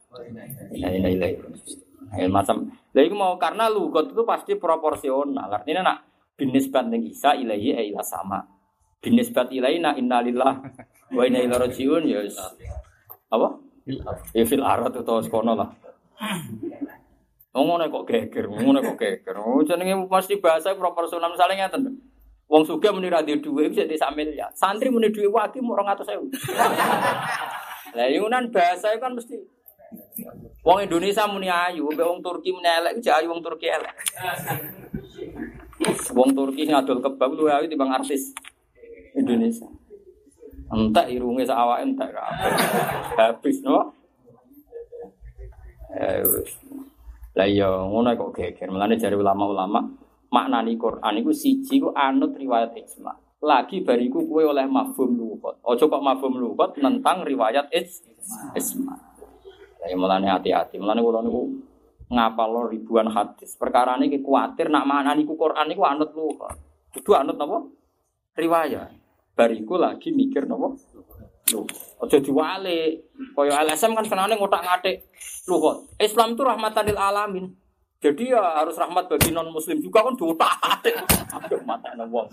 Inna ilaihi Ya, macam, lah mau karena lugot itu pasti proporsional. Artinya nak binisbat ning Isa ilahi e ila sama. Binisbat ilahi na innalillah wa inna ilaihi rajiun ya apa? Ya fil arat atau sekono lah. Ngomongnya kok geger, ngomongnya kok geger. Oh, jenenge pasti bahasa proporsional misalnya ngeten. Wong sugih muni ra duwe dhuwit bisa desa miliar. Santri muni dhuwit waki mau 200.000. Lah yunan bahasa itu kan mesti Wong Indonesia muni ayu, mbek wong Turki muni elek, iki ayu wong Turki elek. Wong Turki ngadol kebab lu ayu timbang artis Indonesia. Entek irunge sak awake entek kabeh. Habis no. Eh. Lah iya ngono kok geger. Mulane jare ulama-ulama maknani Quran iku siji ku anut riwayat ijma. Lagi bariku kue oleh mafhum lugat. Ojo kok mafhum lugat tentang riwayat ijma. Ya mulane hati-hati. Mulane kula niku ngapal ribuan hadis. Perkara ini kuatir nak mana niku Quran niku anut lu. Kudu anut napa? Riwayat. Bariku lagi mikir napa? Loh, aja diwale. Kaya LSM kan senane ngotak-ngatik. Kok Islam itu rahmatan lil alamin. Jadi ya harus rahmat bagi non muslim juga kan diotak-atik. Aduh mata wong.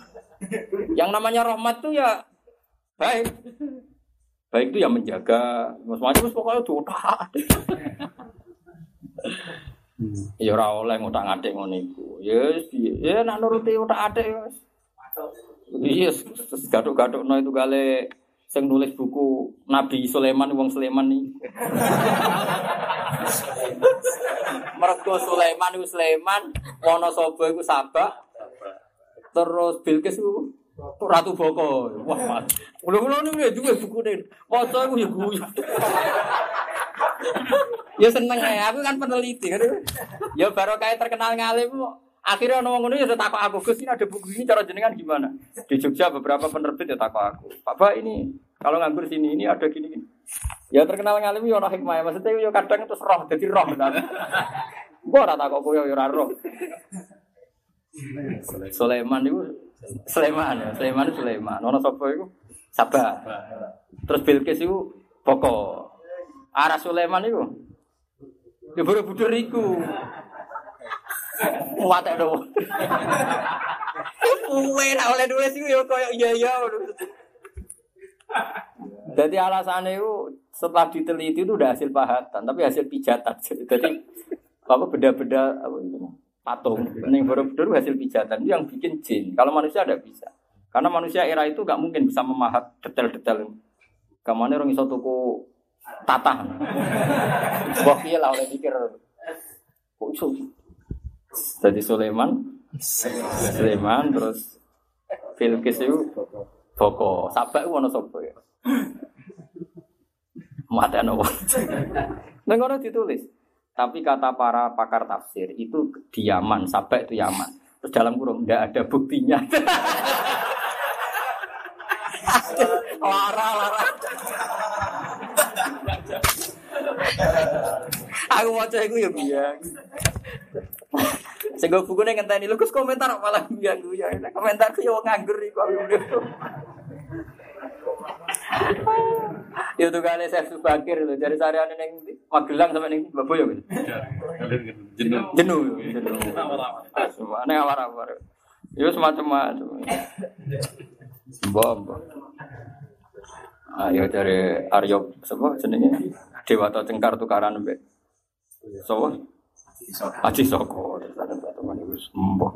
Yang namanya rahmat tuh ya baik. Baik itu ya menjaga, macam-macam pokoknya diotak-atik. Ya ora oleh ngotak-ngatik ngono iku. Ya wis. Ya nak nuruti otak-atik ya wis. Iya, terus gaduk-gadukno itu kali sing nulis buku Nabi Sulaiman wong Sulaiman nih. Mergo Sulaiman iku Sulaiman, Wonosobo iku Sabak. Terus Bilqis iku Ratu Boko. Wah, niku ya duwe bukune. Maca iku ya guyu. ya seneng ya, aku kan peneliti kan. Ya baru kayak terkenal ngalim Akhirnya orang ngono ya takut aku, Gus ini ada buku ini cara jenengan gimana? Di Jogja beberapa penerbit ya takut aku. Papa ini kalau nganggur sini ini ada gini gini. Ya terkenal ngalim ya orang hikmah ya. Maksudnya ya kadang itu roh, jadi roh. Kan? Gua ora takut kowe ya roh. Sulaiman itu Sulaiman ya, Sulaiman itu Sulaiman. Ono sapa iku? Sabah. Terus Bilqis itu pokok. Arah Sulaiman itu Ya buru-buru iku. Muatek do. Kuwe nak oleh duwe sih yo koyo iya iya. Jadi alasannya itu setelah diteliti itu udah hasil pahatan, tapi hasil pijatan. Jadi apa beda-beda apa itu patung. Ini baru-baru hasil pijatan itu yang bikin jin. Kalau manusia ada bisa. Karena manusia era itu gak mungkin bisa memahat detail-detail. Kamane orang iso tuku tatah. Wah iya lah oleh pikir. Kok iso jadi Sulaiman, Sulaiman terus Filkis itu Boko, Sabak itu mana sopo ya? Mata nopo. Nengono ditulis. Tapi kata para pakar tafsir itu di Yaman, Sabak itu Yaman. Terus dalam kurung tidak ada buktinya. lara lara. Aku mau cek ya biar. Sing go bukune ngenteni lho Gus komentar malah biang ya. Komentarku yo nganggur iku aku. Itu tuh kali saya subakir loh dari sarian neng Magelang sampai neng Baboyo gitu. Jenuh. Jenuh. Jenuh. Semua neng awar-awar. Yo semacam-macam. Bom. Ayo dari Aryo sebab jenenge Dewata Cengkar tukaran mbek. So, Aji Soko, itu sembuh.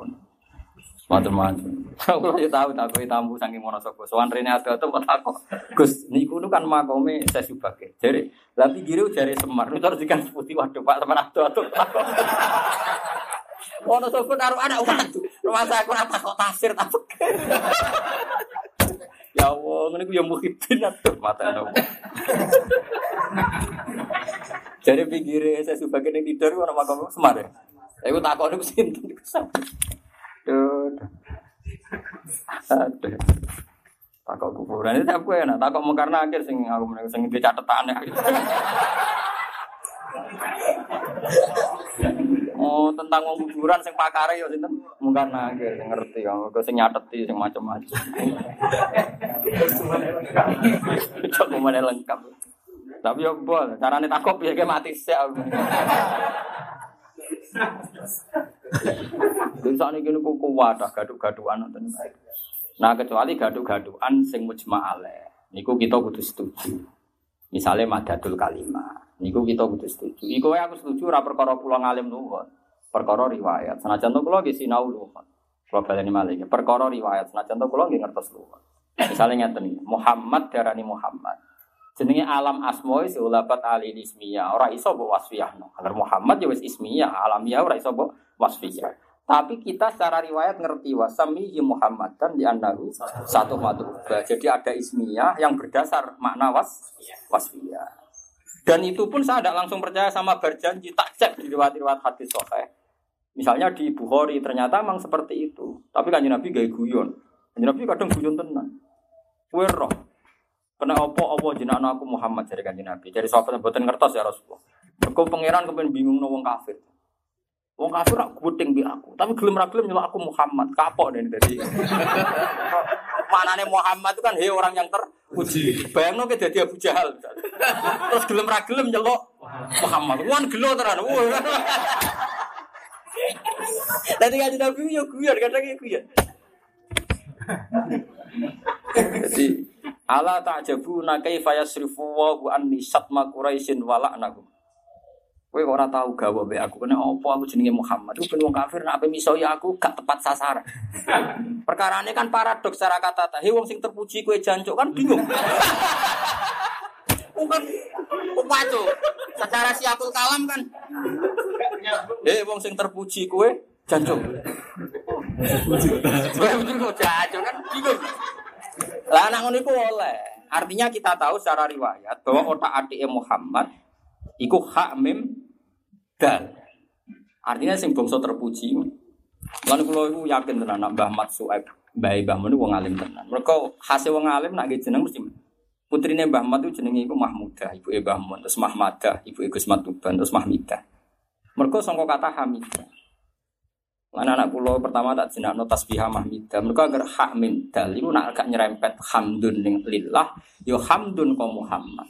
Macam-macam. Aku ya tahu tak kau tamu saking Monosobo. Soan rene atau kok takut. Gus, niku nu kan makome saya subake. Jadi, tapi giru jari semar. Itu harus dikan putih. Waduh, Pak atau takut. Monosobo naruh anak waduh. Rumah saya aku apa kok tasir takut. Ya Allah, ini gue yang muhibin atau mata nopo. Jadi pinggirnya saya sebagai yang tidur orang makam semar ya. Saya tak kau nih sinten di kesam. Duh. Aduh. Takok kuburan itu aku enak. Takok mungkar nakir sing aku meneng sing di catatan ya. Oh, tentang wong kuburan sing pakare yo sinten? Mungkar nakir sing ngerti kok kok sing nyateti sing macam-macam. Coba mana lengkap. Tapi yo bol, carane takok piye ke mati sik. Wis sak niki niku kuat gaduk-gadukan nonton. Nah, kecuali gaduk-gadukan sing mujma' alaih. Niku kita kudu setuju. Misalnya madadul kalimah. Niku kita kudu setuju. Iku aku setuju ora perkara kula ngalim nuwun. Perkara riwayat. Senajan to kula nggih sinau nuwun. Kula baleni malih. Perkara riwayat senajan to kula nggih ngertos nuwun. Misalnya ngeten Muhammad darani Muhammad. Jenenge alam asma wis ulabat ali ismiyah. Ora iso mbok wasfiyah. Kalau Muhammad ya wis ismiyah, alamiah ora iso mbok wasfiyah. Tapi kita secara riwayat ngerti wasamihi Muhammad kan di andaru satu madrubah. Jadi ada ismiyah yang berdasar makna was wasfiyah. Dan itu pun saya tidak langsung percaya sama berjanji tak cek di riwayat-riwayat hadis sahih. Misalnya di Bukhari ternyata memang seperti itu. Tapi kan Nabi gaya guyon. Kanjeng Nabi kadang guyon tenan. Kue roh. Kena opo opo jenah aku Muhammad dari kanjeng Nabi. Dari sahabat yang buatan ngertos ya Rasulullah. Mergo pangeran kepen bingung no wong kafir. Wong kafir rak guting bi aku, tapi gelem ra gelem aku Muhammad. Kapok nih dari. Manane Muhammad itu kan he orang yang ter terpuji. Bayangno ke dadi Abu Jahal. Terus gelem ra gelem nyeluk Muhammad. Wan gelo tenan. Wah. Tadi kan Nabi yo guyon kadang yo guyon. Jadi ala ta'jabuna kaifa yasrifu wa anni satma quraisyin wa la'nahum. Kowe kok ora tau gawe mbek aku kene apa aku jenenge Muhammad. Ku ben wong kafir nek ape miso ya aku gak tepat sasaran. Perkarane kan paradoks secara kata He wong sing terpuji kowe jancuk kan bingung. Wong kan waco. Secara siapul kalam kan. Eh wong sing terpuji kowe jancuk. Kowe mesti kok jancuk kan bingung. Lah anak ngono iku oleh. Artinya kita tahu secara riwayat bahwa otak adik Muhammad iku hak mim dal. Artinya sing bangsa terpuji. Lan kula iku yakin tenan nak Mbah Mat Suaib, Mbah Mbah Mun wong alim tenan. Mereka hasil wong alim nak jeneng mesti putrine Mbah Mat itu jenenge iku Mahmudah, ibu Mbah Mun, terus Mahmadah, ibu Gus Matuban, terus Mahmidah. Mereka sangka kata Hamidah. Lan anak kula pertama tak jenakno tasbihah Mahmidah. Mereka agar hak min dal iku nak agak nyerempet hamdun ning lillah, yo hamdun ka Muhammad.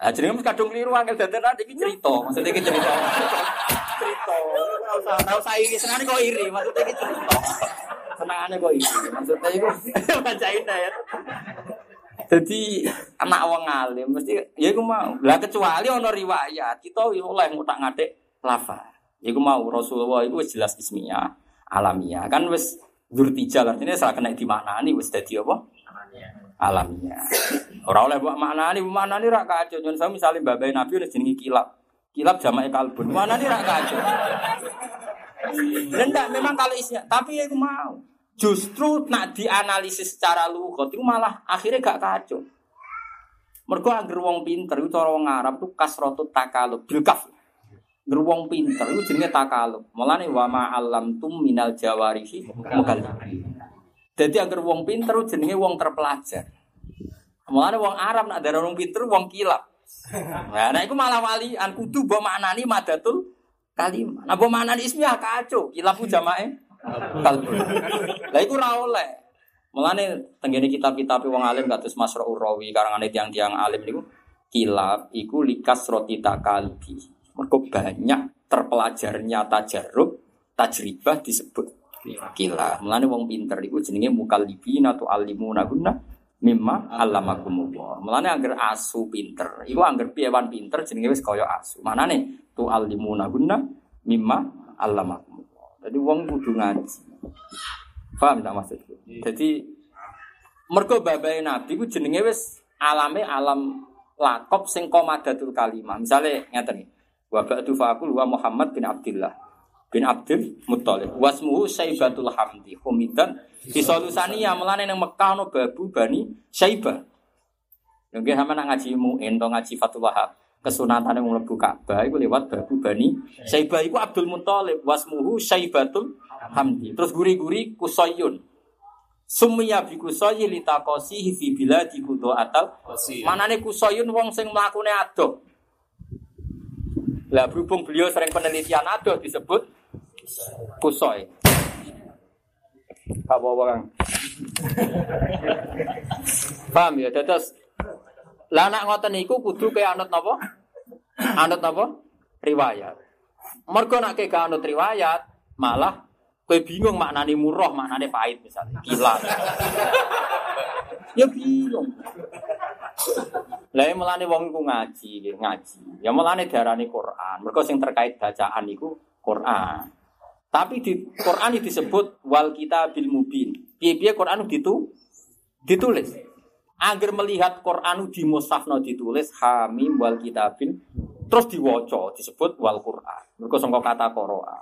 Ah jenenge kadung keliru angel dadan iki cerita, maksudnya iki cerita. cerita. Ora usah ora usah iri, senane kok iri, maksudnya iki cerita. Senangane kok iri, maksudnya iku bacain ya. Jadi anak wong alim mesti ya iku mau. Lah kecuali ana riwayat, kita oleh ngutak ngatik lafaz. Iku mau Rasulullah itu wis jelas ismiyah, alamiah. Kan wis dzurtijal artinya salah kena dimaknani wis dadi apa? Alamiah. Ora oleh mbok maknani, mbok maknani ra kacau. Nyon saya misalnya babai Nabi wis jenenge kilap. Kilap jamae kalbun. Maknani ra kacau. Rendak memang kalau isinya, tapi ya aku mau. Justru nak dianalisis secara lughat itu malah akhirnya gak kacau. Mergo angger wong pinter itu cara wong Arab tuh kasratut takalub bil kaf. Angger wong pinter itu jenenge takalub. Mulane wa ma alam tum minal jawarihi mukallaf. Jadi angger wong pinter itu jenenge wong terpelajar. Mulane wong Arab nak darah wong pinter wong kilap. Nah, nah iku malah walian kudu mbok maknani madatul kalimah. Nah, mbok maknani ismiyah kacau, kilap ku jamae kalbu. Lah iku ora oleh. Mulane tenggene kitab-kitab wong alim kados Masra'ur Rawi karangane tiang-tiang alim niku kilap iku likas roti takalbi. Mergo banyak terpelajarnya tajarrub, tajribah disebut kilap. Mulane wong pinter iku jenenge mukallibina atau alimuna guna mimma allamakumullah. Mulane angger asu pinter, iku angger piyewan pinter jenenge wis kaya asu. Manane tu alimuna guna mimma allamakumullah. Jadi wong kudu ngaji. Paham tak maksudku? Jadi mergo babai Nabi ku jenenge wis alame alam lakop sing komadatul kalimah. Misale ngeten iki. Wa ba'du faqul wa Muhammad bin Abdullah bin Abdul Muthalib. Wasmuhu Saibatul Hamdi. Humidan Fisolusania melane nang Mekah no babu Bani Saibah. Mungkin sama nak ngaji mu'in atau ngaji Fatul Wahab. Kesunatan yang mlebu Ka'bah itu lewat babu Bani Saibah itu Abdul Muthalib. Wasmuhu Saibatul Hamdi. Terus guri-guri Kusoyun. Sumya bi kusoyi litakosihi fi biladi kudo atal. Manane kusoyun wong sing mlakune adoh. Lah berhubung beliau sering penelitian adoh disebut kusoy. Apa orang? Paham ya? Terus lah anak ngoten niku kudu ke anut napa? Anut napa? Riwayat. Mergo nek ke anut riwayat, malah kowe bingung maknane murah, maknane pahit misalnya. Gila. ya bingung. Lah melane wong iku ngaji, nggih, ngaji. Ya melane diarani Quran. Mergo sing terkait bacaan iku Quran. Tapi di Quran disebut wal kita bil mubin. Piye-piye Quran itu ditulis. Agar melihat Quran di musafno ditulis hamim wal kitabil terus diwaca disebut wal Quran. Mergo sangka kata qoroa.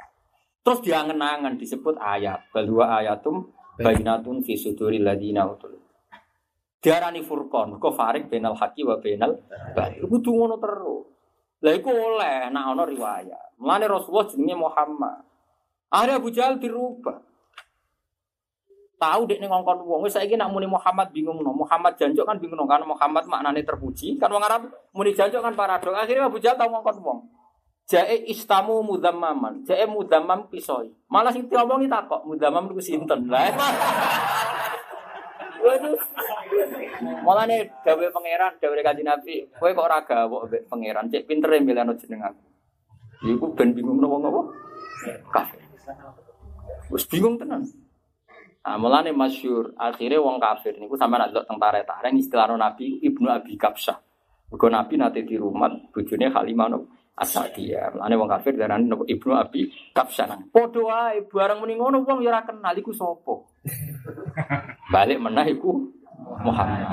Terus diangen-angen disebut ayat. Balwa ayatum bainatun fi ladina utul. Diarani furqan, kok farik benal haqi wa benal batil. Kudu ngono terus. Lah iku oleh nek ana riwayat. Mulane Rasulullah jenenge Muhammad. Akhirnya Abu Jahal dirubah. Tahu dek ning ngongkon wong wis saiki nak muni Muhammad bingung no. Muhammad janjuk kan bingung no karena Muhammad maknane terpuji. Kan wong Arab muni janjuk kan paradok. Akhirnya Abu Jahal tahu ngongkon wong. Jae istamu mudammaman. Jae mudammam pisoi. Malah sing diomongi takok mudammam niku sinten. Lah. Malah nih gawe pangeran, gawe kaji nabi, kowe kok ora gawok mbek pangeran, cek pinter ya milih jeneng aku. Iku ben bingung nopo ngopo? Kafir. Wis bingung tenan. Nah, mulane masyur, akhirnya wong kafir niku sampe nak delok teng tare-tare istilah Nabi Ibnu Abi Kapsah. Mergo Nabi nate di rumah bojone Halimah no Asadiyah. Mulane wong kafir darani Ibnu Abi Kapsah. Padha wae bareng muni ngono wong ya ora kenal iku sapa. Balik menah iku Muhammad.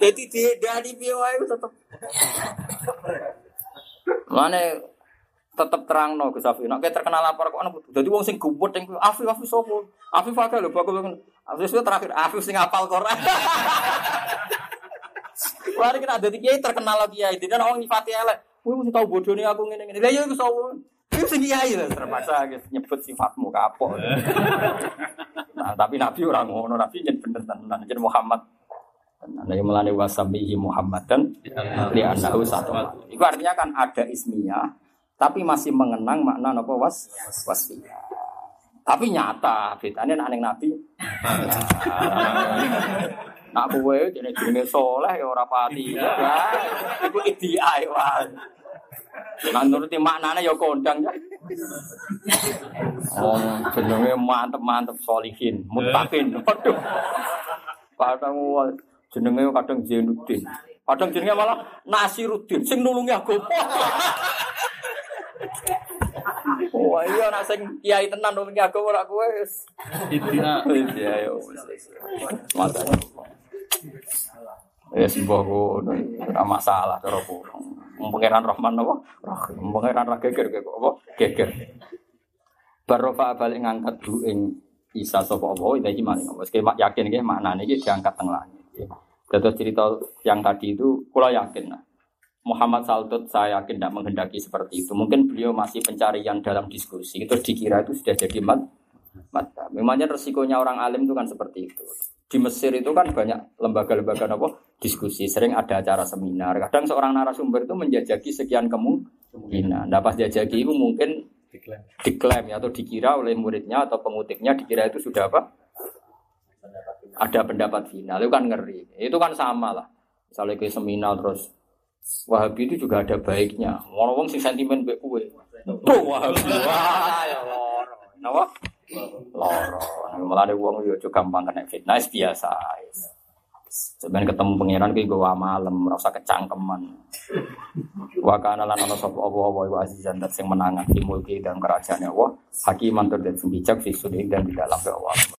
Jadi dia dari piye wae tetep. Mulane tetep terang no Gus Afif. Nek terkenal lapor kok ana dadi wong sing gubut ning Afif Afif sapa? Afif akeh lho bakal Afif itu terakhir Afif sing hafal Quran. Mari kita dadi kiai terkenal lagi kiai. Dene orang nyifati elek. Kowe mesti tau bodone aku ngene ngene. Lah ya iku sapa? Iku sing kiai lho terpaksa guys nyebut sifatmu kapok. Nah, tapi Nabi orang ngono, Nabi jen bener tenan, jen Muhammad. Nah, yang melani wasabihi Muhammad dan li anahu satu. Itu artinya kan ada ismiyah, tapi masih mengenang makna apa was wasfiyah. Tapi nyata, bedanya nak neng Nabi. Nak kowe jenenge jenenge soleh ya ora pati. Ya, iku idiai wae. Nah, nuruti maknanya ya kondang ya. Oh, jenenge mantep-mantep solihin, mutakin. Waduh. Kadang jenenge kadang Zainuddin. Kadang jenenge malah Nasiruddin sing nulungi agama. Wah iya nak sing kiai tenan nulungi agama ora kowe wis. Iya. Iya yo. Mata. Ya sembah ngono, ora masalah cara kurang. Pangeran Rahman apa? Rahim. Pangeran ra geger kok apa? Geger. Barofa balik ngangkat bu ing Isa sapa apa iki maring apa. Wis yakin iki maknane iki diangkat teng langit. Terus cerita yang tadi itu kula yakin nah. Muhammad Saltut saya yakin tidak menghendaki seperti itu. Mungkin beliau masih pencarian dalam diskusi. Itu dikira itu sudah jadi mat. mat. Memangnya resikonya orang alim itu kan seperti itu. Di Mesir itu kan banyak lembaga-lembaga apa diskusi, sering ada acara seminar. Kadang seorang narasumber itu menjajaki sekian kemungkinan. Nah pas jajaki itu mungkin diklaim ya, atau dikira oleh muridnya atau pengutipnya dikira itu sudah apa? Ada pendapat final, itu kan ngeri. Itu kan sama lah. Misalnya ke seminar terus Wahabi itu juga ada baiknya. Wong-wong sing sentimen mbek kowe. Tuh Wahabi. Wah, ya loro. Napa? Loro. Mulane wong yo aja gampang kena fitnah biasa. Sebenarnya ketemu pangeran ki gue malam, rasa kecangkeman. Wa kana lan ana sapa apa apa wa azizan dat sing menangan di mulki dan kerajaannya Allah. Hakiman tur dan bijak fi dan di dalam Allah.